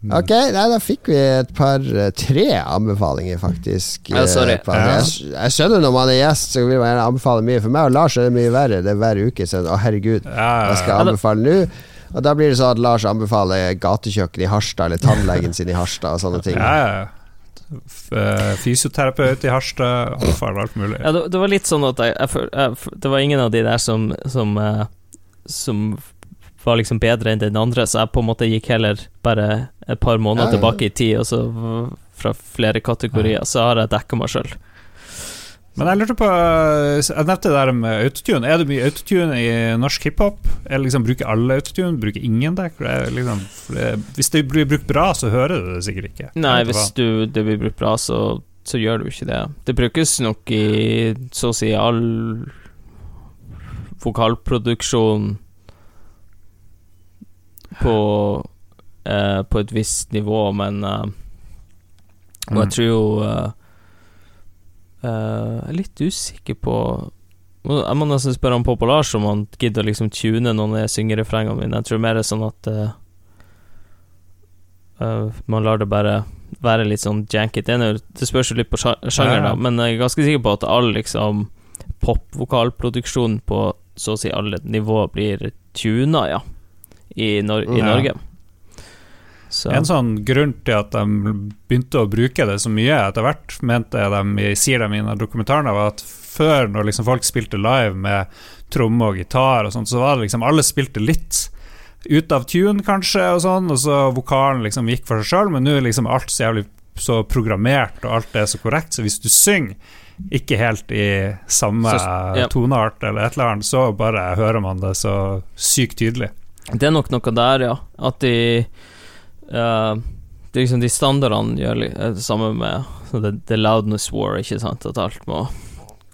Ok, nei, da fikk vi et par eh, tre anbefalinger, faktisk. Ja, sorry. Ja. Jeg, jeg skjønner når man er gjest, så vil man gjerne anbefale mye. For meg og Lars er det mye verre. Det er hver uke. Så, å, herregud, Ja, jeg skal anbefale nå. Og da blir det sånn at Lars anbefaler gatekjøkken i Harstad, eller tannlegen sin i Harstad, og sånne ting. ja, ja. Eh, Fysioterapeut i Harstad, anbefaler alt mulig. Ja, det, det var litt sånn at jeg, jeg, jeg Det var ingen av de der som Som, eh, som var liksom bedre enn den andre, så jeg på en måte gikk heller bare et par måneder Ja, ja. tilbake i tid, og så fra flere kategorier, så har jeg dekka meg sjøl. Men jeg lurte på Jeg nevnte det der med autotune. Er det mye autotune i norsk hiphop? Liksom, bruker alle autotune? Bruker ingen det? Liksom, hvis det blir brukt bra, så hører du det sikkert ikke. Nei, hvis du, det blir brukt bra, så, så gjør du ikke det. Det brukes nok i så å si all vokalproduksjon på eh, På et visst nivå, men eh, Og jeg mm. tror jo eh, Uh, jeg er litt usikker på Jeg må nesten spørre han Popolar om han gidder å liksom tune når jeg synger refrengene mine. Jeg tror mer det er sånn at uh, uh, man lar det bare være litt sånn janket. Det, det spørs jo litt på sjanger, da, men jeg er ganske sikker på at all liksom popvokalproduksjon på så å si alle nivåer blir tuna, ja, i, Nor i Norge. Så. En sånn grunn til at de begynte å bruke det så mye etter hvert, mente de, sier de i dokumentaren, var at før, når liksom folk spilte live med tromme og gitar og sånt, så var det liksom alle spilte litt ut av tune, kanskje, og sånn, og så vokalen liksom gikk for seg sjøl, men nå er liksom alt så jævlig så programmert, og alt er så korrekt, så hvis du synger ikke helt i samme så, ja. toneart eller et eller annet, så bare hører man det så sykt tydelig. Det er nok noe der, ja. At de Uh, det er liksom De standardene gjør det samme med the, the, loudness war, ikke sant, at alt må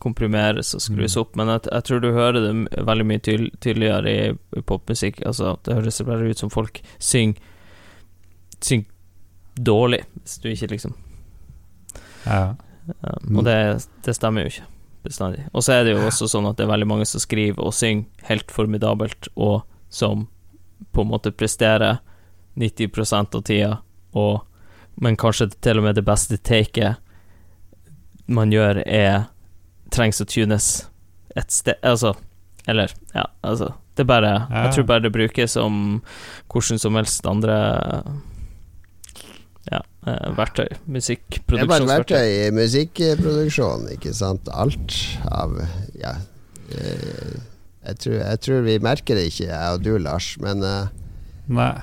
komprimeres og skrus mm. opp, men jeg, jeg, tror du hører det veldig mye tydel, tydeligere i, i, popmusikk. Altså, det høres bare ut som folk synger syng dårlig, hvis du ikke liksom ja. Um, og det, det, stemmer jo ikke bestandig. Og så er det jo også sånn at det er veldig mange som skriver og synger helt formidabelt, og som på en måte presterer 90% av tida, og, men kanskje til og med det beste taket man gjør, er trengs å tunes et sted Altså, eller Ja, altså Det er bare ja. Jeg tror bare det brukes som hvordan som helst andre ja, eh, verktøy. Musikkproduksjonsverktøy. Det er bare verktøy i musikkproduksjon, ikke sant. Alt av Ja. Eh, jeg tror, jeg tror, vi merker det ikke, jeg og du, Lars, men uh, Nei.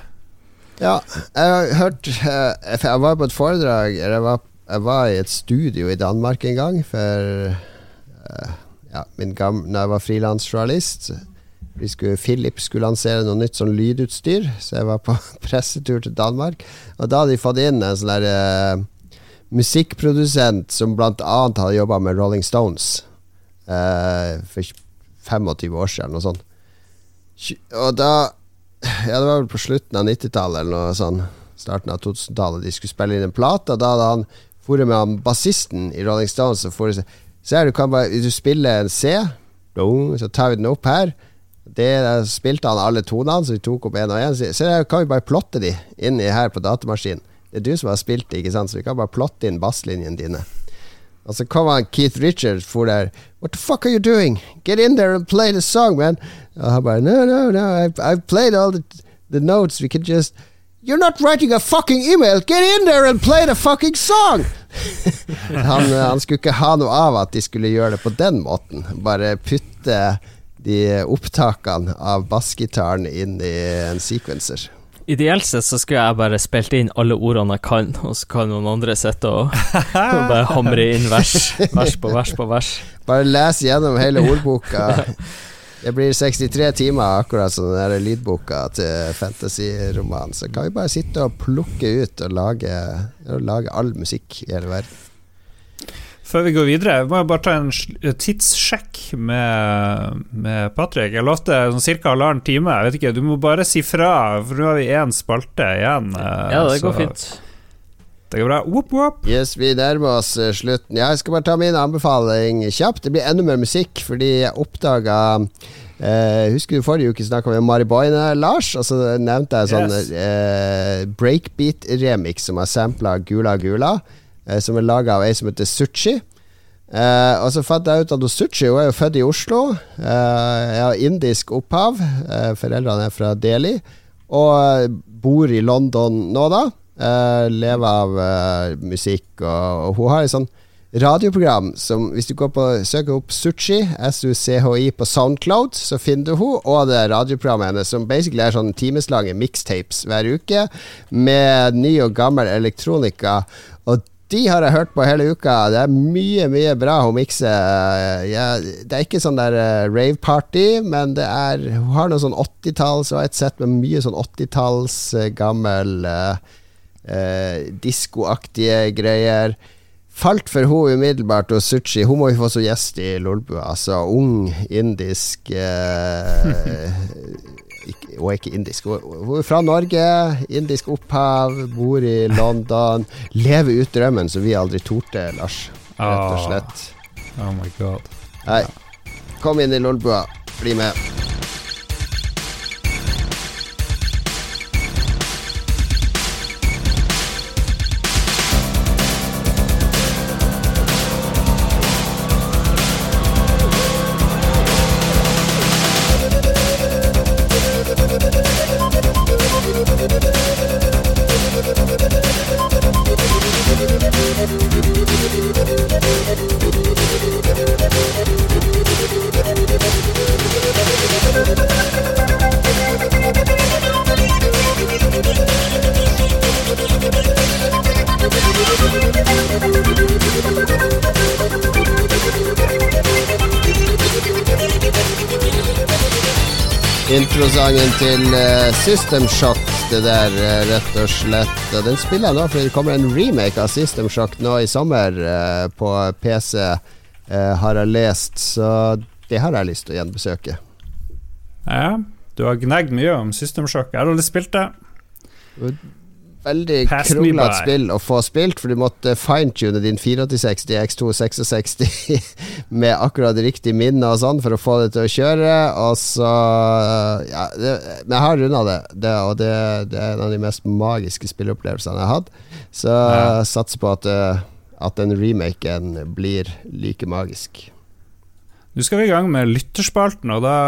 Ja, jeg har hørt eh, Jeg var på et foredrag jeg var, jeg var, i et studio i Danmark en gang for eh, ja, min gamle, Når jeg var frilansjournalist. Philip skulle lansere noe nytt sånn lydutstyr, så jeg var på pressetur til Danmark. Og da hadde de fått inn en sånn uh, musikkprodusent som annet hadde jobba med Rolling Stones uh, for 25 år siden, eller noe sånt. Og da ja, det var vel på slutten av 90-tallet eller noe sånn. Starten av 2000-tallet. De skulle spille inn en plate, da hadde han vært med han bassisten i Rolling Stones og for Se her, du kan bare Du spiller en C, så tar vi den opp her. Det der spilte han alle tonene, så vi tok opp én og én. Se her kan vi bare plotte de inni her på datamaskinen. Det er du som har spilt det, ikke sant, så vi kan bare plotte inn basslinjene dine. Og så kom han Keith Richards for der. What the fuck are you doing? Get in there and play the song, man. Og han bare No, no, no. I've, I've played all the, the notes. We can just You're not writing a fucking email! Get in there and play the fucking song! han, han, skulle ikke ha noe av at de skulle gjøre det på den måten. Bare putte de opptakene av bassgitaren inn i en sequencer. Ideelt sett så skulle jeg bare spilt inn alle ordene jeg kan, og så kan noen andre sitte og, og, bare hamre inn vers, vers på vers på vers. Bare lese gjennom hele ordboka. Det blir 63 timer, akkurat som den der lydboka til fantasyromanen. Så kan vi bare sitte og plukke ut og lage, og lage all musikk i hele verden. Før vi går videre, må jeg bare ta en tidssjekk med, med Patrick. Jeg lovte sånn ca. halvannen time. Jeg vet ikke, Du må bare si fra, for nå har vi én spalte igjen. Ja, det går fint. Det går bra. Whoop, whoop. Yes, vi nærmer oss eh, slutten. Ja, jeg skal bare ta min anbefaling kjapt. Det blir enda mer musikk, fordi jeg oppdaga Uh, husker du forrige uke snakka vi om Mari Boine, Lars? Og så nevnte jeg sånn yes. uh, breakbeat-remix som har sampla Gula Gula eh, som er laga av ei som heter Suchi. Eh, og så fant jeg ut at Suchi hun er jo født i Oslo. Eh, har indisk opphav. Eh, foreldrene er fra Delhi. Og bor i London nå, da. Eh, lever av eh, musikk, og, og, hun har et sånn radioprogram som Hvis du går på søker opp Suchi, S-U-C-H-I, på Soundcloud, så finner du hun og det radioprogrammet hennes, som basically er sånn timeslange mixtapes hver uke, med ny og gammel elektronika. Og de har jeg hørt på hele uka. Det er mye, mye bra hun mikser. det er ikke sånn der uh, rave-party, men det er Hun har noe sånn 80-talls og et sett med mye sånn 80-talls uh, gammel uh, uh, diskoaktige greier. Falt for hun umiddelbart, og Suchi Hun må vi få som gjest i Lolbua. Altså ung, indisk uh, ikke, Hun er ikke indisk. Hun er fra Norge, indisk opphav, bor i London. Lever ut drømmen som vi aldri torde, Lars. Rett og slett. Oh, oh my god. Hei, Kom inn i Lolbua. Bli med. Introsangen til uh, System Shock, det der, uh, rett og slett. Den spiller jeg nå for det kommer en remake av System Shock nå i sommer uh, på PC, har jeg lest. Så det har jeg lyst til å gjenbesøke. Ja, du har gnagd mye om System Shock. Jeg har aldri spilt det veldig kronglete spill å få spilt, for du måtte fine-tune din 486 X266 med akkurat riktig minne og sånn for å få det til å kjøre. Og så Ja, det, men jeg har runda det, det, og det, det, er en av de mest magiske spilleopplevelsene jeg har hatt. Så ja. satser på at, eh, at den remaken blir like magisk. Nå skal vi i gang med lytterspalten, og da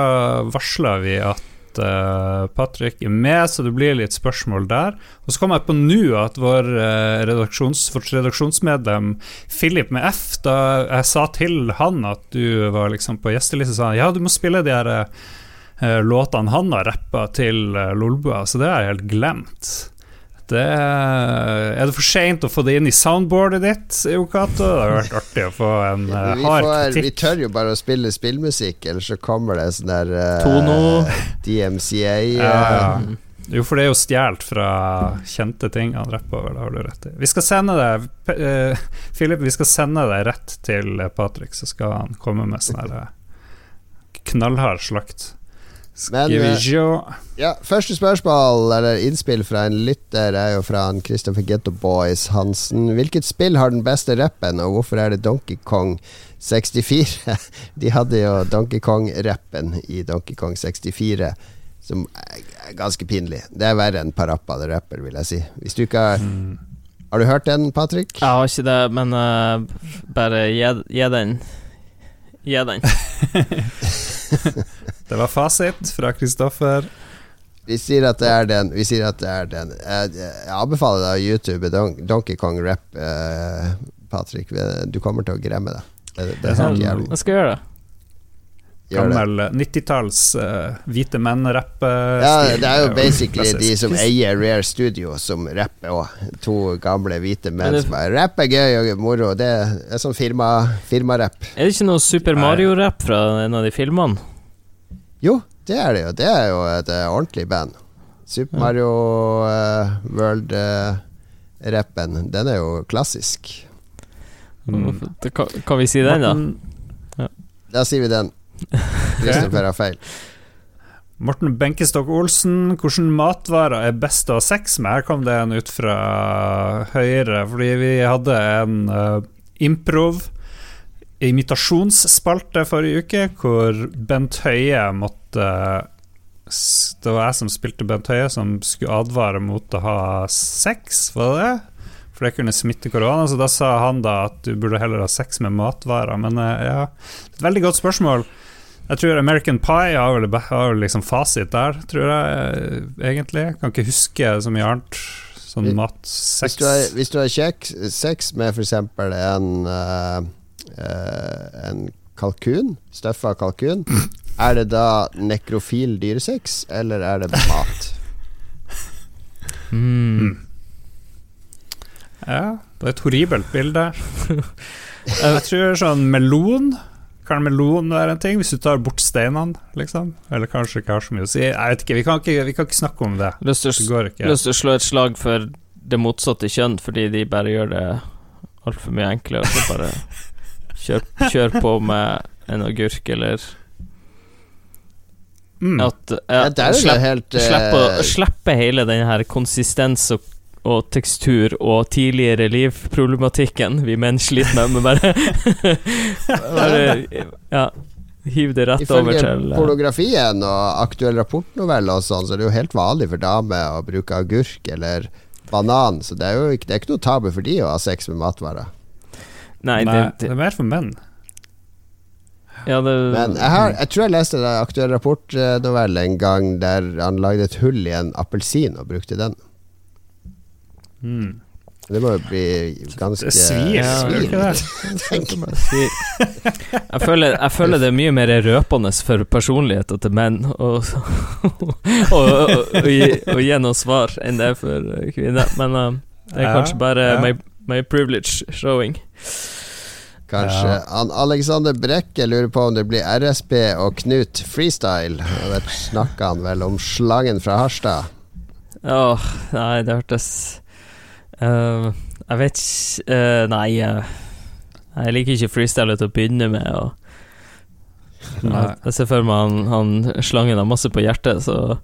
varsler vi at uh, Patrick er med, så det blir litt spørsmål der. Og så kom jeg på nå at vår uh, redaksjons, redaksjonsmedlem Philip med F, da jeg sa til han at du var liksom på gjesteliste, sa han ja, du må spille de her uh, låtene han har rappa til uh, Lolbua, så det har jeg helt glemt. Det, er det for seint å få det inn i soundboardet ditt, Yokato? Det har vært artig å få en uh, hard kritikk. Vi tør jo bare å spille spillmusikk, ellers så kommer det sånn der uh, Tono. DMCA. Ja, ja. Jo, for det er jo stjålet fra kjente ting han rapper over, det har du rett i. Vi skal sende deg uh, Philip, vi skal sende deg rett til Patrick, så skal han komme med sånn knallhard slakt. Men, uh, ja, første spørsmål, eller innspill fra en lytter, er jo fra en Christopher Getto Boys Hansen. Hvilket spill har den beste rappen, og hvorfor er det Donkey Kong 64? De hadde jo Donkey Kong-rappen i Donkey Kong 64, som er ganske pinlig. Det er verre enn Parappa the Rapper, vil jeg si. Hvis du ikke har mm. Har du hørt den, Patrick? Jeg har ikke det, men uh, bare gi den. Gi den. Det var fasit fra Kristoffer. Vi sier at det er den. Vi sier at det er den. Jeg, anbefaler deg å YouTube Don Donkey Kong rap, uh, Patrick. Du kommer til å gremme deg. Det, det er sånn jævlig. Jeg skal gjøre det. Gammel 90-talls uh, eh, hvite menn-rapp. Ja, det er jo basically de som eier Rare Studio, som rapper òg. To gamle hvite menn det, som er Rapp er gøy og moro. Det er sånn firmarapp. Firma er det ikke noe Super Mario-rapp fra en av de filmene? Jo, det er det jo. Det er jo et uh, ordentlig band. Super Mario uh, World-rappen, uh, den er jo klassisk. Mm. Kan, kan, vi si den, da? Ja. Da sier vi den. Kristoffer har feil. Morten Benkestok Olsen, hvordan matvarer er best å ha sex med? Her kom det en ut fra Høyre, fordi vi hadde en uh, improv imitasjonsspalte forrige uke, hvor Bent Høie måtte Det var jeg som spilte Bent Høie, som skulle advare mot å ha sex, var det? For det kunne smitte korona, så da sa han da at du burde heller ha sex med matvarer. Men eh, ja, et veldig godt spørsmål. Jeg tror American Pie har vel, har vel liksom fasit der, tror jeg eh, egentlig. Jeg kan ikke huske så mye annet. Sånn mat, sex Hvis du har, hvis du har sex med f.eks. en uh, en kalkun, støffa kalkun, er det da nekrofil dyresex, eller er det mat? mm. Ja, Det er et horribelt bilde. Jeg tror sånn melon Kan melon være en ting, hvis du tar bort steinene, liksom? Eller kanskje ikke har så mye å si. Jeg vet ikke, vi kan ikke, vi kan ikke snakke om det. Lyst til, lyst til å slå et slag for det motsatte kjønn, fordi de bare gjør det altfor mye enklere. Så bare kjør, kjør på med en agurk eller Mm. At, ja, ja, slipp, helt, uh, slippe, slippe, hele den her konsistens og, og, tekstur og tidligere liv-problematikken vi menn sliter med, men bare, bare Ja. Hiv det rett Ifølge over til Ifølge eh, pornografien og aktuell rapportnovelle og sånn, så er det jo helt vanlig for damer å bruke agurk eller banan, så det er jo ikke, det er ikke noe tabu for de å ha sex med matvarer. Nei, det, det, det er mer for menn. Ja, det, Men jeg, har, jeg, tror jeg leste en aktuell rapportnovelle en gang der han lagde et hull i en appelsin og brukte den. Mm. Det må jo bli ganske Det svir, svir. jeg, føler, jeg føler det er mye mer røpende for personligheter til menn å gi, gi noe svar enn det er for kvinner. Men uh, det er kanskje bare ja. my, my privilege showing. Kanskje. Ja. Alexander Brekke lurer på om det blir RSB og Knut freestyle. Og der snakka han vel om slangen fra Harstad. Åh, oh, nei, det hørtes uh, Jeg vet ikke uh, Nei, uh, jeg liker ikke freestyle til å begynne med. Og, jeg ser for meg han, han slangen har masse på hjertet, så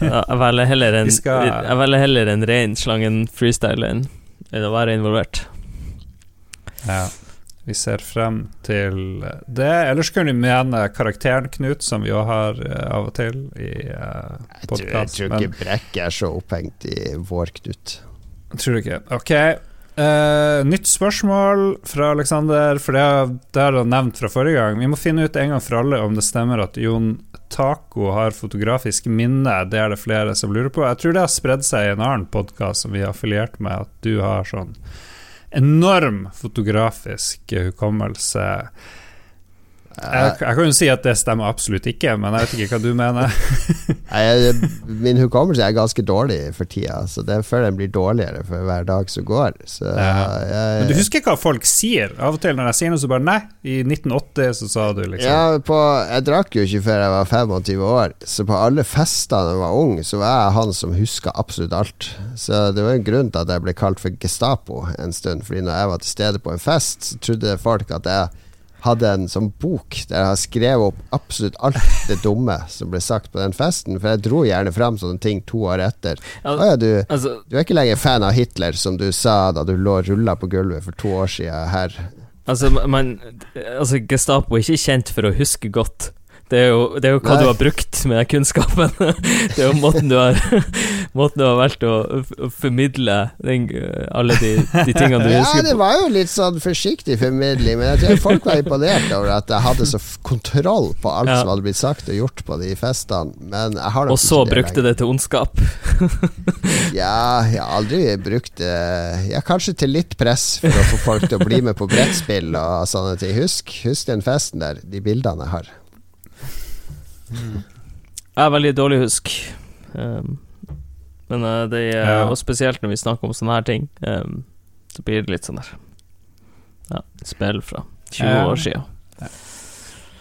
ja, jeg velger heller en, skal... jeg velger heller en ren slangen freestyle enn å være involvert. Ja. Vi ser frem til det. Ellers kan vi mene karakteren Knut, som vi òg har uh, av og til i uh, eh, podkast. Jeg, tror ikke Brekke er så opphengt i vår Knut. Tror du ikke. Ok. Uh, nytt spørsmål fra Aleksander, for det, det har han nevnt fra forrige gang. Vi må finne ut en gang for alle om det stemmer at Jon Taco har fotografisk minne. Det er det flere som lurer på. Jeg tror det har spredd seg i en annen podkast som vi har affiliert med, at du har sånn enorm fotografisk hukommelse. Jeg, jeg, kan jo si at det stemmer absolutt ikke, men jeg vet ikke hva du mener. min hukommelse er ganske dårlig for tida, så det føler jeg blir dårligere for hver dag som går. Så, ja. jeg, men du husker hva folk sier? Av og til når jeg sier noe, så bare Nei, i 1980 så sa du liksom Ja, på, jeg drakk jo ikke før jeg var 25 år, så på alle fester da jeg var ung, så var jeg han som huska absolutt alt. Så det var en grunn til at jeg ble kalt for Gestapo en stund, fordi når jeg var til stede på en fest, så trodde folk at jeg hadde en sånn bok der jeg har skrevet opp absolutt alt det dumme som ble sagt på den festen. For jeg dro gjerne fram sånne ting to år etter. Å ja, du, altså, du, er ikke lenger fan av Hitler, som du sa da du lå rulla på gulvet for to år siden her. Altså, man, altså Gestapo er ikke kjent for å huske godt. Det er, jo, det er jo, hva Nei. du har brukt med den kunnskapen. det er jo måten du har, måten du har valgt å, å formidle den, alle de, de, tingene du husker. Ja, det var jo litt sånn forsiktig formidling, men jeg tror folk var imponert over at jeg hadde så kontroll på alt ja. som hadde blitt sagt og gjort på de festene. Men jeg har og så brukte det til ondskap? ja, jeg har aldri brukt det Ja, kanskje til litt press for å få folk til å bli med på brettspill og sånne ting. Husk, husk den festen der, de bildene jeg har. Mm. Jeg er veldig dårlig husk. Um, men uh, det er ja. Og spesielt når vi snakker om sånne her ting, um, så blir det litt sånn der Ja, spill fra 20 ja. år sia.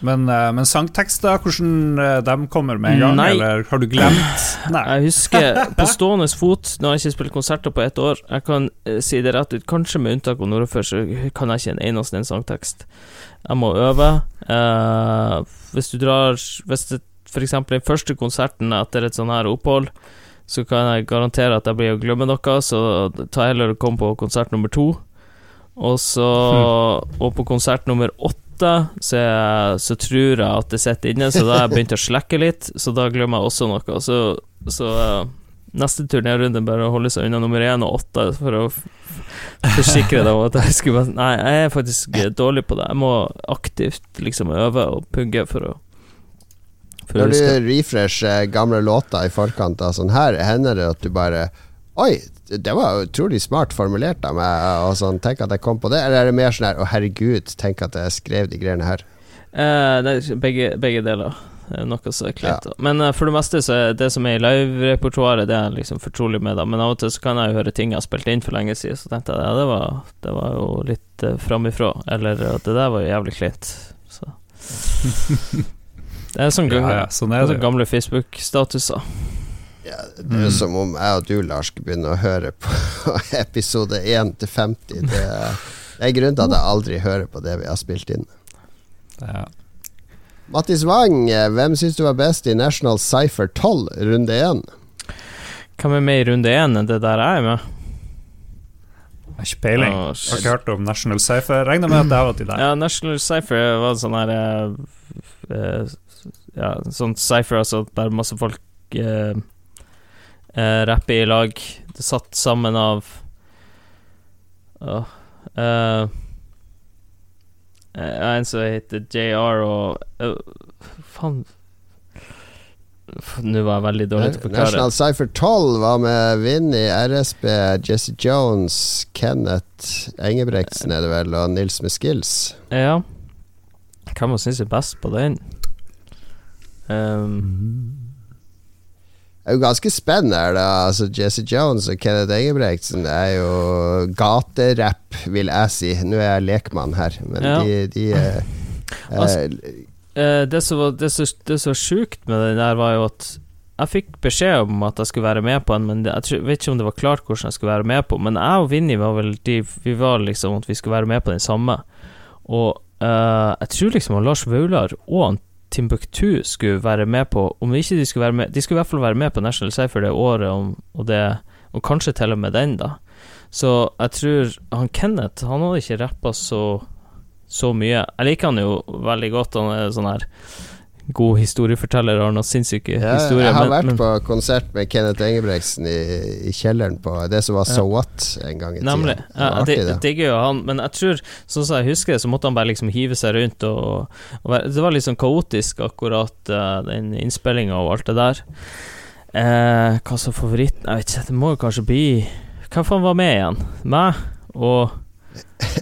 Men, uh, men sangtekster, hvordan uh, de kommer med en gang, Nei. eller har du glemt? Nei. Jeg husker på stående fot, nå har jeg ikke spilt konserter på ett år, jeg kan uh, si det rett ut, kanskje med unntak av Nordafør, så kan jeg ikke en eneste en sangtekst. Jeg må øve. hvis du drar Hvis det f.eks. den første konserten etter et sånn her opphold, så kan jeg garantere at jeg blir å glemme noe, så ta heller og kom på konsert nummer to. Og så hmm. Og på konsert nummer åtte så, så tror jeg at det sitter inne, så da har jeg begynt å slekke litt, så da glemmer jeg også noe. Så, så uh, neste turnérunde bare å holde seg unna nummer én og åtte for å forsikre deg om at jeg skulle Nei, jeg er faktisk dårlig på det. Jeg må aktivt liksom øve og pugge for å når du refresher gamle låter i forkant av sånn her, hender det at du bare Oi, det var utrolig smart formulert av meg, og sånn, tenk at jeg kom på det. Eller er det mer sånn her Å, herregud, tenk at jeg skrev de greiene her? Uh, det er begge, begge deler. Er noe som er kleint. Ja. Men uh, for det meste så er det som er i live-repertoaret, det er liksom fortrolig med, da. Men av og til så kan jeg jo høre ting jeg har spilt inn for lenge siden, så tenkte jeg ja, det var, det var jo litt uh, framifrå. Eller at det der var jo jævlig kleint. Så Det er sånn, ja, ja, sånn er det, sånn gamle Facebook-statuser. Ja, det er jo mm. som om jeg og du, Lars, skulle begynne å høre på episode 1 til 50. Det, det er grunnen til at jeg aldri hører på det vi har spilt inn. Ja. Mattis Wang, eh, hvem syns du var best i National Cypher 12, runde 1? Hvem er med i runde 1 enn det der jeg er med? Jeg har ikke peiling. Oh, har ikke hørt om National Cypher. Regner med at det var til deg. Ja, National Cypher var sånn her uh, uh, Ja, sånn cypher, altså der masse folk uh, rapper i lag. Det satt sammen av uh, Uh, en som heter JR og uh, Faen Nå var jeg veldig dårlig til å forklare. National Cypher 12 var med Vinni, RSB, Jesse Jones, Kenneth Engebrektsen er det vel, og Nils med skills. Ja. Hvem syns er best på den? Um, er jo ganske spennende. Altså, Jesse Jones og Kenneth Engebrektsen er jo gaterapp, vil jeg si. Nå er jeg lekmann her, men ja. de, de eh, altså, eh, Det som var, det så, det så sjukt med den der, var jo at jeg fikk beskjed om at jeg skulle være med på den, men jeg vet ikke om det var klart hvordan jeg skulle være med på. Men jeg og Vinni var vel de, Vi var liksom at vi skulle være med på den samme. Og uh, jeg tror liksom Lars Vaular og Timbuktu skulle være med på Om ikke de skulle være med De skulle i hvert fall være med på National Cypher det året, om, og, det, og kanskje til og med den, da. Så jeg tror han Kenneth Han hadde ikke rappa så, så mye. Jeg liker han jo veldig godt. Han er sånn her god historieforteller og noen sinnssyke ja, historier. Jeg har men, vært men, på konsert med Kenneth Engebretsen i, i, kjelleren på det som var So What en gang i tida. Nemlig. Ja, det digger jo han, men jeg tror, sånn som jeg husker det, så måtte han bare liksom hive seg rundt og, og være, Det var litt sånn kaotisk, akkurat uh, den innspillinga og alt det der. Uh, hva som favoritten Jeg vet ikke, det må jo kanskje bli Hvem faen var med igjen? Meg og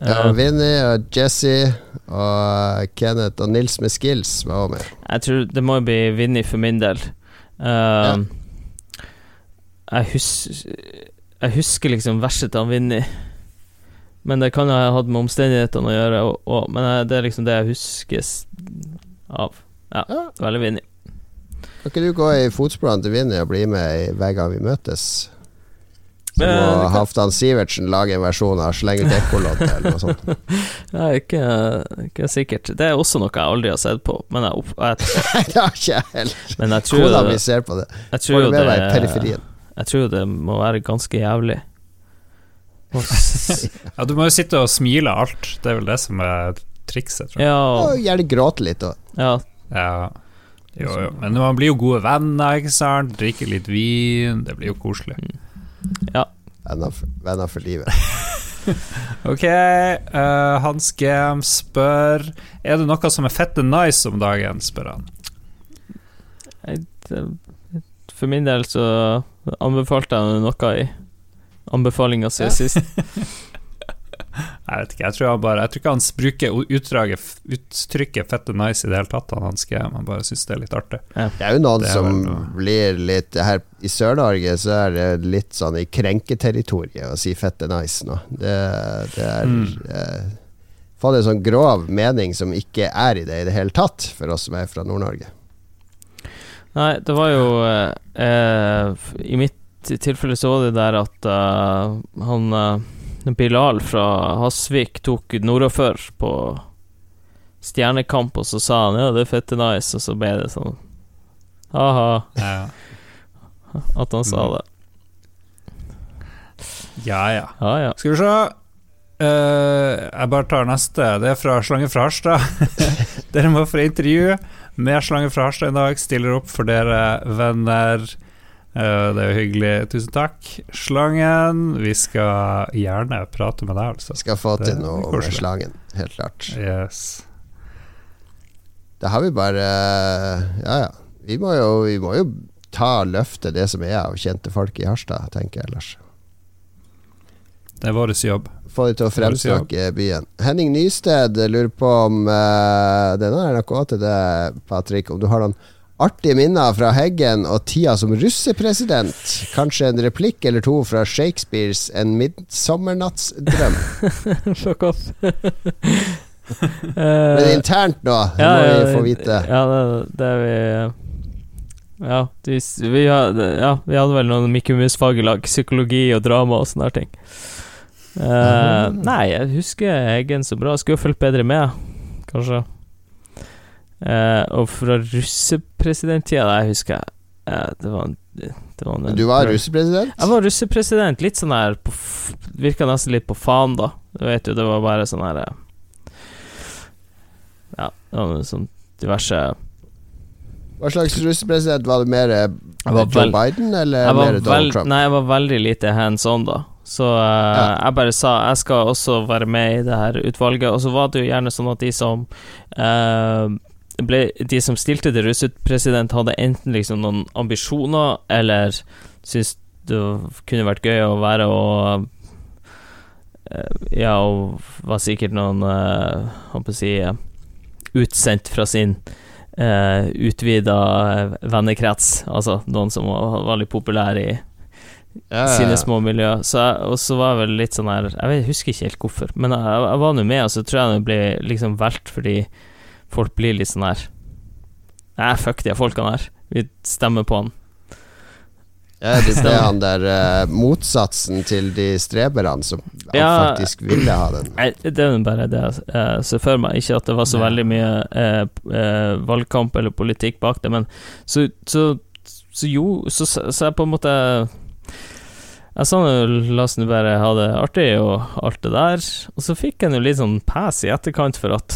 ja, Vinny og Jesse og Kenneth og Nils med skills var med. Jeg tror det må bli Vinny for min del. Uh, ja. jeg, hus jeg husker liksom verset til Vinny, men det kan ha hatt med omstendighetene å gjøre òg. Men det er liksom det jeg huskes av. Ja, ja. veldig Vinny. Kan ikke du gå i fotsporene til Vinny og bli med hver gang vi møtes? Så må Halvdan Sivertsen lage en versjon av 'Sleng ut ekkolodd' eller noe sånt. Ja, ikke, ikke, sikkert. Det er også noe jeg aldri har sett på. Men jeg, jeg, jeg, det har ikke jeg heller. Men jeg tror Hvordan vi ser på det. Jeg tror, det, det, jeg tror det må være ganske jævlig. ja, du må jo sitte og smile av alt. Det er vel det som er trikset, tror jeg. Ja, og gjerne gråte litt òg. Ja. ja. Jo, jo. Men man blir jo gode venner, ikke sant. Drikker litt vin. Det blir jo koselig. Mm. Ja. Venner for, venner for livet. ok, uh, Hans GM spør Er det noe som er fette nice om dagen, spør han. For min del så anbefalte jeg noe i anbefalinga si sist. Jeg vet ikke, jeg tror, bare, jeg tror ikke han bruker utdraget, uttrykket 'fette nice' i det hele tatt. Han skrev, han bare syns det er litt artig. Ja. Det er jo noen er som noe... blir litt Her i Sør-Norge så er det litt sånn i krenketerritoriet å si 'fette nice' nå. Det, det er mm. eh, Få en sånn grov mening som ikke er i det i det hele tatt, for oss som er fra Nord-Norge. Nei, det var jo eh, eh I mitt tilfelle så var det der at uh, han uh, Bilal fra Hasvik tok nordafor på Stjernekamp, og så sa han ja, det er fette nice, og så ble det sånn ha-ha. Ja. At han sa det. Ja, ja. ja, ja. Skal vi se. Uh, jeg bare tar neste. Det er fra Slange fra Harstad. dere må få intervju med Slange fra Harstad i dag. Stiller opp for dere venner. Eh, det er jo hyggelig. Tusen takk. Slangen, vi skal gjerne prate med deg, altså. Skal få til noe med slangen, helt klart. Yes. Da har vi bare Ja, ja. Vi må jo, vi må jo ta løftet det som er av kjente folk i Harstad, tenker jeg, Lars. Det er vår jobb. få dem til å fremsnakke byen. Henning Nysted lurer på om uh, Denne er nok òg til deg, Patrick. Om du har noen artige minner fra Heggen og tida som russepresident? Kanskje en replikk eller to fra Shakespeares 'En midtsommernattsdrøm'? Fuck off. Men internt nå, det ja, må vi få vite. Ja, det, det vi ja, de, vi, hadde, ja, vi hadde vel noen Mikke Mus-fag i lag. Psykologi og drama og sånne ting. Uh, nei, jeg husker Heggen så bra. Skulle fulgt bedre med, kanskje. Uh, og fra russepresidenttida Jeg husker uh, det var, det var en, Du var russepresident? Jeg var russepresident. Litt sånn her Virka nesten litt på faen, da. Du vet jo, det var bare sånn her Ja, det var sånn diverse hva slags russepresident? Var det mer eh, Joe Biden eller mer Donald Trump? Nei, jeg var veldig lite hands on, da. Så uh, ja. jeg bare sa jeg skal også være med i det her utvalget. Og så var det jo gjerne sånn at de som uh, ble, De som stilte til russepresident, hadde enten liksom noen ambisjoner, eller syntes det kunne vært gøy å være og uh, Ja, og var sikkert noen Hva Håper å si utsendt fra sin uh, eh, utvida eh, vennekrets. Altså noen som var veldig populære i ja, sine små miljø. Så og så var jeg vel litt sånn her Jeg, jeg husker ikke helt hvorfor, men jeg, jeg var nå med, og så tror jeg det ble liksom valgt fordi folk blir litt sånn her Nei, fuck de folkene her. Vi stemmer på han. Ja, det er han der uh, motsatsen til de streberne som ja, faktisk ville ha den. Det er bare det jeg ser for meg. Ikke at det var så veldig mye uh, uh, valgkamp eller politikk bak det, men så, så, så jo, så, så, jeg på en måte jeg sa nå la oss nå bare ha det artig og alt det der, og så fikk jeg nå litt sånn Pæs i etterkant for at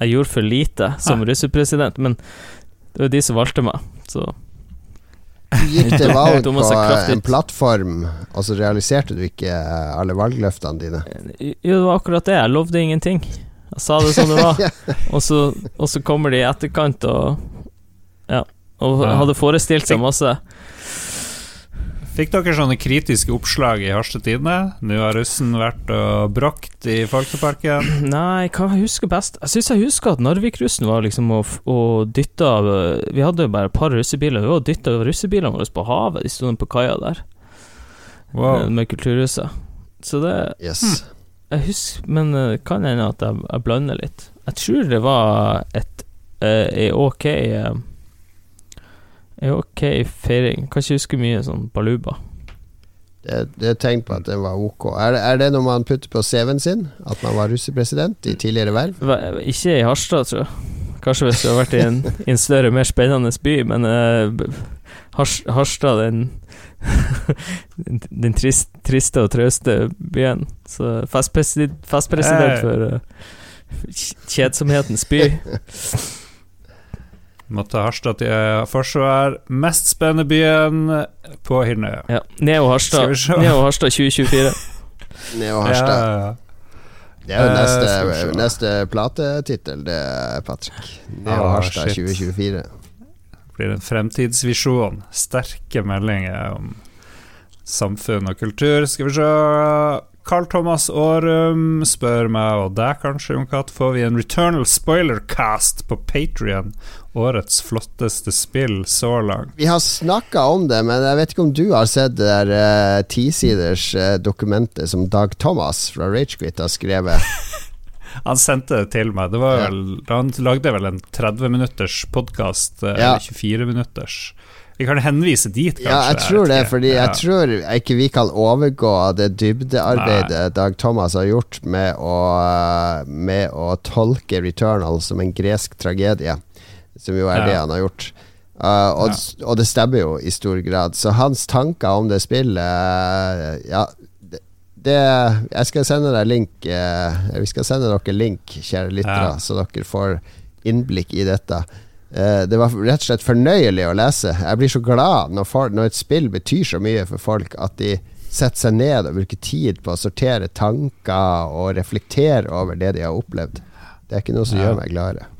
jeg gjorde for lite som ah. russepresident, men det var de som valgte meg, så du gikk til valg på en plattform, og så realiserte du ikke alle valgløftene dine? Jo, det var akkurat det. Jeg lovde ingenting. Jeg sa det som det var. og, så, og så kommer de i etterkant og Ja. Og hadde forestilt seg masse. Fikk dere sånne kritiske oppslag i Harstad Tidende? Nå har russen vært og brakt i Folkeparken? Nei, hva jeg husker best Jeg syns jeg husker at Narvik-russen var liksom og, og dytta Vi hadde jo bare et par russebiler. Vi dytta russebilene våre på havet. De sto på kaia der wow. med, med Kulturhuset. Så det Yes. Jeg husker Men eh, kan hende at jeg, jeg, blander litt. Jeg tror det var et uh, ok uh, er ok feiring. Kan ikke huske mye sånn baluba. Det, det er tegn på at det var ok. Er det, er det noe man putter på CV-en sin? At man var russepresident i tidligere verv? Ikke i Harstad, tror jeg. Kanskje hvis du har vært i en, i en større, mer spennende by, men uh, Harstad, den Den trist, triste og trauste byen. Så festpresident, festpresident for uh, kjedsomhetens by. Måtte Harstad til eh, forsvar. Mest spennende byen på Hirnøya. Ja. Neo Harstad, Neo Harstad 2024. Neo Harstad. Ja, ja. Det er jo neste, uh, neste platetittel, det, Patrick. Neo ah, Harstad shit. 2024. Det blir en fremtidsvisjon. Sterke meldinger om samfunn og kultur. Skal vi se Carl Thomas Aarum spør meg og deg kanskje, Jon Katt, får vi en Returnal spoilercast på Patrion årets flotteste spill så langt. Vi har snakka om det, men jeg vet ikke om du har sett det der uh, tisiders uh, dokumentet som Dag Thomas fra Ragequit har skrevet? han sendte det til meg. Det var vel, Han lagde vel en 30 minutters podkast, ja. eller 24 minutters. Vi kan henvise dit, kanskje. Ja, jeg tror det, fordi jeg tror ikke vi kan overgå det dybdearbeidet Nei. Dag Thomas har gjort med å, med å tolke Returnal som en gresk tragedie som jo er ja. det han har gjort. Uh, og, ja. og, det stemmer jo i stor grad. Så hans tanker om det spillet uh, Ja, det, det, Jeg skal sende deg link uh, Vi skal sende dere link, kjære lyttere, ja. så dere får innblikk i dette. Uh, det var rett og slett fornøyelig å lese. Jeg blir så glad når, for, når, et spill betyr så mye for folk at de setter seg ned og bruker tid på å sortere tanker og reflektere over det de har opplevd. Det er ikke noe som gjør meg gladere.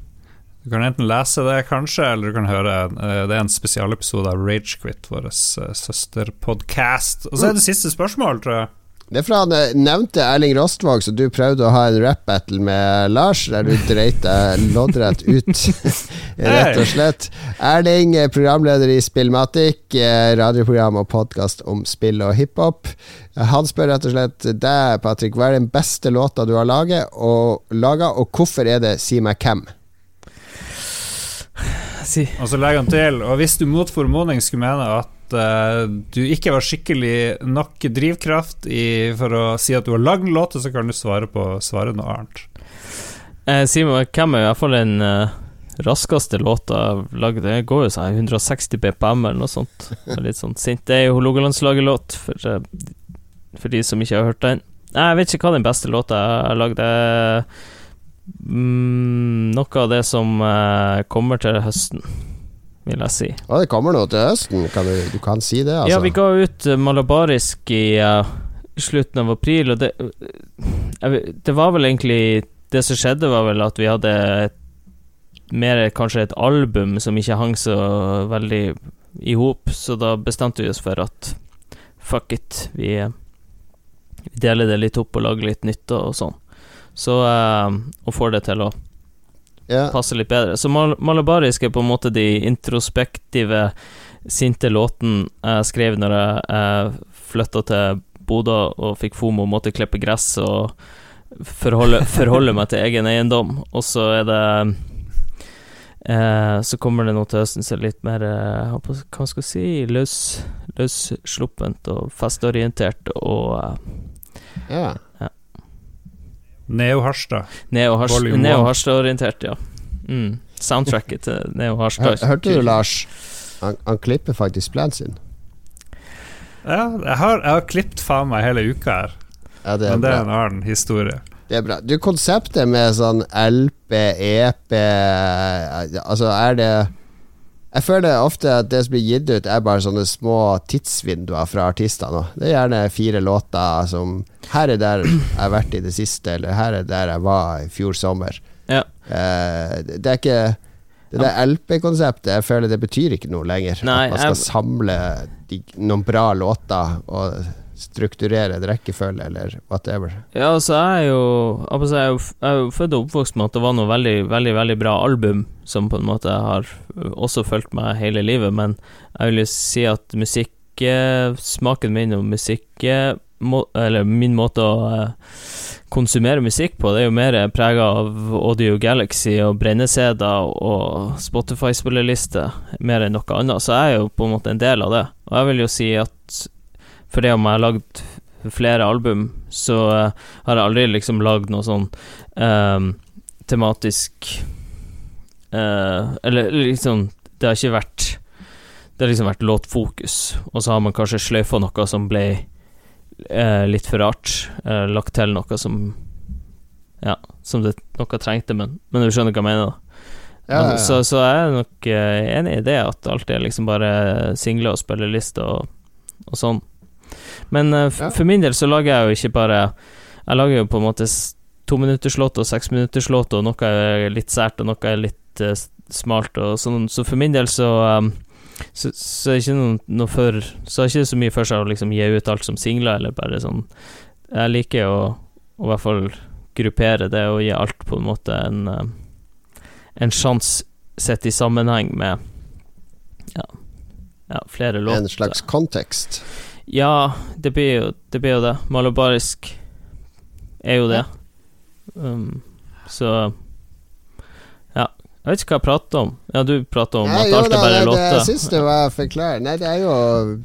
Du kan enten lese det, kanskje, eller du kan høre uh, Det er en spesialepisode av Ragequit, vår uh, søsterpodcast. Og så er det siste spørsmål, tror jeg. Det er fra han eh, nevnte Erling Rostvåg, så du prøvde å ha en rap-battle med Lars, der du dreit deg loddrett ut, rett og slett. Erling, eh, programleder i Spillmatic, eh, radioprogram og podkast om spill og hiphop. Han spør rett og slett deg, Patrick, hva er den beste låta du har laget, og, laget, og hvorfor er det Si meg hvem? Si. Og så legger han til, og hvis du mot formodning skulle mene at uh, du ikke var skikkelig nok drivkraft i, for å si at du har lagd en låt, så kan du svare på svare noe annet. Eh, Simon, hvem er i hvert fall den uh, raskeste låta lagd? Det går jo sånn 160 BPM eller noe sånt. Litt sånn sint. Det er jo Hålogalandslaget-låt, for, uh, for de som ikke har hørt den. Nei, jeg vet ikke hva den beste låta jeg har lagd er. Mm, noe av det som kommer til høsten vil jeg si. Ja, det kommer noe til høsten, kan du, du, kan si det, altså. Ja, vi ga ut uh, Malabarisk i uh, slutten av april, og det uh, Det var vel egentlig Det som skjedde, var vel at vi hadde et, mer kanskje et album som ikke hang så veldig i hop, så da bestemte vi oss for at fuck it, vi, vi deler det litt opp og lager litt nytt og sånn. Så Og får det til å yeah. passer litt bedre. Så Mal Malabarisk er på en måte de introspektive, sinte låten jeg skrev når jeg, eh, flytta til Bodø og fikk FOMO og måtte klippe gress og forholde, forholde meg til egen eiendom. Og så er det eh, Så kommer det nå til høsten så litt mer eh, Hva skal jeg si løs, løssluppent og festorientert og eh, yeah. ja. Neo Harstad. Neo Harstad-orientert, ja. Mm. Soundtracket til Neo Harstad. Hørte du, Lars? Han, han klipper faktisk planen sin. Ja, jeg har, jeg har klippet faen meg hele uka her. Ja, det Men det er en annen historie. Det er bra. Du, konseptet med sånn LP, EP Altså, er det jeg føler ofte at det som blir gitt ut, er bare sånne små tidsvinduer fra artister nå. Det er gjerne fire låter som Her er der jeg har vært i det siste, eller her er der jeg var i fjor sommer. Ja. Eh, det er ikke Det der LP-konseptet, jeg føler det betyr ikke noe lenger. Nei, at man skal jeg... samle de, noen bra låter og strukturere en rekkefølge, eller whatever. Ja, altså, jeg er jo altså, Jeg er jo, jeg er jo født og oppvokst med at det var noe veldig, veldig veldig bra album, som på en måte har også fulgt meg hele livet, men jeg vil jo si at musikk Smaken min og musikk Eller min måte å eh, konsumere musikk på, det er jo mer prega av Audio Galaxy og brenneseder og Spotify-spilleliste, mer enn noe annet, så jeg er jo på en måte en del av det. Og jeg vil jo si at for det om jeg har lagd flere album, så uh, har jeg aldri liksom lagd noe sånn uh, tematisk uh, Eller liksom Det har ikke vært Det har liksom vært låtfokus, og så har man kanskje sløyfa noe som ble uh, litt for rart. lagt til noe som Ja, som det noe trengte, men, men du skjønner hva jeg mener, da. Ja, ja, ja. Så, så jeg er nok enig i det, at alt er liksom bare singler og spillelister og, og sånn. Men uh, ja. for min del så lager jeg jo ikke bare Jeg lager jo på en måte tominutterslåt og seksminutterslåt, og noe er litt sært, og noe er litt uh, smalt, og sånn. Så for min del så um, så, så er ikke noe, noe for Så er ikke så mye for seg å liksom gi ut alt som singler, eller bare sånn Jeg liker å, å i hvert fall gruppere det og gi alt på en måte en uh, En sjanse sett i sammenheng med ja, ja flere låter. En slags kontekst? Ja, det blir jo det. Blir jo det. Malabarisk er jo det. Um, så Ja. Jeg vet ikke hva jeg prater om. Ja, du prater om Nei, at alt er bare låter. Jeg syns det var for. Nei, det er jo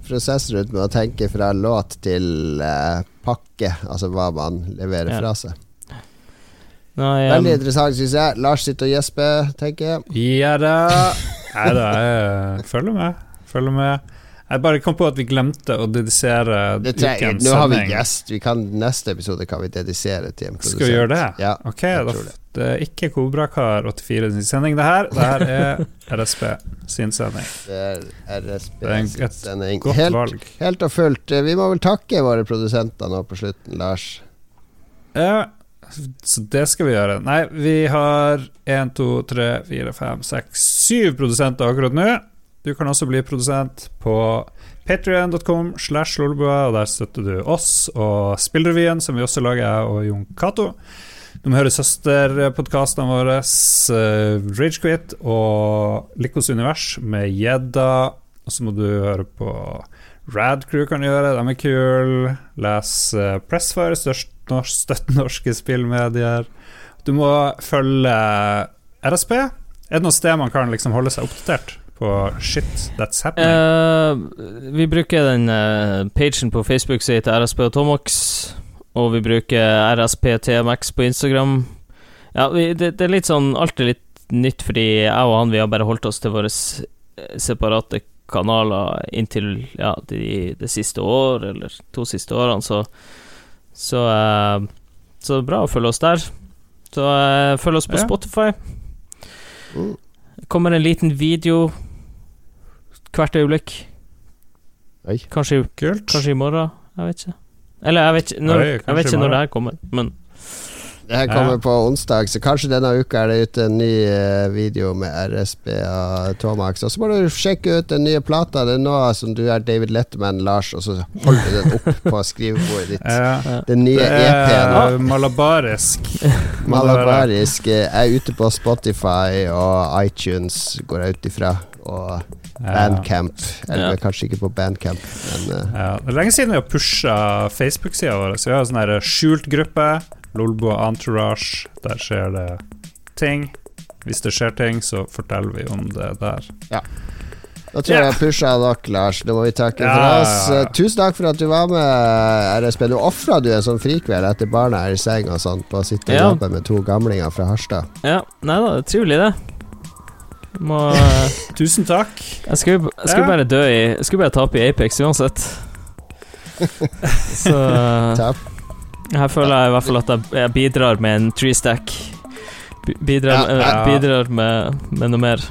prosess rundt med å tenke fra låt til uh, pakke, altså hva man leverer ja. fra seg. Nei, um, Veldig interessant, syns jeg. Lars sitter og gjesper, tenker jeg. Ja da. Nei da, jeg følger med. Følger med. Jeg bare kom på at vi glemte å dedisere ukens sending. Nå har vi gjest. Vi kan, neste episode kan vi dedisere til en produsent. Skal vi gjøre det? Ja, ok, da, det. det. er ikke Kobrakar84 sin sending, det her. Det her er RSB sin sending. Det er RSP sin sending. Godt helt, valg. Helt og fullt. Vi må vel takke våre produsenter nå på slutten, Lars. Ja, så det skal vi gjøre. Nei, vi har én, to, tre, fire, fem, seks, syv produsenter akkurat nå. Du kan også bli produsent på patrion.com slash lolbua, og der støtter du oss og Spillrevyen, som vi også lager, jeg og Jon Cato. Du må høre søsterpodkastene våre, uh, Ragequit og Likos univers med gjedda. Og så må du høre på Radcrew kan du gjøre, de er kule. Les uh, Pressfire, støtt norske spillmedier. Du må følge RSP. Er det noe sted man kan liksom holde seg oppdatert? På shit that's happening? Uh, vi bruker den uh, pagen på Facebook som heter RSP og Tomox, og vi bruker RSPTMX på Instagram. Ja, vi, det, det, er litt sånn alltid litt nytt, fordi jeg og han vi har bare holdt oss til våre separate kanaler inntil ja, det de siste år, eller to siste årene, så Så, uh, så bra å følge oss der. Så følg oss på ja. Spotify. Mm. kommer en liten video hvert øyeblikk. Oi. Kanskje, kanskje, i morgen. Jeg vet ikke. Eller jeg vet ikke når, Oi, jeg vet ikke når det her kommer, men det her kommer ja. på onsdag, så kanskje denne uka er det ute en ny uh, video med RSB og Tomax. Og så må du sjekke ut den nye plata. Det er nå som du er David Letterman, Lars, og så holder du den opp på skrivebordet ditt. Ja. Den nye EP-en. Malabarisk. Malabarisk eh, er ute på Spotify og iTunes, går jeg ut ifra. Og Bandcamp. Eller ja. kanskje ikke på Bandcamp, men uh. ja. Det er lenge siden vi har pusha Facebook-sida vår. Så vi har en sånn skjult gruppe. Lolbo Entourage. Der skjer det ting. Hvis det skjer ting, så forteller vi om det der. Ja. Da tror jeg jeg pusha nok, Lars. Det må vi takke ja, for oss. Ja, ja. Tusen takk for at du var med, RSB. Du ofra du en sånn frikveld etter barna er i seng og sånn, på å sitte og jobbe med to gamlinger fra Harstad. Ja, nei da, det er trivelig, det. Må Tusen takk. Jeg skulle, jeg skulle bare dø i Jeg skulle bare tape i Apex uansett. Så Tap. Her føler jeg i hvert fall at jeg, bidrar med en tree stack. Bidrar, ja, ja. bidrar med, med, noe mer.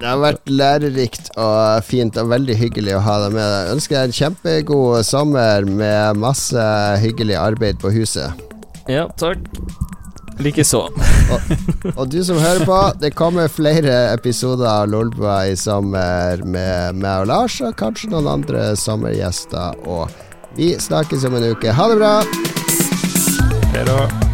Det har vært lærerikt og fint og veldig hyggelig å ha deg med. Jeg ønsker deg en kjempegod sommer med masse hyggelig arbeid på huset. Ja, takk. Likeså. og, og du som hører på, det kommer flere episoder av Lolbua i sommer med meg og Lars, og kanskje noen andre sommergjester. Og vi snakkes om en uke. Ha det bra! Hei da.